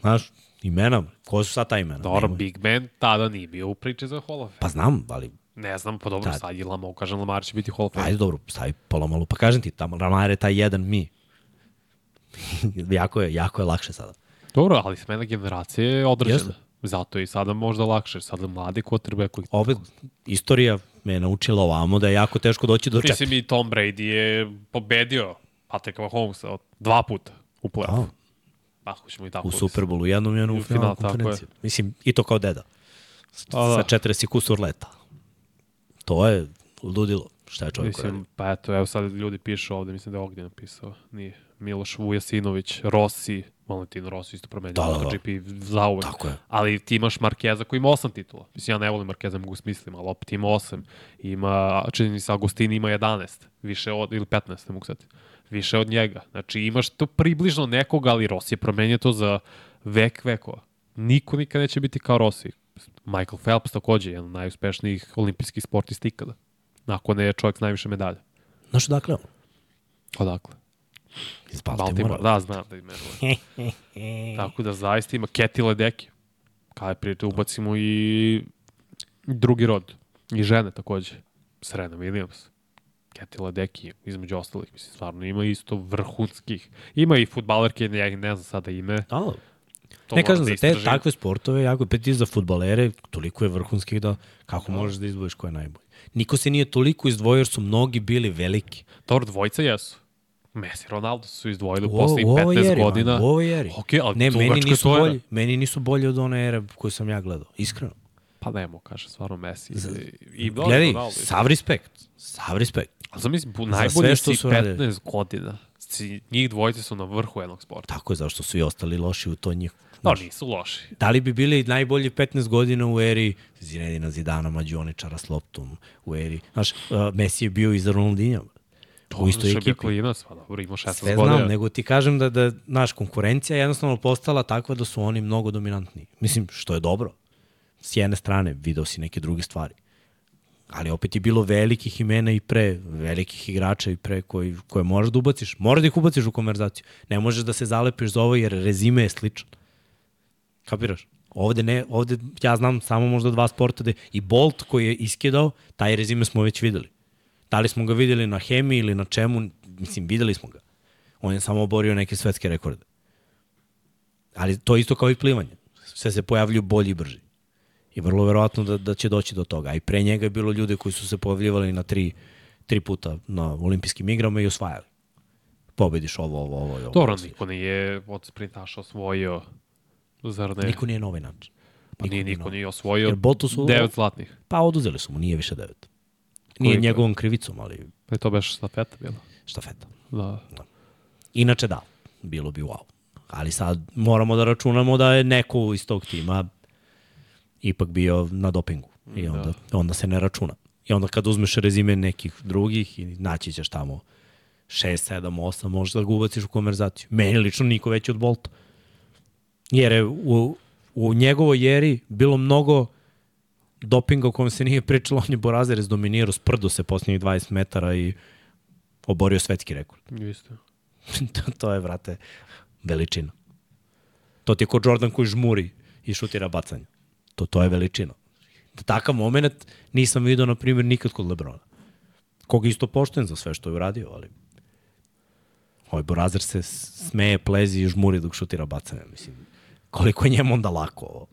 Znaš, imena, ko su sad ta imena? Dobro, Nema. Big Ben tada nije bio u priči za Hall of Fame. Pa znam, ali Ne znam, pa dobro, sad je Lamar, kažem Lamar će biti Hall of Fame. ajde dobro, stavi polomalu. Pa kažem ti, tamo Lamar je taj jedan mi. jako, je, jako je lakše sada. Dobro, ali smena generacije je određena. Jeste. Zato je i sada možda lakše. Sada mladi quarterback. Opet, istorija me je naučila ovamo da je jako teško doći do četiri. Mislim i Tom Brady je pobedio Patricka Mahomesa dva puta u play-off. Pa, hoćemo i tako. U jednom i jednom I u u final, finalu konferencije. Mislim, i to kao deda. A, da. Sa 40 kusur leta. To je ludilo. Šta je čovjek Mislim, pa eto, evo sad ljudi pišu ovde, mislim da je Ognjen napisao. Nije. Miloš Vujasinović, Rossi, Valentino Rossi isto promenio Da, da, da. MotoGP zauvek. Tako je. Ali ti imaš Markeza koji ima osam titula. Mislim, ja ne volim Markeza, mogu smislim, ali opet ima osam. Ima, čini mi se, Agostini ima 11, više od, ili 15, ne mogu sad. Više od njega. Znači, imaš to približno nekoga, ali Rossi je promenio to za vek vekova. Niko nikad neće biti kao Rossi. Michael Phelps takođe, jedan od najuspešnijih olimpijskih sportista ikada. Nakon je čovjek s najviše medalja. Znaš odakle on? Odakle? Iz Baltimore. Baltimora. Da, znam da ime. Tako da zaista ima Keti Ledeki. Kada prijete, ubacimo i drugi rod. I žene takođe. Serena Williams. Keti Ledeki, između ostalih. Mislim, stvarno ima isto vrhunskih. Ima i futbalerke, ne, ne znam sada ime. Da, To ne kažem, da za te istražim. takve sportove, jako pet i za futbalere, toliko je vrhunskih da kako možeš da izdvojiš ko je najbolji. Niko se nije toliko izdvojio jer su mnogi bili veliki. Dobro, dvojica jesu. Messi i Ronaldo su izdvojili u ovoj 15 eri, godina. u ovoj eri. Ok, ali Ne, meni nisu bolji, meni nisu bolji od one ere koju sam ja gledao, iskreno. Pa nemo, kaže, stvarno Messi. I, i Gledaj, Ronaldo. sav respekt, sav respekt. Ali zamislim, po Za najbolji što si su 15 radili. godina. Si, njih dvojice su na vrhu jednog sporta. Tako je, zašto su i ostali loši u to njih. Da, nisu loši. Da li bi bili najbolji 15 godina u eri Zinedina Zidana, mađioničara s loptom, u eri, znaš, uh, Messi je bio iza Ronaldinja. U istoj ekipi. klinac, pa dobro, ima 16 Sve godina. znam, nego ti kažem da, da naš konkurencija je jednostavno postala takva da su oni mnogo dominantniji. Mislim, što je dobro. S jedne strane, video si neke druge stvari. Ali opet je bilo velikih imena i pre, velikih igrača i pre koji, koje moraš da ubaciš. Moraš da ih ubaciš u konverzaciju. Ne možeš da se zalepiš za ovo jer rezime je sličan. Kapiraš? Ovde, ne, ovde ja znam samo možda dva sporta gde i Bolt koji je iskidao, taj rezime smo već videli. Da li smo ga videli na hemiji ili na čemu, mislim, videli smo ga. On je samo oborio neke svetske rekorde. Ali to isto kao i plivanje. Sve se pojavljuju bolji i brži. I vrlo verovatno da, da će doći do toga. A i pre njega je bilo ljude koji su se pojavljivali na tri, tri puta na olimpijskim igrama i osvajali. Pobediš ovo, ovo, ovo ovo. Dobro, niko nije od sprintaša osvojio, zar ne? Niko nije na ovaj način. pa nije, nije niko novi. nije osvojio Jer Boltu su- devet zlatnih. Pa oduzeli su mu, nije više devet. Nije Koliko njegovom krivicom, ali Pa je to beš stafeta bila. štafeta. Da. Inače da, bilo bi wow. Ali sad moramo da računamo da je neko iz tog tima ipak bio na dopingu. I onda, da. onda se ne računa. I onda kad uzmeš rezime nekih drugih i naći ćeš tamo 6, 7, 8, možeš da ga ubaciš u konverzaciju. Meni lično niko veći od Bolta. Jer je u, u njegovoj jeri bilo mnogo dopinga o kojem se nije pričalo, on je Borazeres dominirao, sprdo se posljednjih 20 metara i oborio svetski rekord. Isto. to, to je, vrate, veličina. To ti je ko Jordan koji žmuri i šutira bacanje. To, to je veličina. Takav moment nisam vidio, na primjer, nikad kod Lebrona. Koga isto pošten za sve što je uradio, ali ovaj Borazer se smeje, plezi i žmuri dok šutira bacanje. Mislim, koliko je njemu onda lako ovo.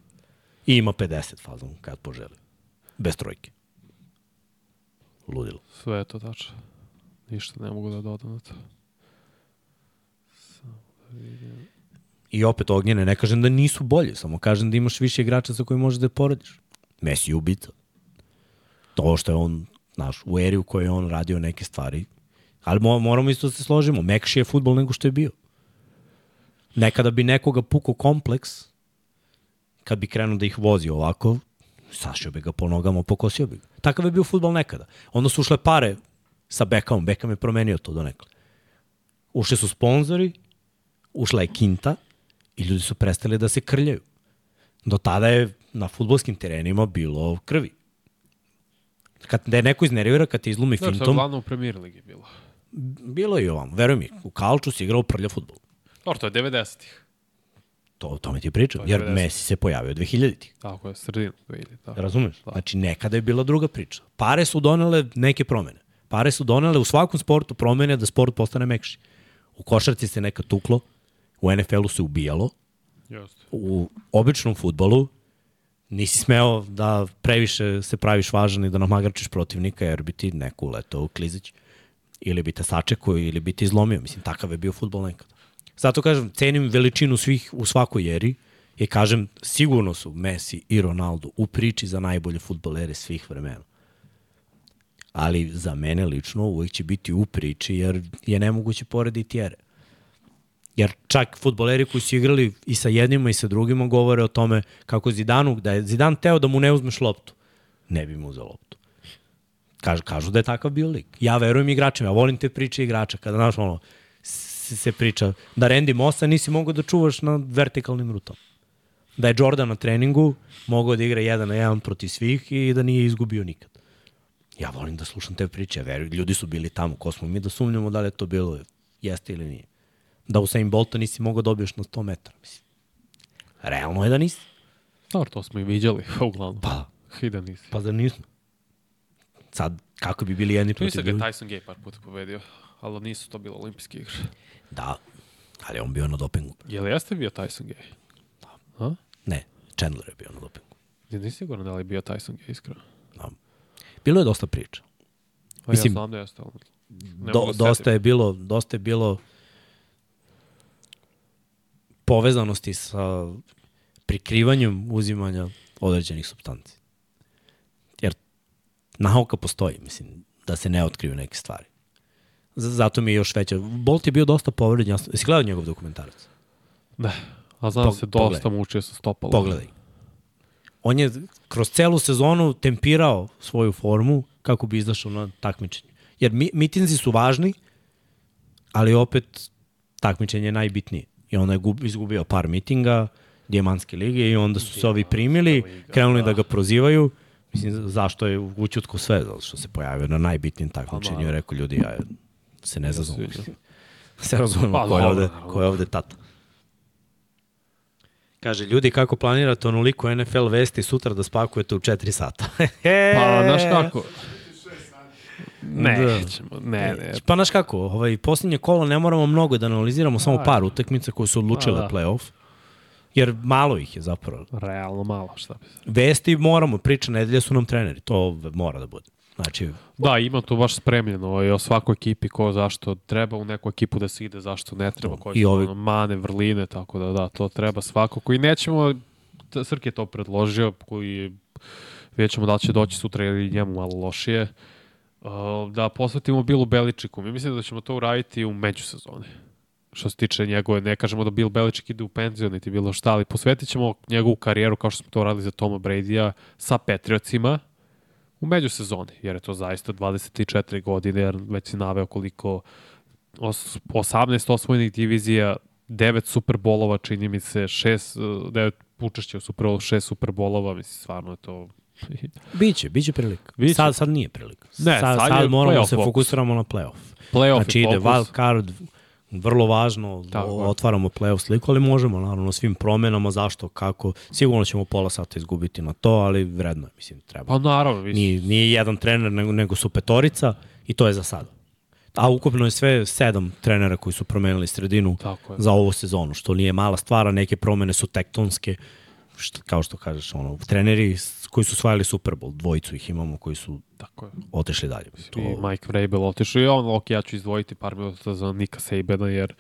I ima 50 fazom kad poželi. Bez trojke. Ludilo. Sve je to tačno. Ništa ne mogu da dodam na to. I opet ognjene, ne kažem da nisu bolji, samo kažem da imaš više igrača sa kojim možeš da je porediš. Messi je ubica. To što je on, znaš, u eri u kojoj je on radio neke stvari, ali mo moramo isto da se složimo, mekši je futbol nego što je bio. Nekada bi nekoga pukao kompleks, kad bi krenuo da ih vozi ovako, sašio bi ga po nogama, pokosio bi ga. Takav je bio futbol nekada. Onda su ušle pare sa Beckhamom, Beckham je promenio to do nekada. Ušli su sponzori, ušla je kinta i ljudi su prestali da se krljaju. Do tada je na futbolskim terenima bilo krvi. Kad da je neko iznervira, kad te izlumi Da, to je fintom, uglavnom u premier ligi bilo. bilo je i ovamo. Veruj mi, u Kalču si igrao prlja futbol. Dobro, to je 90-ih. To, o tome ti pričam, je jer 90. Messi se pojavio 2000-ih. Tako je, sredinu 2000. Da. Razumeš? Znači, nekada je bila druga priča. Pare su donele neke promene. Pare su donele u svakom sportu promene da sport postane mekši. U košarci se nekad tuklo, u NFL-u se ubijalo, Jeste. u običnom futbolu nisi smeo da previše se praviš važan i da namagarčiš protivnika jer bi ti neku uletao u klizić ili bi te sačekao ili bi ti izlomio. Mislim, takav je bio futbol nekada. Zato kažem, cenim veličinu svih u svakoj eri i kažem, sigurno su Messi i Ronaldo u priči za najbolje futbolere svih vremena. Ali za mene lično uvijek će biti u priči jer je nemoguće porediti ere. Jer čak futboleri koji su igrali i sa jednima i sa drugima govore o tome kako Zidanu, da je Zidan teo da mu ne uzmeš loptu. Ne bi mu uzeo loptu. Kažu, kažu da je takav bio lik. Ja verujem igračima, ja volim te priče igrača. Kada, znaš, ono, se, se priča da Randy Mossa nisi mogao da čuvaš na vertikalnim rutama. Da je Jordan na treningu mogao da igra jedan na jedan protiv svih i da nije izgubio nikad. Ja volim da slušam te priče, verujem, ljudi su bili tamo, ko smo mi da sumnjamo da li je to bilo, jeste ili nije da Usain Bolta nisi mogao dobiješ na 100 metara. Mislim. Realno je da nisi. Dobro, to smo i viđali, uglavnom. Pa. I da nisi. Pa da nismo. Sad, kako bi bili jedni Tu mislim protiv da je? Tyson Gay par puta pobedio, ali nisu to bilo olimpijske igre. Da, ali on bio na dopingu. Je li jeste bio Tyson Gay? A? Ne, Chandler je bio na dopingu. Ja nisam siguran da li je bio Tyson Gay, iskreno. Da. Bilo je dosta priča. Pa Mislim, ja znam da jeste, ali Do, da dosta je bilo, dosta je bilo povezanosti sa prikrivanjem uzimanja određenih substanci. Jer nauka postoji, mislim, da se ne otkriju neke stvari. Zato mi je još veća. Bolt je bio dosta povređen. Ja gledao njegov dokumentarac? Ne, a znam da Pog- se dosta pogledaj. mučio sa stopalom. Pogledaj. On je kroz celu sezonu tempirao svoju formu kako bi izašao na takmičenje. Jer mi, mitinzi su važni, ali opet takmičenje je najbitnije. I onda je gub, izgubio par mitinga, Dijemanske lige i onda su se ovi primili, krenuli da ga prozivaju. Mislim, zašto je učutko sve, zato što se pojavio na najbitnijem takmičenju i rekao ljudi, ja se ne zazumem. sviđa. se razumemo Pa, ko, je ovde, ko je ovde tata. Kaže, ljudi, kako planirate onoliko NFL vesti sutra da spakujete u 4 sata? Pa, znaš kako? Ne, Da. ne, ne. Pa, znaš kako, ovaj, posljednje kolo ne moramo mnogo da analiziramo, samo par utakmica koje su odlučile da. playoff. Jer malo ih je zapravo. Realno malo, šta bi se. Vesti moramo, priča nedelje su nam treneri, to mora da bude. Znači, Da, ima to baš spremljeno i o svakoj ekipi ko zašto treba u neku ekipu da se ide, zašto ne treba, koji I su ovi- ono, mane, vrline, tako da da, to treba svakako. I nećemo, Srk je to predložio, koji vidjet ćemo da će doći sutra ili njemu malo lošije, uh, da posvetimo Bilu Beličiku. Mi mislim da ćemo to uraditi u međusezoni. Što se tiče njegove, ne kažemo da Bill Beličik ide u penziju, niti bilo šta, ali posvetit ćemo njegovu karijeru kao što smo to radili za Toma Brady-a sa Patriotsima, u međusezoni, jer je to zaista 24 godine, jer već si naveo koliko os, 18 osvojenih divizija, 9 superbolova, čini mi se, 6, 9 učešća u superbolu, 6 superbolova, mislim, stvarno je to... biće, biće prilika. Biće. Sad, sad nije prilika. Ne, sad, sad sad, moramo da se fokus. fokusiramo na playoff. Playoff Znači je ide fokus. wild card, vrlo važno, Tako otvaramo playoff sliku, ali možemo naravno svim promenama, zašto, kako. Sigurno ćemo pola sata izgubiti na to, ali vredno je, mislim, treba. Pa naravno, mislim. Nije, nije jedan trener, nego, nego su petorica i to je za sada. A ukupno je sve sedam trenera koji su promenili sredinu za ovu sezonu, što nije mala stvar, a neke promene su tektonske, što, kao što kažeš, ono, treneri koji su osvajali Super Bowl, dvojicu ih imamo koji su Tako je. otešli dalje. To, I Mike Vrabel otišao i on, ok, ja ću izdvojiti par minuta za Nika Sabana, jer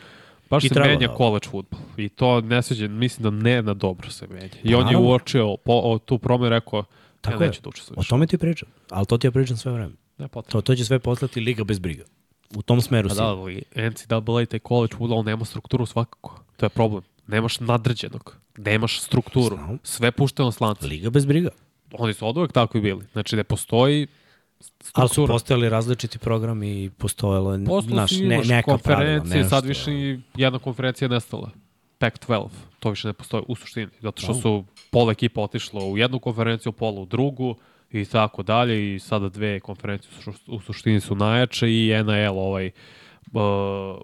baš I se treba, menja da. college football. I to ne sviđa, mislim da ne na dobro se menja. I Pa on je uočio po, o, tu promenu i rekao, Tako ja neću da učestvujem. o tome ti pričam, ali to ti ja pričam sve vreme. Ne potrebno. To, to će sve postati liga bez briga. U tom smeru Pa si. da, ali NCAA i taj college football nema strukturu svakako. To je problem. Nemaš nadređenog. Nemaš strukturu. Znam. Sve puštaju na slance. Liga bez briga. Oni su od uvek tako i bili. Znači, ne postoji Ali su struktura. postojali različiti programi i postojalo naš, ne, neka pravila. konferencije, Nešto. sad više i jedna konferencija je nestala. Pac-12, to više ne postoji u suštini, zato što Da. su pola ekipa otišlo u jednu konferenciju, pola u drugu i tako dalje i sada dve konferencije u suštini su najjače i NAL ovaj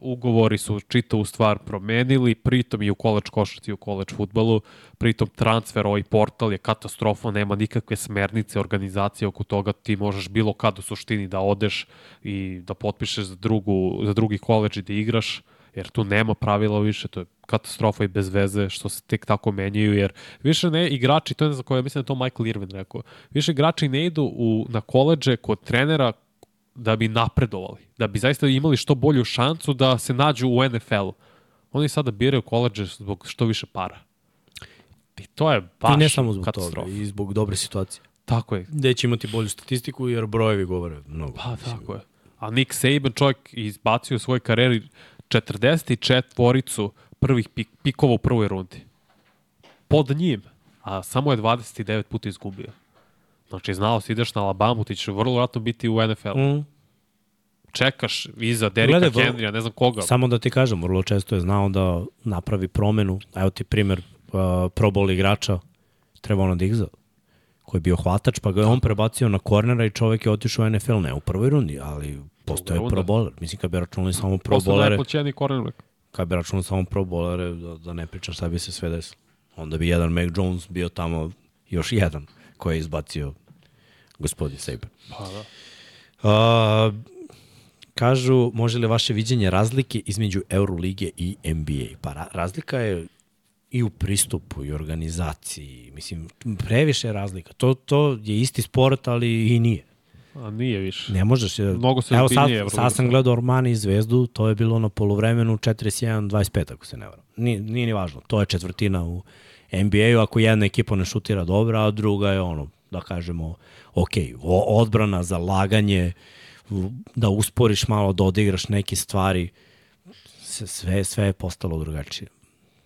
ugovori su čitavu stvar promenili, pritom i u koleč košarci i u koleč futbalu, pritom transfer, ovaj portal je katastrofa, nema nikakve smernice, organizacije oko toga, ti možeš bilo kad u suštini da odeš i da potpišeš za, drugu, za drugi koleđ i da igraš, jer tu nema pravila više, to je katastrofa i bez veze što se tek tako menjaju, jer više ne igrači, to je za koje mislim da to Michael Irvin rekao, više igrači ne idu u, na koleđe kod trenera da bi napredovali, da bi zaista imali što bolju šancu da se nađu u NFL-u. Oni sada biraju koleđe zbog što više para. I to je baš I ne samo zbog katastrofa. toga, i zbog dobre situacije. Tako je. Gde će imati bolju statistiku, jer brojevi govore mnogo. Pa tako je. A Nick Saban čovjek izbacio u svojoj karijeri 44-icu prvih pik, pikova u prvoj rundi. Pod njim. A samo je 29 puta izgubio. Znači, znao si ideš na Alabamu, ti ćeš vrlo vratno biti u NFL. Mm. Čekaš iza Derika Gledaj, Henrya, ne znam koga. Samo da ti kažem, vrlo često je znao da napravi promenu. Evo ti primer uh, Pro Bowl igrača Trevona Diggsa, koji je bio hvatač, pa ga je on prebacio na kornera i čovek je otišao u NFL, ne u prvoj rundi, ali postoje. Pro Bowler. Mislim, kad bi računali samo Pro Bowlere, najplaćeniji cornerback. kad bi računali samo Pro Bowlere, da, da ne pričam šta bi se sve desilo. Onda bi jedan Mac Jones bio tamo još jedan koji je izbacio gospodin Saban. Pa da. Uh, kažu, može li vaše viđenje razlike između Eurolige i NBA? Pa ra razlika je i u pristupu i organizaciji. Mislim, previše je razlika. To, to je isti sport, ali i nije. A nije više. Ne možeš. Mnogo se Evo sad, sad sam gledao Ormani i Zvezdu, to je bilo na polovremenu 41-25, ako se ne varam. Nije, nije ni važno. To je četvrtina u NBA-u. Ako jedna ekipa ne šutira dobro, a druga je ono, da kažemo, ok, odbrana, zalaganje, da usporiš malo, da odigraš neke stvari, se- sve, sve je postalo drugačije.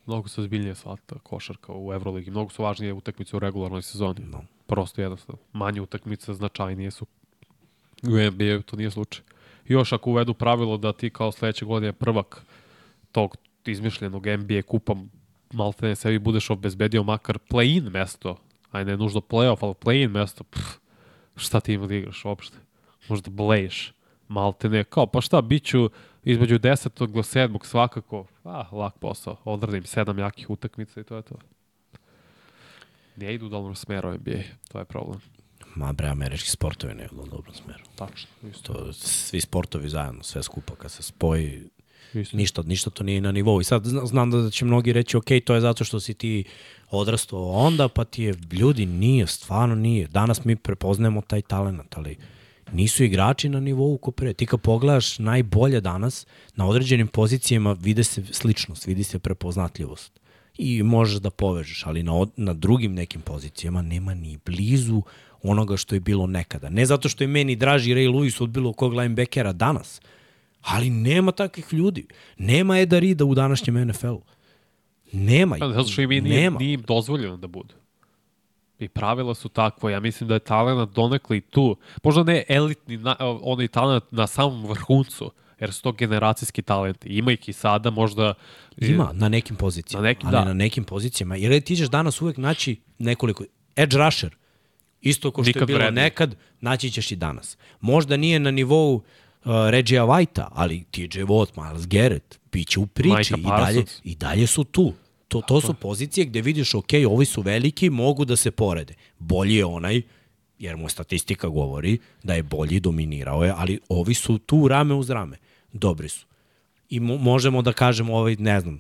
Mnogo se ozbiljnije shvata košarka u Euroligi. Mnogo su važnije utakmice u regularnoj sezoni. No. Prosto jednostavno. Manje utakmice značajnije su. U NBA to nije slučaj. Još ako uvedu pravilo da ti kao sledeće godine prvak tog izmišljenog NBA kupa maltene sebi budeš obezbedio makar play-in mesto, aj ne nužno play-off, ali play-in mesto, pff, šta ti ima da igraš uopšte? Možda bleješ maltene, kao pa šta, bit ću između 10. do 7. svakako, a, lak posao, odradim sedam jakih utakmica i to je to. Ne idu u dolnom smeru NBA, to je problem. Ma bre, američki sportovi ne idu u dobrom smeru. Tačno, isto. To, svi sportovi zajedno, sve skupa, kad se spoji, isto. ništa, ništa to nije na nivou. I sad zna- znam da će mnogi reći, ok, to je zato što si ti odrastao onda, pa ti je, ljudi, nije, stvarno nije. Danas mi prepoznajemo taj talent, ali nisu igrači na nivou ko pre. Ti kad pogledaš najbolje danas, na određenim pozicijama vide se sličnost, vidi se prepoznatljivost. I možeš da povežeš, ali na, na drugim nekim pozicijama nema ni blizu onoga što je bilo nekada. Ne zato što je meni draži Ray Lewis od bilo kog linebackera danas, ali nema takvih ljudi. Nema Eda Rida u današnjem NFL-u. Nema ih. Pa, zato što im nije, nije, im dozvoljeno da budu. I pravila su takva. Ja mislim da je talent donekle i tu. Možda ne elitni, na, onaj talent na samom vrhuncu, jer su to generacijski talenti. Ima ih i sada, možda... Ima, na nekim pozicijama. Na nekim, ali da. na nekim pozicijama. Jer ti ćeš danas uvek naći nekoliko... Edge rusher, isto ko što Nikad je bilo vrednije. nekad, naći ćeš i danas. Možda nije na nivou uh, Regija White-a, ali TJ Watt, Miles Garrett, bit će u priči i dalje, i dalje su tu. To, to su pozicije gde vidiš, ok, ovi su veliki, mogu da se porede. Bolji je onaj, jer mu statistika govori da je bolji, dominirao je, ali ovi su tu rame uz rame. Dobri su. I mo možemo da kažemo, ovaj, ne znam,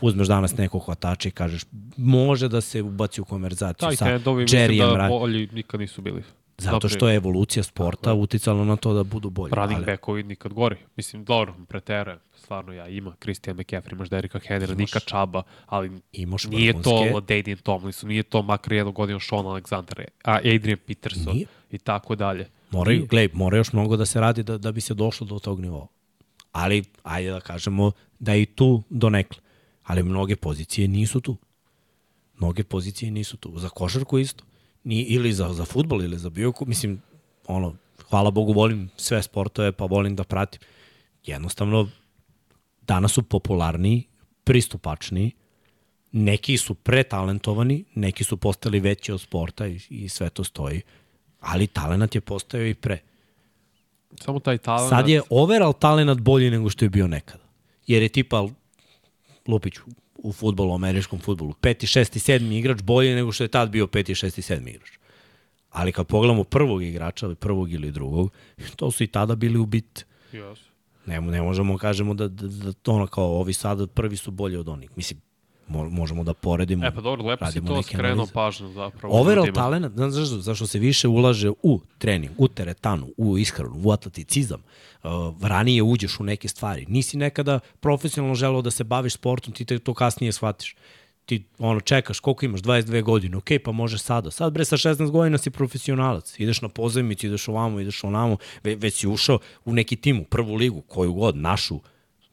uzmeš danas nekog hvatača i kažeš, može da se ubaci u konverzaciju Taj sa Jerryjem da Ra- bolji nikad nisu bili. Zato što je evolucija sporta uticala na to da budu bolji. Running ali- backovi nikad gori. Mislim, dobro, preterujem. Stvarno ja ima Christian McCaffrey, imaš Derika Henry, Nika Čaba, ali Imaš nije to vrhunske- Ladainian Tomlinson, nije to makar jednu godinu Sean Alexander, a Adrian Peterson Nije. i tako dalje. Moraju, glej, mora još mnogo da se radi da, da bi se došlo do tog nivoa. Ali, ajde da kažemo da je i tu donekle. Ali mnoge pozicije nisu tu. Mnoge pozicije nisu tu. Za košarku isto. Ni, ili za, za futbol, ili za bio, mislim, ono, hvala Bogu, volim sve sportove, pa volim da pratim. Jednostavno, danas su popularniji, pristupačniji, neki su pretalentovani, neki su postali veći od sporta i, i sve to stoji, ali talent je postojao i pre. Samo taj talent. Sad je overall talent bolji nego što je bio nekada. Jer je tipa, Lupiću, u futbolu, američkom futbolu, peti, šesti, sedmi igrač bolji nego što je tad bio peti, šesti, sedmi igrač. Ali kad pogledamo prvog igrača, ali prvog ili drugog, to su i tada bili u bit. Yes. Ne, ne možemo kažemo da, da, da to ono kao ovi sada prvi su bolji od onih. Mislim, možemo da poredimo. E pa dobro, lepo si to skrenuo analize. pažnju zapravo. Overall talent, znaš zašto? Zašto se više ulaže u trening, u teretanu, u ishranu, u atleticizam. Uh, ranije uđeš u neke stvari. Nisi nekada profesionalno želeo da se baviš sportom, ti te to kasnije shvatiš. Ti ono čekaš, koliko imaš, 22 godine, ok, pa može sada. Sad bre sa 16 godina si profesionalac. Ideš na pozajmicu, ideš ovamo, ideš onamo, ve, već si ušao u neki tim, u prvu ligu, koju god, našu,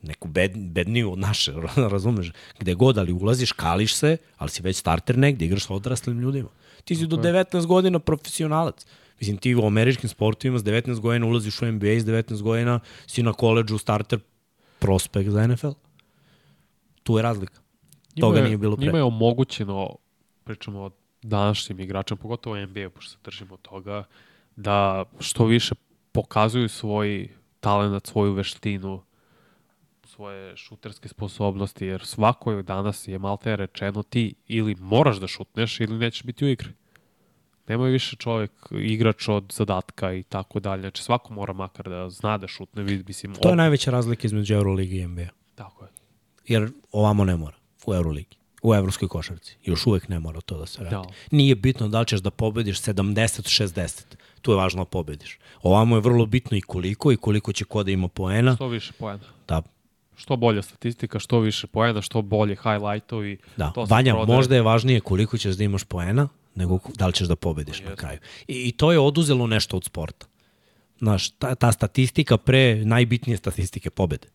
neku bed, bedniju od naše, razumeš, gde god, ali ulaziš, kališ se, ali si već starter negde, igraš sa odraslim ljudima. Ti si do 19 godina profesionalac. Mislim, ti u američkim sportovima s 19 godina ulaziš u NBA, s 19 godina si na koleđu starter prospekt za NFL. Tu je razlika. Toga Njima je- nije bilo pre. Njima je omogućeno, pričamo o današnjim igračima, pogotovo NBA, pošto se držimo toga, da što više pokazuju svoj talent, svoju veštinu, svoje šuterske sposobnosti, jer svako danas je malte rečeno ti ili moraš da šutneš ili nećeš biti u igri. Nema više čovjek igrač od zadatka i tako dalje. Znači svako mora makar da zna da šutne. Mislim, To je op- najveća razlika između Euroligi i NBA. Tako je. Jer ovamo ne mora u Euroligi. U evropskoj košarci. Još uvek ne mora to da se radi. Da. Nije bitno da li ćeš da pobediš 70-60. Tu je važno da pobediš. Ovamo je vrlo bitno i koliko i koliko će ko da ima poena. Što više poena. Da, što bolja statistika, što više poena, što bolje highlightovi. da. to Vanja, prodaje. možda je važnije koliko ćeš da imaš poena nego da li ćeš da pobediš na kraju. I, I to je oduzelo nešto od sporta. Znaš, ta, ta statistika pre najbitnije statistike pobede.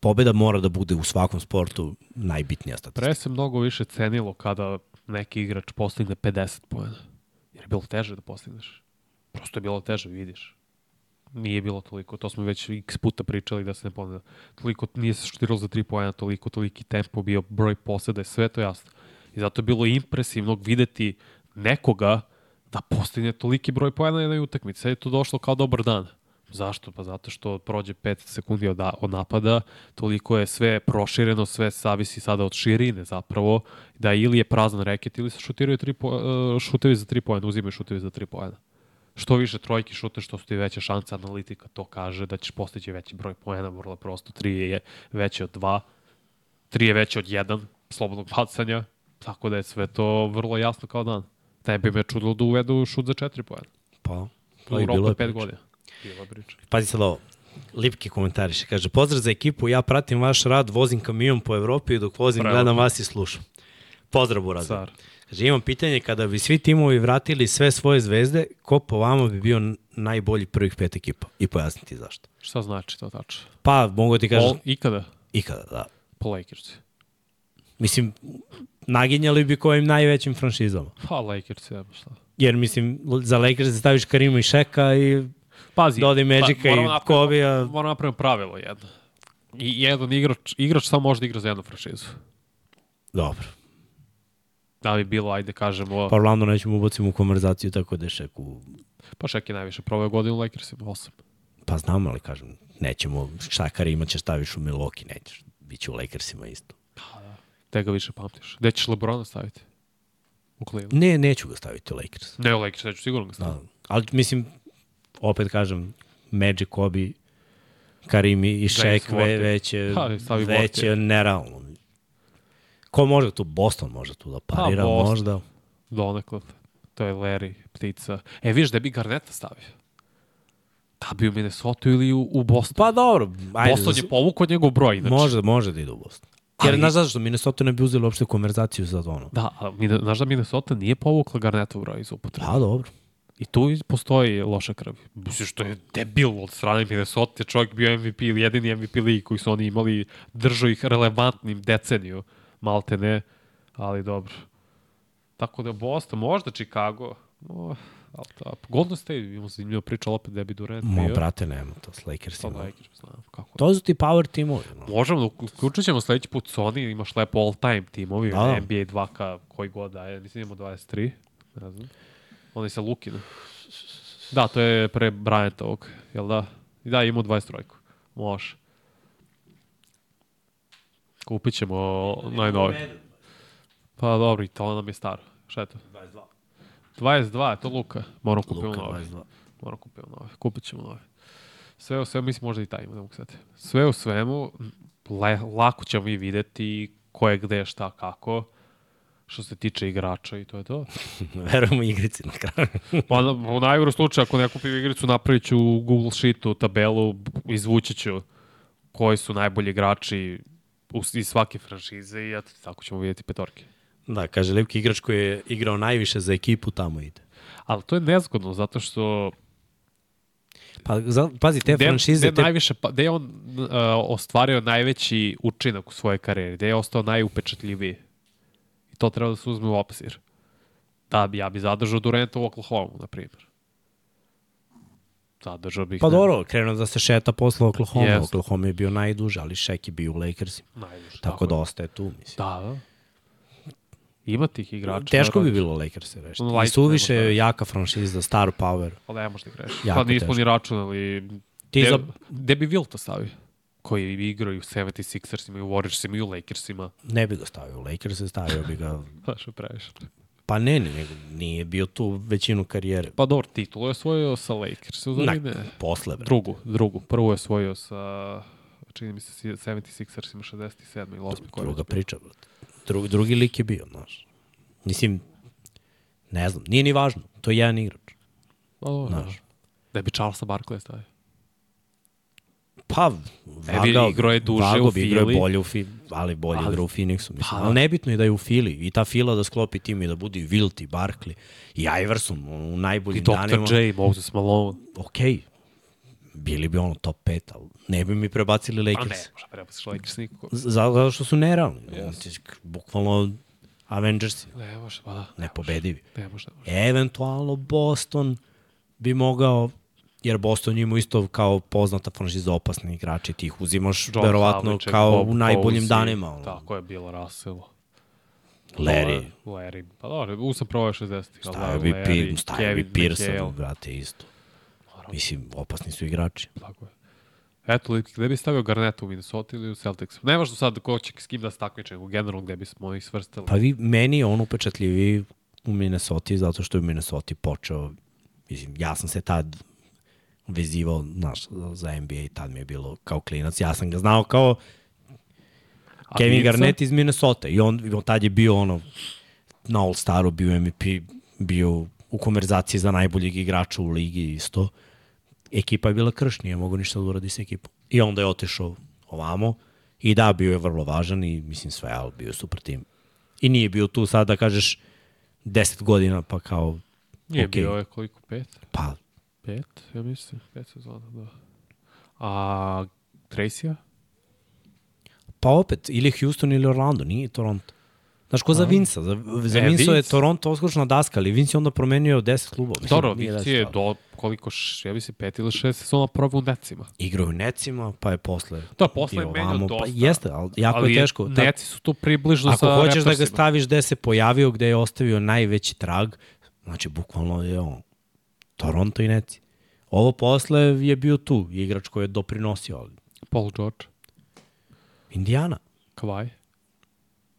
Pobeda mora da bude u svakom sportu najbitnija statistika. Pre se mnogo više cenilo kada neki igrač postigne 50 poena. Jer je bilo teže da postigneš. Prosto je bilo teže, vidiš. Nije bilo toliko, to smo već x puta pričali da se ne ponavlja. Toliko nije se šutiralo za 3 poena, toliko, toliki tempo bio, broj poseda, sve to jasno. I zato je bilo impresivno videti nekoga da postigne toliki broj poena na jednoj utakmici. Sad je to došlo kao dobar dan. Zašto? Pa zato što prođe 5 sekundi od, od napada, toliko je sve prošireno, sve zavisi sada od širine zapravo, da ili je prazan reket ili se šutiraju tri po, uh, šutevi za 3 poena, uzimaju šutevi za 3 poena. Što više trojki šute, što su ti veće šanse, analitika to kaže da ćeš postići veći broj poena, vrlo prosto, 3 je veće od 2, 3 je veće od 1, slobodnog bacanja, tako da je sve to vrlo jasno kao dan. Ne bi me čudilo da uvedu šut za 4 poena. Pa, pa i bilo je od 5 priče. godina. Bila je priča. Pazi sad ovo. Lipki komentariše. Kaže, pozdrav za ekipu, ja pratim vaš rad, vozim kamion po Evropi i dok vozim Bravo. gledam vas i slušam. Pozdrav, Burazir. Car. Kaže, imam pitanje, kada bi svi timovi vratili sve svoje zvezde, ko po vama bi bio najbolji prvih pet ekipa? I pojasniti zašto. Šta znači to tačno? Pa, mogu ti kažem, Kažem, ikada ikada, da. po Lakersi. Mislim, naginjali bi kojim najvećim franšizama. Pa Lakersi, evo šta. Jer, mislim, za Lakers staviš Karima i Šeka i Pazi, dodaj Magica pa, i napravimo- Kobija. Moramo napraviti pravilo jedno. I jedan igrač, igrač samo može da igra za jednu franšizu. Dobro. Da bi bilo, ajde kažemo, Pa Orlando nećemo ubacimo u konverzaciju tako da je Šek u pa Šek je najviše proveo godinu u Lakersima, 8. Pa znam, ali kažem, nećemo, šta Karima ćeš staviš u Milwaukee, nećeš. Biće u Lakersima isto. Te ga više pamtiš. Gde ćeš Lebrona staviti? U Cleveland. Ne, neću ga staviti u Lakers. Ne u Lakers, neću sigurno ga Da. staviti. Ali mislim, opet kažem, Magic, Kobe, Karimi i Shaq ve, Worthy. već je, Ha, već je nerealno. Ko može tu? Boston može tu da parira, Boston. možda. Donekle. To je Larry, ptica. E, vidiš, da bi Garneta stavio? Da bi u Minnesota ili u, u Boston. Pa dobro, ajde. Boston je povukao njegov broj, inače. Može, može da ide u Boston. Jer, Ali- znaš zašto, Minnesota ne bi uzeli uopšte konverzaciju za ono. Da, a Mine- znaš da Minnesota nije povukla Garnetov broj iz upotrebe. Pa, dobro. I tu postoji loša krv. Mislim što je debil od strane Minnesota, je čovjek bio MVP ili jedini MVP ligi koji su oni imali, držao ih relevantnim deceniju, malte ne, ali dobro. Tako da Boston, možda Chicago, oh, ali da, Golden State, imamo zanimljivo priča, ali opet Debbie Durant Mo, bio. brate, nema to s Lakersima. Lakers, znam kako. To su ti power timovi. No. Možemo, da uključit ćemo sledeći put Sony, imaš lepo all-time timovi, Da, da, da. NBA 2K, koji god daje, mislim imamo 23, ne znam. Oni sa Lukinom. Da, to je pre Bryantovog, jel da? I da, imao 23-ku. Može. Kupit ćemo najnovi. Pa dobro, i to nam je staro. Šta je to? 22. 22, je to Luka. Moram kupiti novi. 22. Moram kupiti nove. Kupit ćemo nove. Sve u svemu, mislim možda i taj ima, ne mogu sad. Sve u svemu, le, lako ćemo mi videti ko je gde, šta, kako. Što se tiče igrača i to je to. Verujemo igrici na kraju. Pa na- u najgoru slučaju, ako ne kupim igricu, napravit ću u Google Sheetu tabelu, izvući ću koji su najbolji igrači iz svake franšize i eto, tako ćemo vidjeti petorke. da, kaže Lipki igrač koji je igrao najviše za ekipu, tamo ide. Ali to je nezgodno, zato što Pa, za, pazi, te gde, franšize, gde te, najviše, pa, gde je on uh, ostvario najveći učinak u svojoj karijeri, gde je ostao najupečatljiviji. I to treba da se uzme u obzir. Da, bi, ja bi zadržao Durenta u Oklahoma, na primjer. Zadržao bih... pa ne- dobro, krenuo da se šeta posle Oklahoma. Jeste. Oklahoma je bio najduže, ali Shaq je bio u Lakersima. Najviše, Tako, je. da ostaje tu, mislim. Da, da. Ima tih igrača. Teško bi bilo Lakers rešiti. No, I Lakers suviše je jaka franšiza, star power. Ali ne možda ih. Jako Pa nismo teško. ni računali. Ti Gde, za- gde bi Wilta stavio? Koji igraju u 76ersima, i u Warriorsima, i u Lakersima. Ne bi ga stavio u Lakers, stavio bi ga... Znaš, je previše. Pa ne, ne, nije bio tu većinu karijere. Pa dobro, titulu je osvojio sa Lakersa, Na, zari ne? posle, bre. Drugu, drugu. Prvu je osvojio sa, čini mi se, 76ersima 67. ili 8. koji Druga priča, brate. Drugi, drugi lik je bio, znaš. Mislim, ne znam, nije ni važno. To je jedan igrač. Pa dobro, Znaš. Da bi Charlesa Barkley stavio. Pa, Ne vagao, igrao je duže vagao u bi igrao je Fili. bolje u Fili, ali bolje Ali- igrao u Phoenixu. Mislim. Pa, ali nebitno je da je u Fili. I ta Fila da sklopi tim i da bude i Wilt i Barkley i Iverson u I najboljim danima. Dr. J, Moses Malone. Okej, bili bi ono top 5, ali ne bi mi prebacili A ne, Lakers. možda prebaciš Lakers nikako. Zato što su nerealni. Yes. Bukvalno Avengersi, Ne može, pa da. nepobedivi. Ne može, ne može. Eventualno Boston bi mogao jer Boston ima isto kao poznata franšiza opasni igrači, ti ih uzimaš John verovatno Havlicek, kao Bob u najboljim Cousy, danima. Ono. Tako je bilo Russell. Larry, Larry. Pa dobro, u sam provao 60-ih. ali stavio bi, Larry, pi, stavio bi Pearson, brate, isto. Mislim, opasni su igrači. Tako je. Eto, gde bi stavio Garneta u Minnesota ili u Celtics? Ne važno sad ko će s kim da se takmiče, nego generalno gde bismo ih svrstali. Pa vi, meni je on upečatljiviji u Minnesota zato što je u Minnesota počeo, mislim, ja sam se tad vezivao, znaš, za NBA i tad mi je bilo kao klinac. Ja sam ga znao kao A Kevin? Garnett iz Minnesota i on, on tad je bio ono na All-Staru, bio MVP, bio u konverzaciji za najboljeg igrača u ligi isto. Ekipa je bila krš, nije mogo ništa da uradi sa ekipom. I onda je otišao ovamo i da, bio je vrlo važan i mislim sve, ali bio je super tim. I nije bio tu sad da kažeš 10 godina pa kao Nije okej. bio je koliko? Pet? pa Pet, ja mislim. Pet sezona, da. A Tracy-a? Pa opet, ili Houston ili Orlando, nije Toronto. Znaš, ko za Vinca? Za, za E, Vinca je Vince. Toronto oskočna daska, ali Vince je onda promenio 10 klubova. Dobro, Vinci 10, je ali- do koliko, š, ja mislim, pet ili šest sezona probao u Necima. Igrao u Necima, pa je posle... Da, posle je menjao ovamo, dosta. Pa jeste, ali jako Ali je teško. Ta- Neci su tu približno Ako sa hoćeš da ga staviš gde se pojavio, gde je ostavio najveći trag, znači bukvalno je on Toronto i Neci. Ovo posle je bio tu, igrač koji je doprinosio, Paul George, Indiana, Kawhi.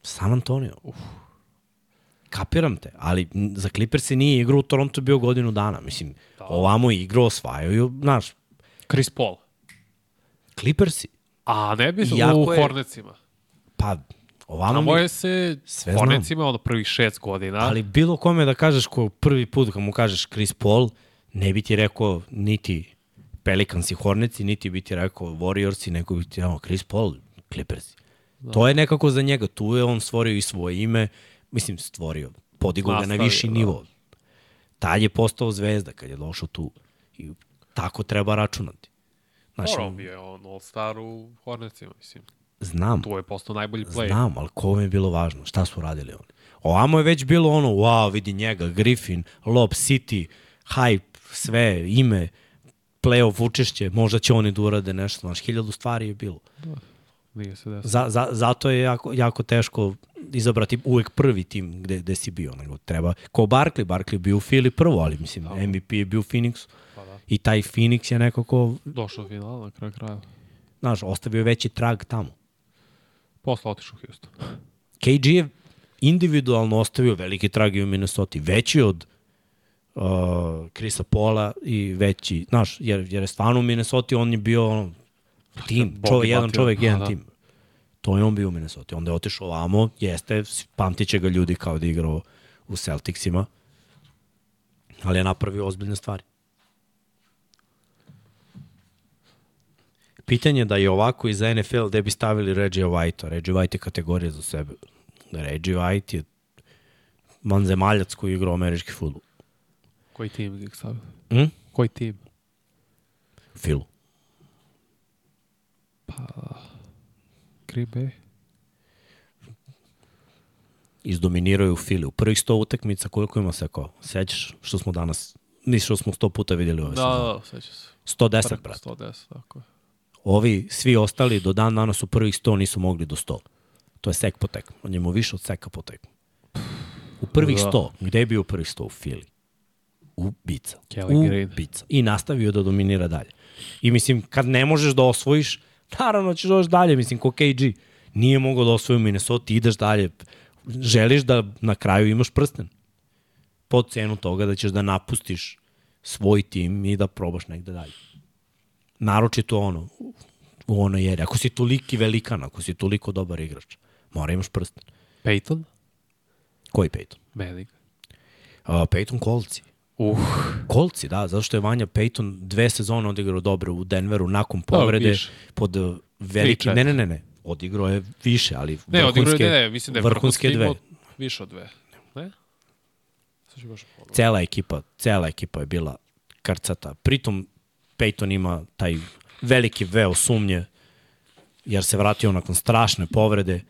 San Antonio. Uf. Kapiram te, ali za Clippers nije igrao u Toronto bio godinu dana. Mislim, da. ovamo je igrao, osvajaju, znaš, Chris Paul. Clippersi, A ne bi u je- Hornetsima. pa ovamo Tamo je se sve Hornetsima ono prvih šest godina. ali bilo kome da kažeš ko prvi put kad mu kažeš Chris Paul, ne bi ti rekao niti Pelicans i Hornetsi, niti bi ti rekao Warriorsi, nego bi ti rekao Chris Paul, Clippersi. Da. To je nekako za njega, tu je on stvorio i svoje ime, mislim stvorio, podigao ga na viši da. nivo. Tad je postao zvezda kad je došao tu i tako treba računati. Znači, Dobro, bio je on All-Star u Hornetsima, mislim. znam, Tu je postao najbolji player. Znam, ali kome je bilo važno? Šta su radili oni? Ovamo je već bilo ono, wow, vidi njega, Griffin, Lob City, hype, sve, ime, playoff učešće, možda će oni da urade nešto, znaš, hiljadu stvari je bilo. Nije se desilo. Za, za, zato je jako, jako teško izabrati uvek prvi tim gde, gde si bio. Nego treba, ko Barkley, Barkley bio u Fili prvo, ali mislim, Tako. MVP je bio u Phoenixu. Pa da. I taj Phoenix je nekako, Došao u final na kraju kraja. znaš, ostavio veći trag tamo. Posle otišao u Houston. KG je individualno ostavio veliki trag i u Minnesota, veći od uh, Krisa Pola i veći, znaš, jer, jer je stvarno u Minnesota on je bio ono, tim, čovjek, jedan čovjek, jedan Da, da. tim. To je on bio u Minnesota. Onda je otišao ovamo, jeste, pamtit će ga ljudi kao da igrao u Celticsima, ali je napravio ozbiljne stvari. Pitanje je da je ovako i za NFL gde bi stavili Reggie White-a. Reggie White je kategorija za sebe. Reggie White je vanzemaljac koji igra američki futbol. Koji tim ih stavili? Hm? Koji tim? Filu. Green Bay? Izdominiraju Fili. U prvih 100 utakmica koliko ima se ko? Sećaš što smo danas, nisi što smo 100 puta videli ove Da, sezone. da, seća se. 110, Preko brate. 110, tako je. Ovi, svi ostali do dan danas u prvih 100 nisu mogli do 100. To je sek po tekmu. On je imao više od seka po tekmu. U prvih Da. 100. Gde je bio u prvih 100? U Fili. Ubica. Kelly. Ubica. I nastavio da dominira dalje. I mislim, kad ne možeš da osvojiš, naravno ćeš doći dalje. Mislim, ko KG. Nije mogao da osvoji u Minnesota, ideš dalje. Želiš da na kraju imaš prsten. Po cenu toga da ćeš da napustiš svoj tim i da probaš negde dalje. Naročito ono, u onoj jeri. Ako si toliki velikan, ako si toliko dobar igrač, mora imaš prsten. Peyton? Koji Peyton? Manning. Uh, Peyton Kolci. Uh, Kolci, da, zato što je Vanja Peyton dve sezone odigrao dobro u Denveru nakon povrede više. pod uh, veliki... Ne, ne, ne, ne. Odigrao je više, ali ne, vrhunske, ne, ne, mislim da je vrhunske dve. Više od dve. Ne? Cela ekipa, cela ekipa je bila karcata. Pritom Peyton ima taj veliki veo sumnje jer se vratio nakon strašne povrede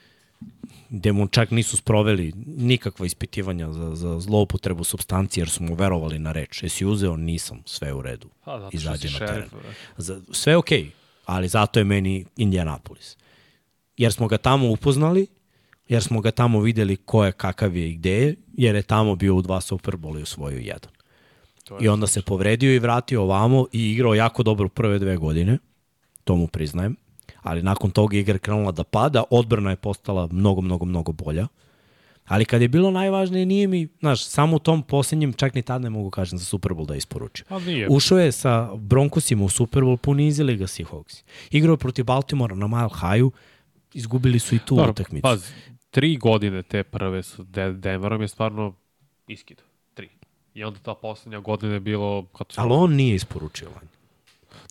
gde mu čak nisu sproveli nikakva ispitivanja za, za zloupotrebu substancije jer su mu verovali na reč. Jesi uzeo? Nisam. Sve u redu. Pa, zato što Izađe si na šerif, teren. Za, sve je okej, okay, ali zato je meni Indianapolis. Jer smo ga tamo upoznali, jer smo ga tamo videli ko je, kakav je i gde je, jer je tamo bio u dva Superbola i osvojio jedan. To je I onda se povredio i vratio ovamo i igrao jako dobro prve dve godine, to mu priznajem, ali nakon toga igra krenula da pada, odbrana je postala mnogo, mnogo, mnogo bolja. Ali kad je bilo najvažnije, nije mi, znaš, samo u tom posljednjem, čak ni tad ne mogu kažem za Super Bowl da je isporučio. A nije. Ušao je sa Broncosima u Super Bowl, ponizili ga Seahawks. Igrao je protiv Baltimora na Mile High-u, izgubili su i tu Dobro, utakmicu. Pazi, tri godine te prve sa De Denverom je stvarno iskid. Tri. I onda ta poslednja godina je bilo... Kad su... Ali on nije isporučio. Vanja.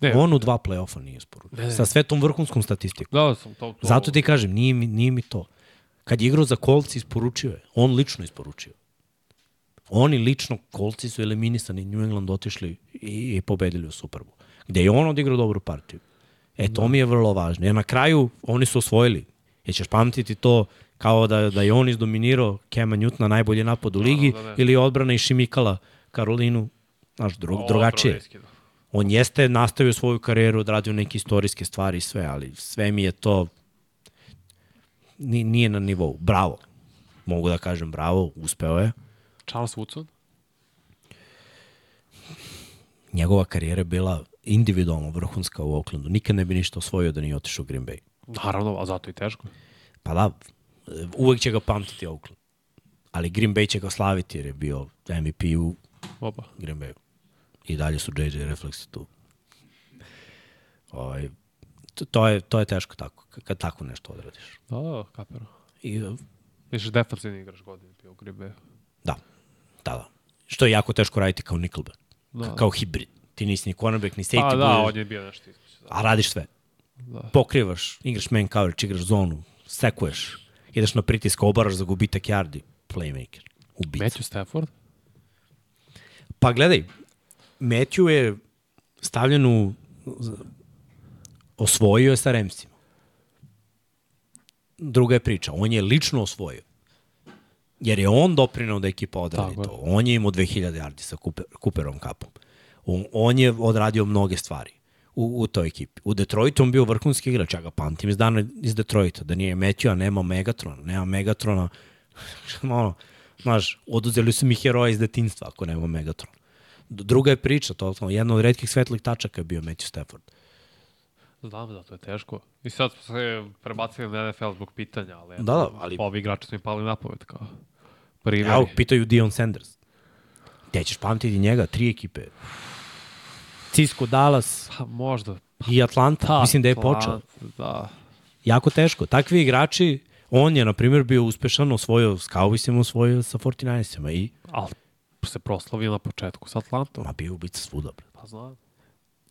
Ne, On u dva play-offa nije isporučio. Ne, ne. Sa sve tom vrhunskom statistikom. Da, sam to... to Zato ti kažem, nije mi, nije mi to. Kad je igrao za kolci, isporučio je. On lično isporučio. Oni lično, kolci su eliminisani, New England otišli i, i pobedili u Super Bowl. Gde je on odigrao dobru partiju. E, to mi je vrlo važno. Jer na kraju oni su osvojili. Jer ćeš pamtiti to kao da, da je on izdominirao Kema Newtona najbolji napad u ligi da ne. ili je odbrana i Šimikala Karolinu znaš, drug, drugačije. On jeste nastavio svoju karijeru, odradio neke istorijske stvari i sve, ali sve mi je to ni- nije na nivou. Bravo. Mogu da kažem bravo, uspeo je. Charles Woodson? Njegova karijera je bila individualno vrhunska u Oaklandu. Nikad ne bi ništa osvojio da nije otišao u Green Bay. Naravno, a zato i teško. Pa da, uvek će ga pamtiti Oakland. Ali Green Bay će ga slaviti jer je bio MVP u Oba. Green Bayu. I dalje su JJ refleksi tu. Ovaj, to, je, to je teško tako, kad tako nešto odradiš. Da, da, kapero. I, Viš, defensivni igrač godine bio Bay. da, da, da. Što je jako teško raditi kao Nickelback. Da. Kao hibrid. Ti nisi ni cornerback, ni safety. Pa da, budeš- on je bio nešto između. Da. a radiš sve. Da. Pokrivaš, igraš man coverage, igraš zonu, sekuješ, ideš na pritisk, obaraš za gubitak yardi, playmaker, ubica. Matthew Stafford? Pa gledaj, Matthew je stavljen u... Osvojio je sa Remsima. Druga je priča. On je lično osvojio. Jer je on doprinao da ekipa odradi Tako to. On je imao 2000 yardi sa Cooper, Cooperom kapom. On, on je odradio mnoge stvari. u, u toj ekipi. U Detroitu on bio vrhunski igrač, ja ga pamtim iz dana iz Detroita, da nije Matthew, nema Megatrona, nema Megatrona, ono, znaš, oduzeli su mi heroja iz detinstva ako nema Megatrona. Druga je priča, to je jedna od redkih svetlih tačaka je bio Matthew Stafford. Znam da, to je teško. I sad smo se prebacili na NFL zbog pitanja, ali, Da, da, ali- ovi igrači su mi pali na pamet kao primjeri. Evo, pitaju Dion Sanders. Gde ćeš pamtiti njega? Tri ekipe. Cisco, Dallas Pa, možda. i Atlanta. Pa, Mislim da je Atlanta, počeo. Da. Jako teško. Takvi igrači, on je, na primjer, bio uspešan, osvojio s Cowboysima, osvojio sa 49ersima i Ali se proslavio na početku sa Atlantom. ma bio ubica svuda. bre. Pa znam.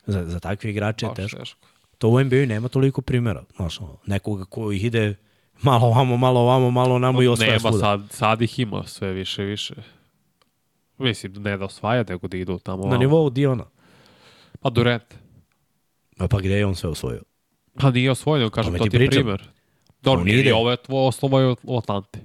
Za, za takve igrače je teško. teško. To u NBA nema toliko primjera. Znaš, nekoga ko ih ide malo ovamo, malo ovamo, malo onamo i osvaja Nema, svuda. sad, sad ih ima sve više više. Mislim, ne da osvaja, nego da idu tamo. Na nivou Diona. Pa Durant. A pa gde je on sve osvojio? Pa nije osvojio, kažem, Tome to ti je primer. Dobro, nije ovo je tvoje oslovaju u Atlanti.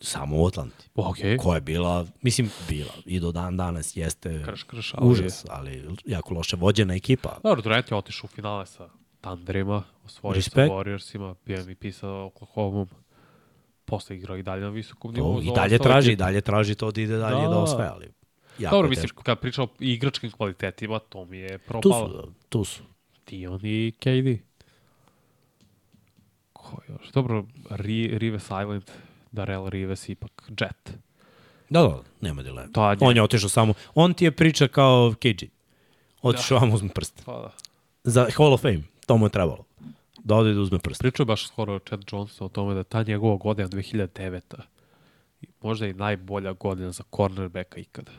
Samo u Atlanti. Okej. Koja je bila, mislim, bila i do dan danas jeste Krš, krš, ali... užas, ali jako loše vođena ekipa. Dobro, Durant je otišao u finale sa Thunderima, osvojio sa Respekt. Warriorsima, bio MVP sa Oklahoma. Posle igrao i dalje na visokom nivou. I dalje traži, i dalje traži to da ide dalje Da. da, osvaja, ali jako Dobro, je mislim, teško. kad pričao o igračkim kvalitetima, to mi je Tu propalo. su, tu su. Dion i KD. Ko još? Dobro, Ri, Rives Island, Darrell Rives ipak Jet. Da, da, nema dilema. Je- On je otišao samo, on ti je priča kao KG. Otišao da. vam uzme prst. Pa da. Za Hall of Fame, to mu je trebalo. Da ode da uzme prst. Pričao baš skoro Chad Johnson o tome da ta njegova godina 2009. možda i najbolja godina za cornerbacka ikada.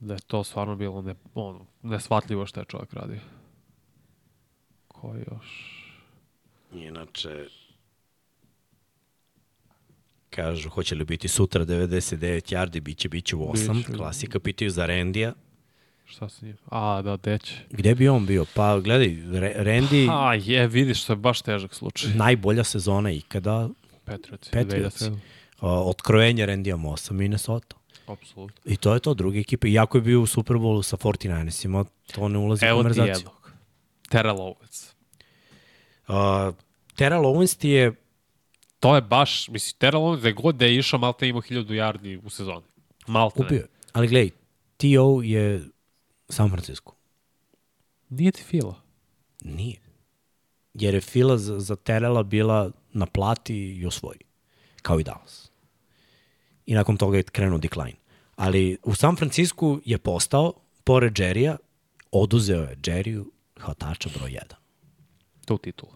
Da je to stvarno bilo ne, ono, nesvatljivo što je čovjek radio. Ko još? Inače, kažu, hoće li biti sutra 99 yardi, bit će, bit će u 8. Biće. Klasika, pitaju za Rendija. Šta se njim? A, da, deće. Gde bi on bio? Pa, gledaj, Re- Randy, A, je, vidiš, to je baš težak slučaj. najbolja sezona ikada. Patriots. 2007. uh, otkrojenje Rendija Mossa, Minnesota. Apsolutno. I to je to, druge ekipe. Iako je bio u Superbowlu sa 49ersima, to ne ulazi u Evo ti konverzaciju. jednog. Terrell Owens. Uh, Terrell Owens ti je To je baš, mislim, Terrell da god da je išao, Malte imao 1000 yardi u sezoni. Malte ubio. je. Ali gledaj, T.O. je San Francisco. Nije ti fila. Nije. Jer je fila za, za Terela bila na plati i osvoji. Kao i Dallas. I nakon toga je krenuo decline. Ali u San Francisku je postao, pored Jerrya, oduzeo je Jerryu hvatača broj 1. Tu titulu.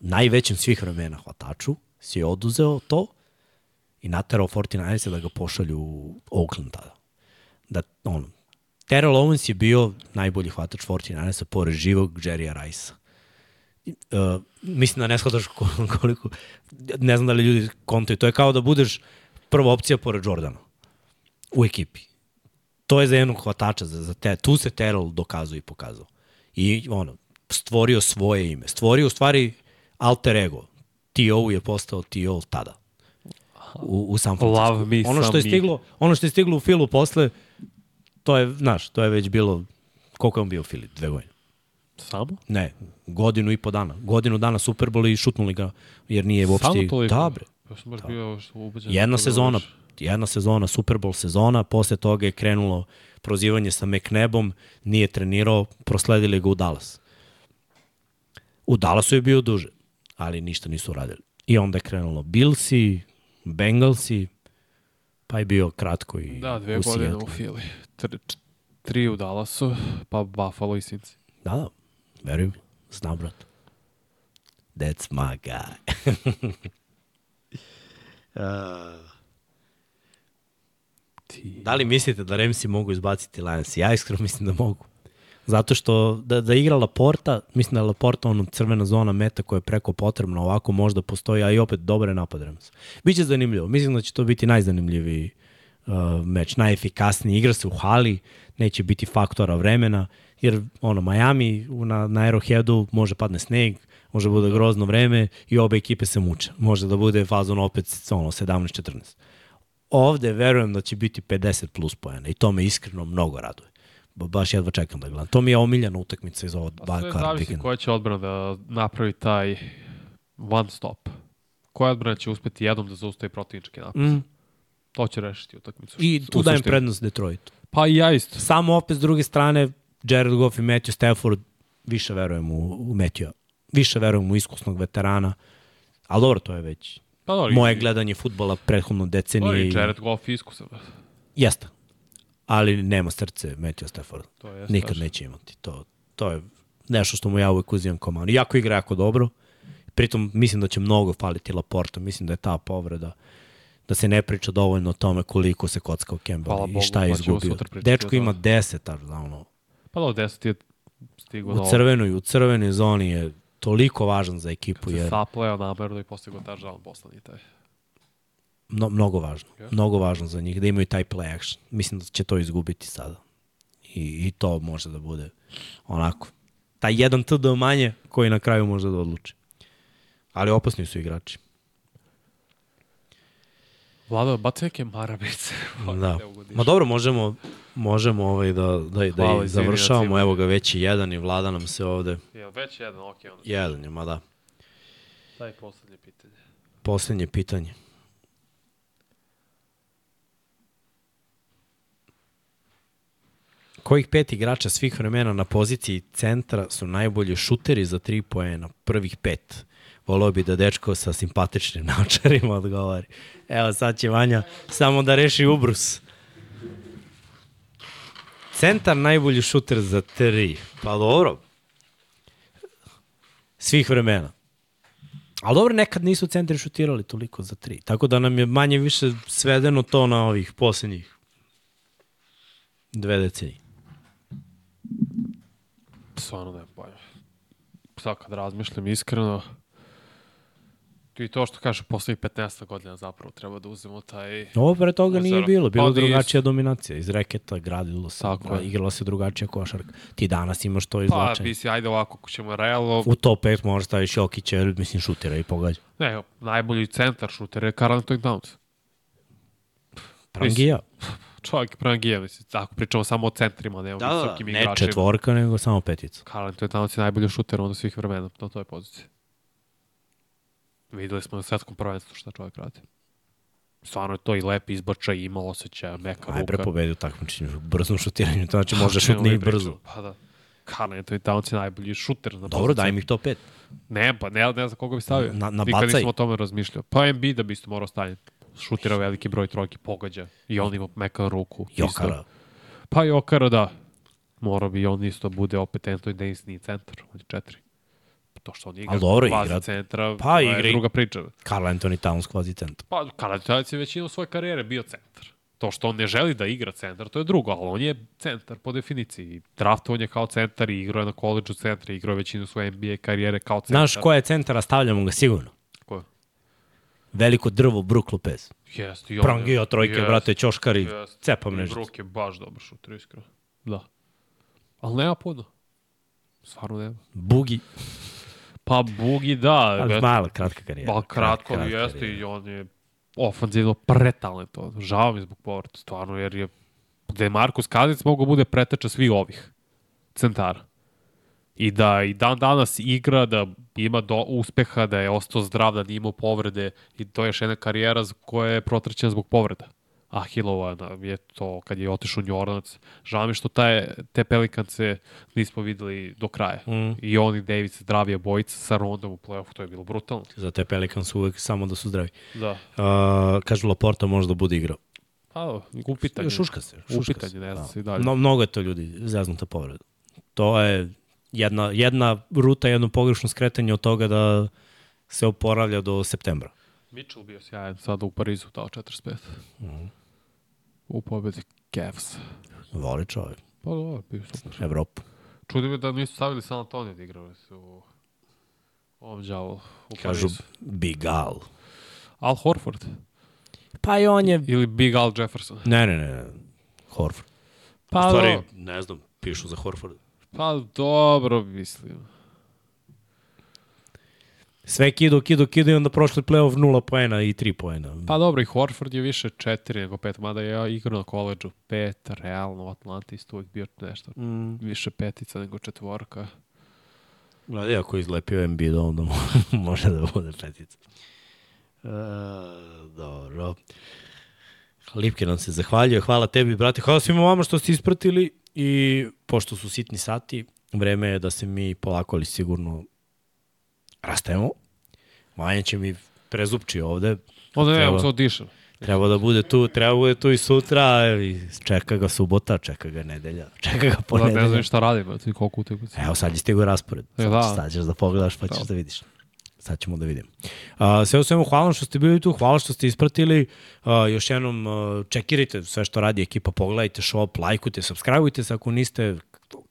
Najvećem svih vremena hvataču si je oduzeo to i naterao 49ers da ga pošalju u Oakland tada. Da, ono, Terrell Owens je bio najbolji hvatač 49ersa pored živog Jerrya Rice-a. Uh, mislim da ne shvataš ko- koliko, ne znam da li ljudi kontaju, to je kao da budeš prva opcija pored Jordana u ekipi. To je za jednog hvatača, za, za te, tu se Terrell dokazuje i pokazao. I ono, stvorio svoje ime. Stvorio u stvari alter ego. T.O. je postao T.O. tada. U, u San Francisco. Love me ono što je stiglo, ono što je stiglo u Filu posle, to je, znaš, to je već bilo, koliko je on bio u Fili? Dve godine. Samo? Ne, godinu i po dana. Godinu dana Super Bowl i šutnuli ga, jer nije uopšte... Samo toliko? Da, bre. Ja sam baš bio ubeđen. Jedna da sezona, jedna sezona, Super Bowl sezona, posle toga je krenulo prozivanje sa McNabom, nije trenirao, prosledili ga u Dallas. U Dallasu je bio duže, ali ništa nisu uradili. I onda je krenulo Billsi, Bengalsi, pa je bio kratko i Da, dve u godine u Fili. Tri, tri u Dallasu, pa Buffalo i Cincy. Da, da, veruj mi, znam brat. That's my guy. uh, Ti. Da li mislite da Remsi mogu izbaciti Lions? Ja iskreno mislim da mogu. Zato što da, da igra Laporta, mislim da je Laporta ono crvena zona meta koja je preko potrebna, ovako možda postoji, a i opet dobar je napad Remsa. Biće zanimljivo. Mislim da će to biti najzanimljiviji uh, meč, najefikasniji. Igra se u hali, neće biti faktora vremena, jer ono, Miami na, na Arrowheadu može padne sneg, može bude grozno vreme i obe ekipe se muče. Može da bude fazon opet ono, 17-14 ovde verujem da će biti 50 plus pojena i to me iskreno mnogo raduje. Ba- Baš jedva čekam da gledam. To mi je omiljena utakmica iz ovog Pa ba sve zavisi vikenda. koja će odbrana da napravi taj one stop. Koja odbrana će uspeti jednom da zaustavi protivnički napad. Mm. To će rešiti utakmicu. I tu dajem prednost Detroitu. Pa i ja isto. Samo opet s druge strane, Jared Goff i Matthew Stafford, više verujem u, u Matthew. Više verujem u iskusnog veterana. Ali dobro, to je već Pa dobro, moje i- gledanje futbola prethodno Dobro, decenije. i I... Jared Goff iskusan. Jeste. Ali nema srce Matthew Stafford. To je Nikad strašno. neće imati. To, to je nešto što mu ja uvek uzimam kao manu. Iako igra jako dobro, pritom mislim da će mnogo faliti Laporta. Mislim da je ta povreda da se ne priča dovoljno o tome koliko se kockao Campbell Hvala i Bogu, šta je pa izgubio. Dečko ima 10 touchdowna. Pa dobro, 10 je stigao U crvenoj, u crvenoj zoni je toliko važan za ekipu, Se jer sapleo namerno i postigao touchdown poslani taj. Mno, mnogo važno. Jeste. Mnogo važno za njih, da imaju taj play action. Mislim da će to izgubiti sada. I, i to može da bude onako. Taj jedan TD manje koji na kraju može da odluči. Ali opasni su igrači. Vlada, baci neke marabice. Da. Ma dobro, možemo, možemo ovaj da, da, da Hvala, i završavamo. Nacima. Evo ga već i jedan i vlada nam se ovde. Jel već jedan, ok, onda. Jedan je, ma da. Daj poslednje pitanje. Poslednje pitanje. Kojih pet igrača svih vremena na poziciji centra su najbolji šuteri za tri poena? Prvih pet. Volao bi da dečko sa simpatičnim naočarima odgovori. Evo sad će Vanja samo da reši ubrus. Centar najbolji šuter za tri. Pa dobro. Svih vremena. Ali dobro, nekad nisu centri šutirali toliko za tri. Tako da nam je manje više svedeno to na ovih poslednjih dve decenije. Stvarno ne pojma. Sad kad razmišljam iskreno, i to što kaže, poslednjih 15 godina zapravo treba da uzmemo taj... Ovo pre toga nije bilo. Bilo pa drugačija dominacija. Iz reketa gradilo se, Tako je. igrala se drugačija košarka. Ti danas imaš to Pa, izvlačenje. misli, ajde ovako, ako ćemo realno... U top 5 možeš staviš Jokića, mislim šutira i pogađa. Ne, najbolji centar šuter je Karl Anthony Towns. Prangija. Čovjek je prangija, mislim, ako pričamo samo o centrima, ne o Da, da, visokim ne igračima. četvorka, nego samo petica. Anthony Towns je najbolji šuter onda svih vremena na toj poziciji. Videli smo na svetskom prvenstvu šta čovjek radi. Stvarno je to i lep izbačaj, ima osjećaja, meka Aj, ruka. pobedio takmičenju u brzom šutiranju, to znači može šutni i brzo. Pa da. Anthony Towns je najbolji šuter na Dobro, poziciji. daj mi top 5. Ne, pa ne, ne znam koga bi stavio. Na- na Nikad bacaj. nisam o tome razmišljao. Pa Embiid da bi isto morao staviti. Šutira veliki broj trojki, pogađa. I on ima meka ruku. Isto. Jokara. Pa Jokara, da. Morao bi on isto bude opet Anthony Davis nije centar. On je četiri. To što on igra Ali dobro, kvazi igra- centra, Pa, je igra druga priča. Karl Anthony Towns kvazi centar. Pa Karadžajac je većinu svoje karijere bio centar. To što on ne želi da igra centar, to je drugo, ali on je centar po definiciji. Draftovan je kao centar i igrao je na koleđu centra, igrao je većinu svoje NBA karijere kao centar. Znaš ko je centara, stavljamo ga sigurno. Veliko drvo Brook Lopez. Jest, i Prangio trojke, jest, brate, ćoškari, jest. cepa I mrežicu. Brook je baš dobar šuter, iskreno. Da. Ali nema puno. Stvarno nema. Bugi, Pa Bugi da, ali bet- mala, kratka karijera. Pa kratko Kratka jeste karijera. i on je ofanzivno pretalentovan. Žao mi zbog povrata, stvarno, jer je gde je Markus Kazic mogu bude preteča svih ovih centara. I da i dan danas igra, da ima do uspeha, da je ostao zdrav, da nije imao povrede i to je još jedna karijera koja je protrčena zbog povreda. Ahilova nam je to kad je otišao u Orleans. Žao mi što taj, te pelikance nismo videli do kraja. Mm. I on i Davis zdravije bojica sa Rondom u play-offu, to je bilo brutalno. Za te Pelicans uvek samo da su zdravi. Da. Uh, kažu Laporta možda bude igrao. Pa, upitanje. Šuška se. Šuška Upitanje, se. ne znam Da. se i dalje. No, mnogo je to ljudi zeznuta povreda. To je jedna, jedna ruta, jedno pogrešno skretanje od toga da se oporavlja do septembra. Mitchell bio sjajan sada u Parizu, dao 45. Mhm. U pobedi Cavs. Voli čovjek. Pa dobro, bio super. Evropu. Čudi me da nisu stavili San Antonio da igrali su u ovom džavu u Kažu Parizu. Big Al. Al Horford Pa i on je... ili Big Al Jefferson. Ne, ne, ne. Horford. Pa, U stvari, ne znam, pišu za Horford. Pa dobro, mislim. Sve kido, kido, kido i onda prošli playoff 0 poena i 3 poena. Pa dobro, i Horford je više 4 nego 5, mada je ja igrao na koleđu 5, realno u Atlanti isto uvijek bio nešto Mm. više petica nego četvorka. Gledaj, ako je izlepio Embiid, onda mo- može da bude petica. E, dobro. Lipke nam se zahvaljuje. Hvala tebi, brate. Hvala svima vama što ste ispratili i pošto su sitni sati, vreme je da se mi polako ali sigurno rastajemo. Vanja će mi prezupči ovde. Onda ne, Treba. dišem. Treba da bude tu, treba da bude tu i sutra, i čeka ga subota, čeka ga nedelja, čeka ga Da, ne ponedelja. znam šta radim, ti koliko utakmica. Evo sad je stigao raspored. E, Sad, da. da. sad ćeš da pogledaš pa ćeš Da. da vidiš. Sad ćemo da vidimo. A, sve u svemu, hvala što ste bili tu, hvala što ste ispratili. Još jednom čekirajte sve što radi ekipa, pogledajte shop, lajkujte, subscribeujte se ako niste,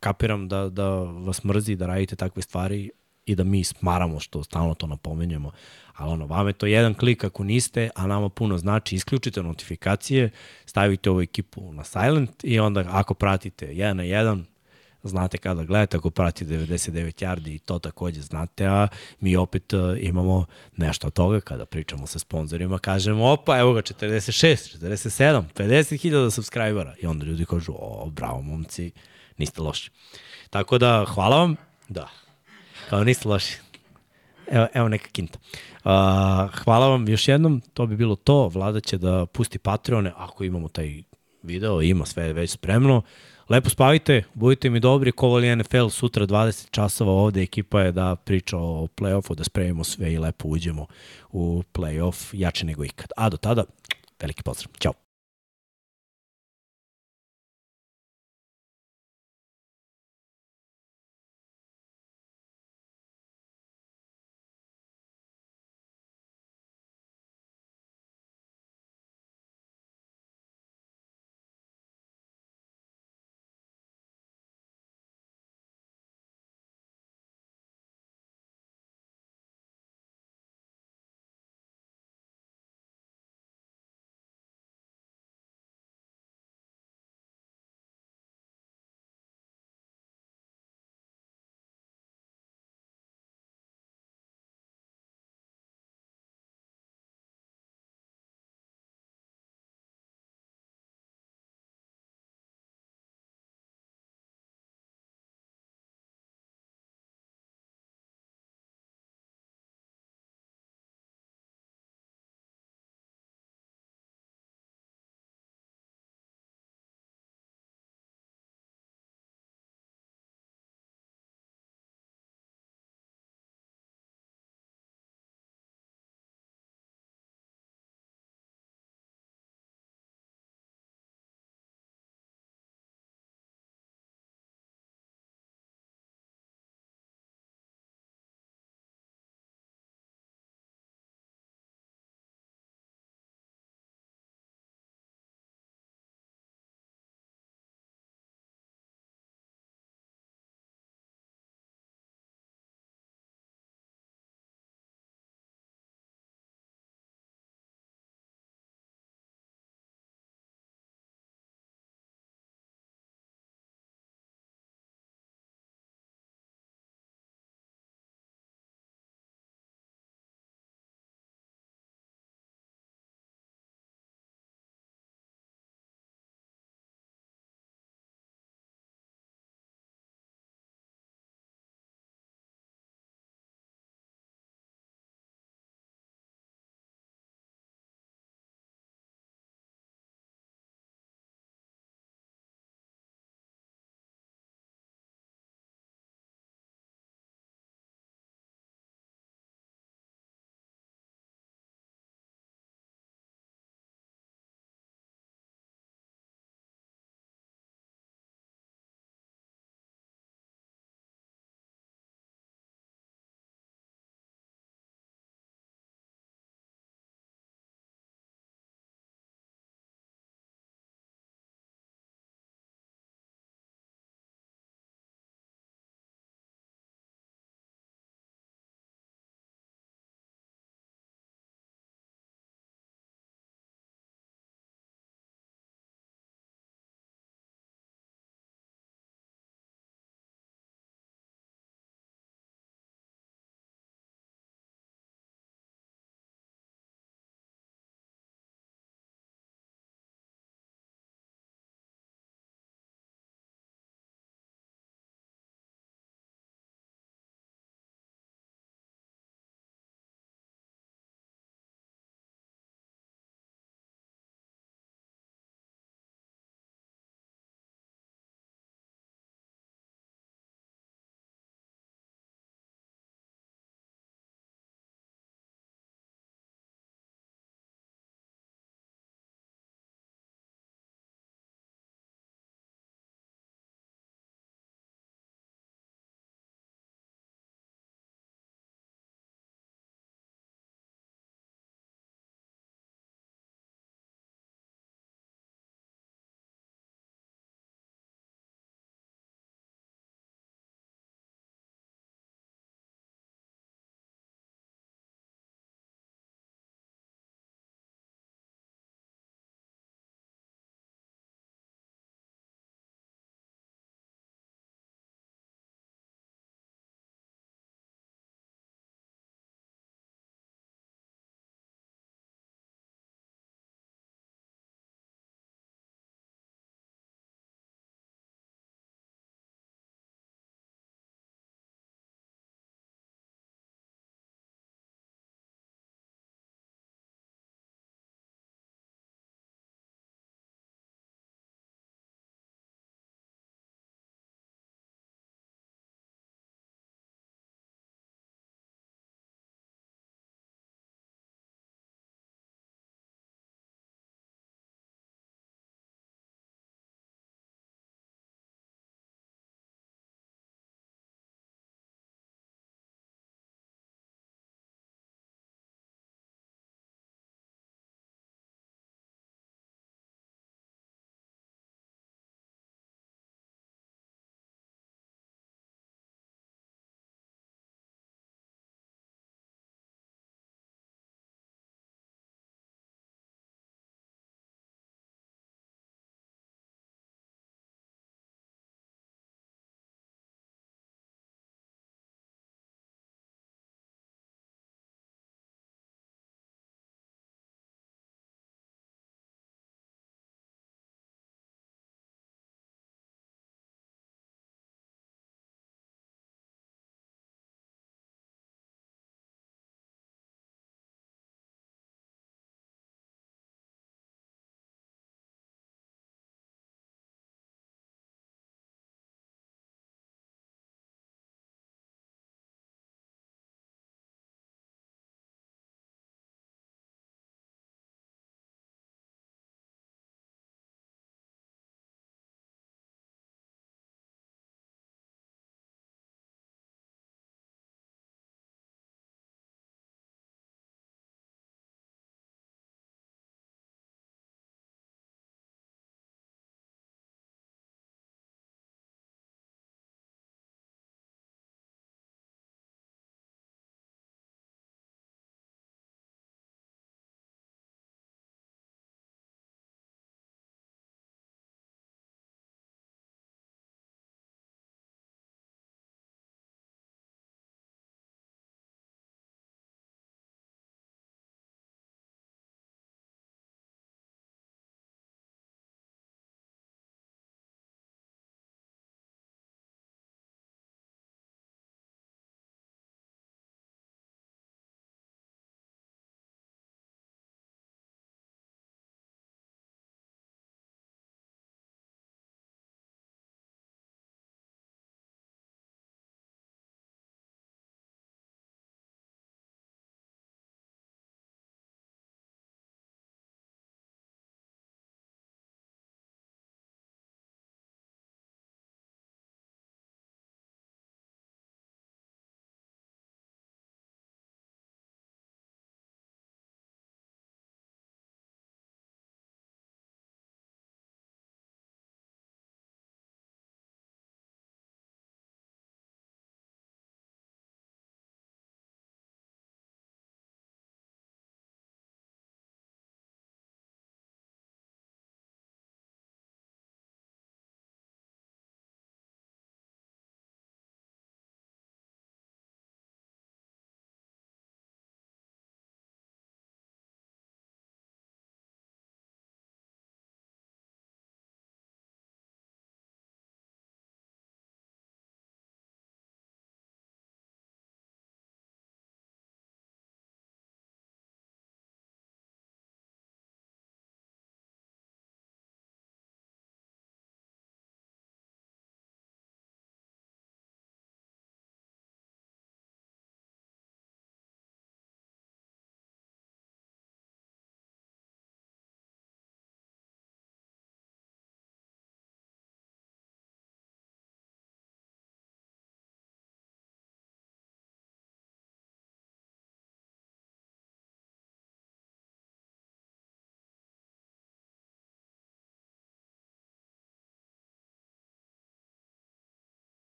kapiram da, da vas mrzi da radite takve stvari i da mi smaramo što stalno to napomenjamo. Ali ono, vam je to jedan klik ako niste, a nama puno znači, isključite notifikacije, stavite ovu ekipu na silent i onda ako pratite jedan na jedan, znate kada gledate, ako pratite 99 yardi i to takođe znate, a mi opet uh, imamo nešto od toga kada pričamo sa sponsorima, kažemo opa, evo ga 46, 47, 50 hiljada subscribera i onda ljudi kažu, o, bravo momci, niste loši. Tako da, hvala vam, da, kao niste loši. Evo, evo neka kinta. Uh, hvala vam još jednom, to bi bilo to. Vlada će da pusti Patreone, ako imamo taj video, ima sve već spremno. Lepo spavite, budite mi dobri, Kovali NFL sutra 20 časova ovde, ekipa je da priča o play-offu, da spremimo sve i lepo uđemo u play-off jače nego ikad. A do tada, veliki pozdrav. Ćao.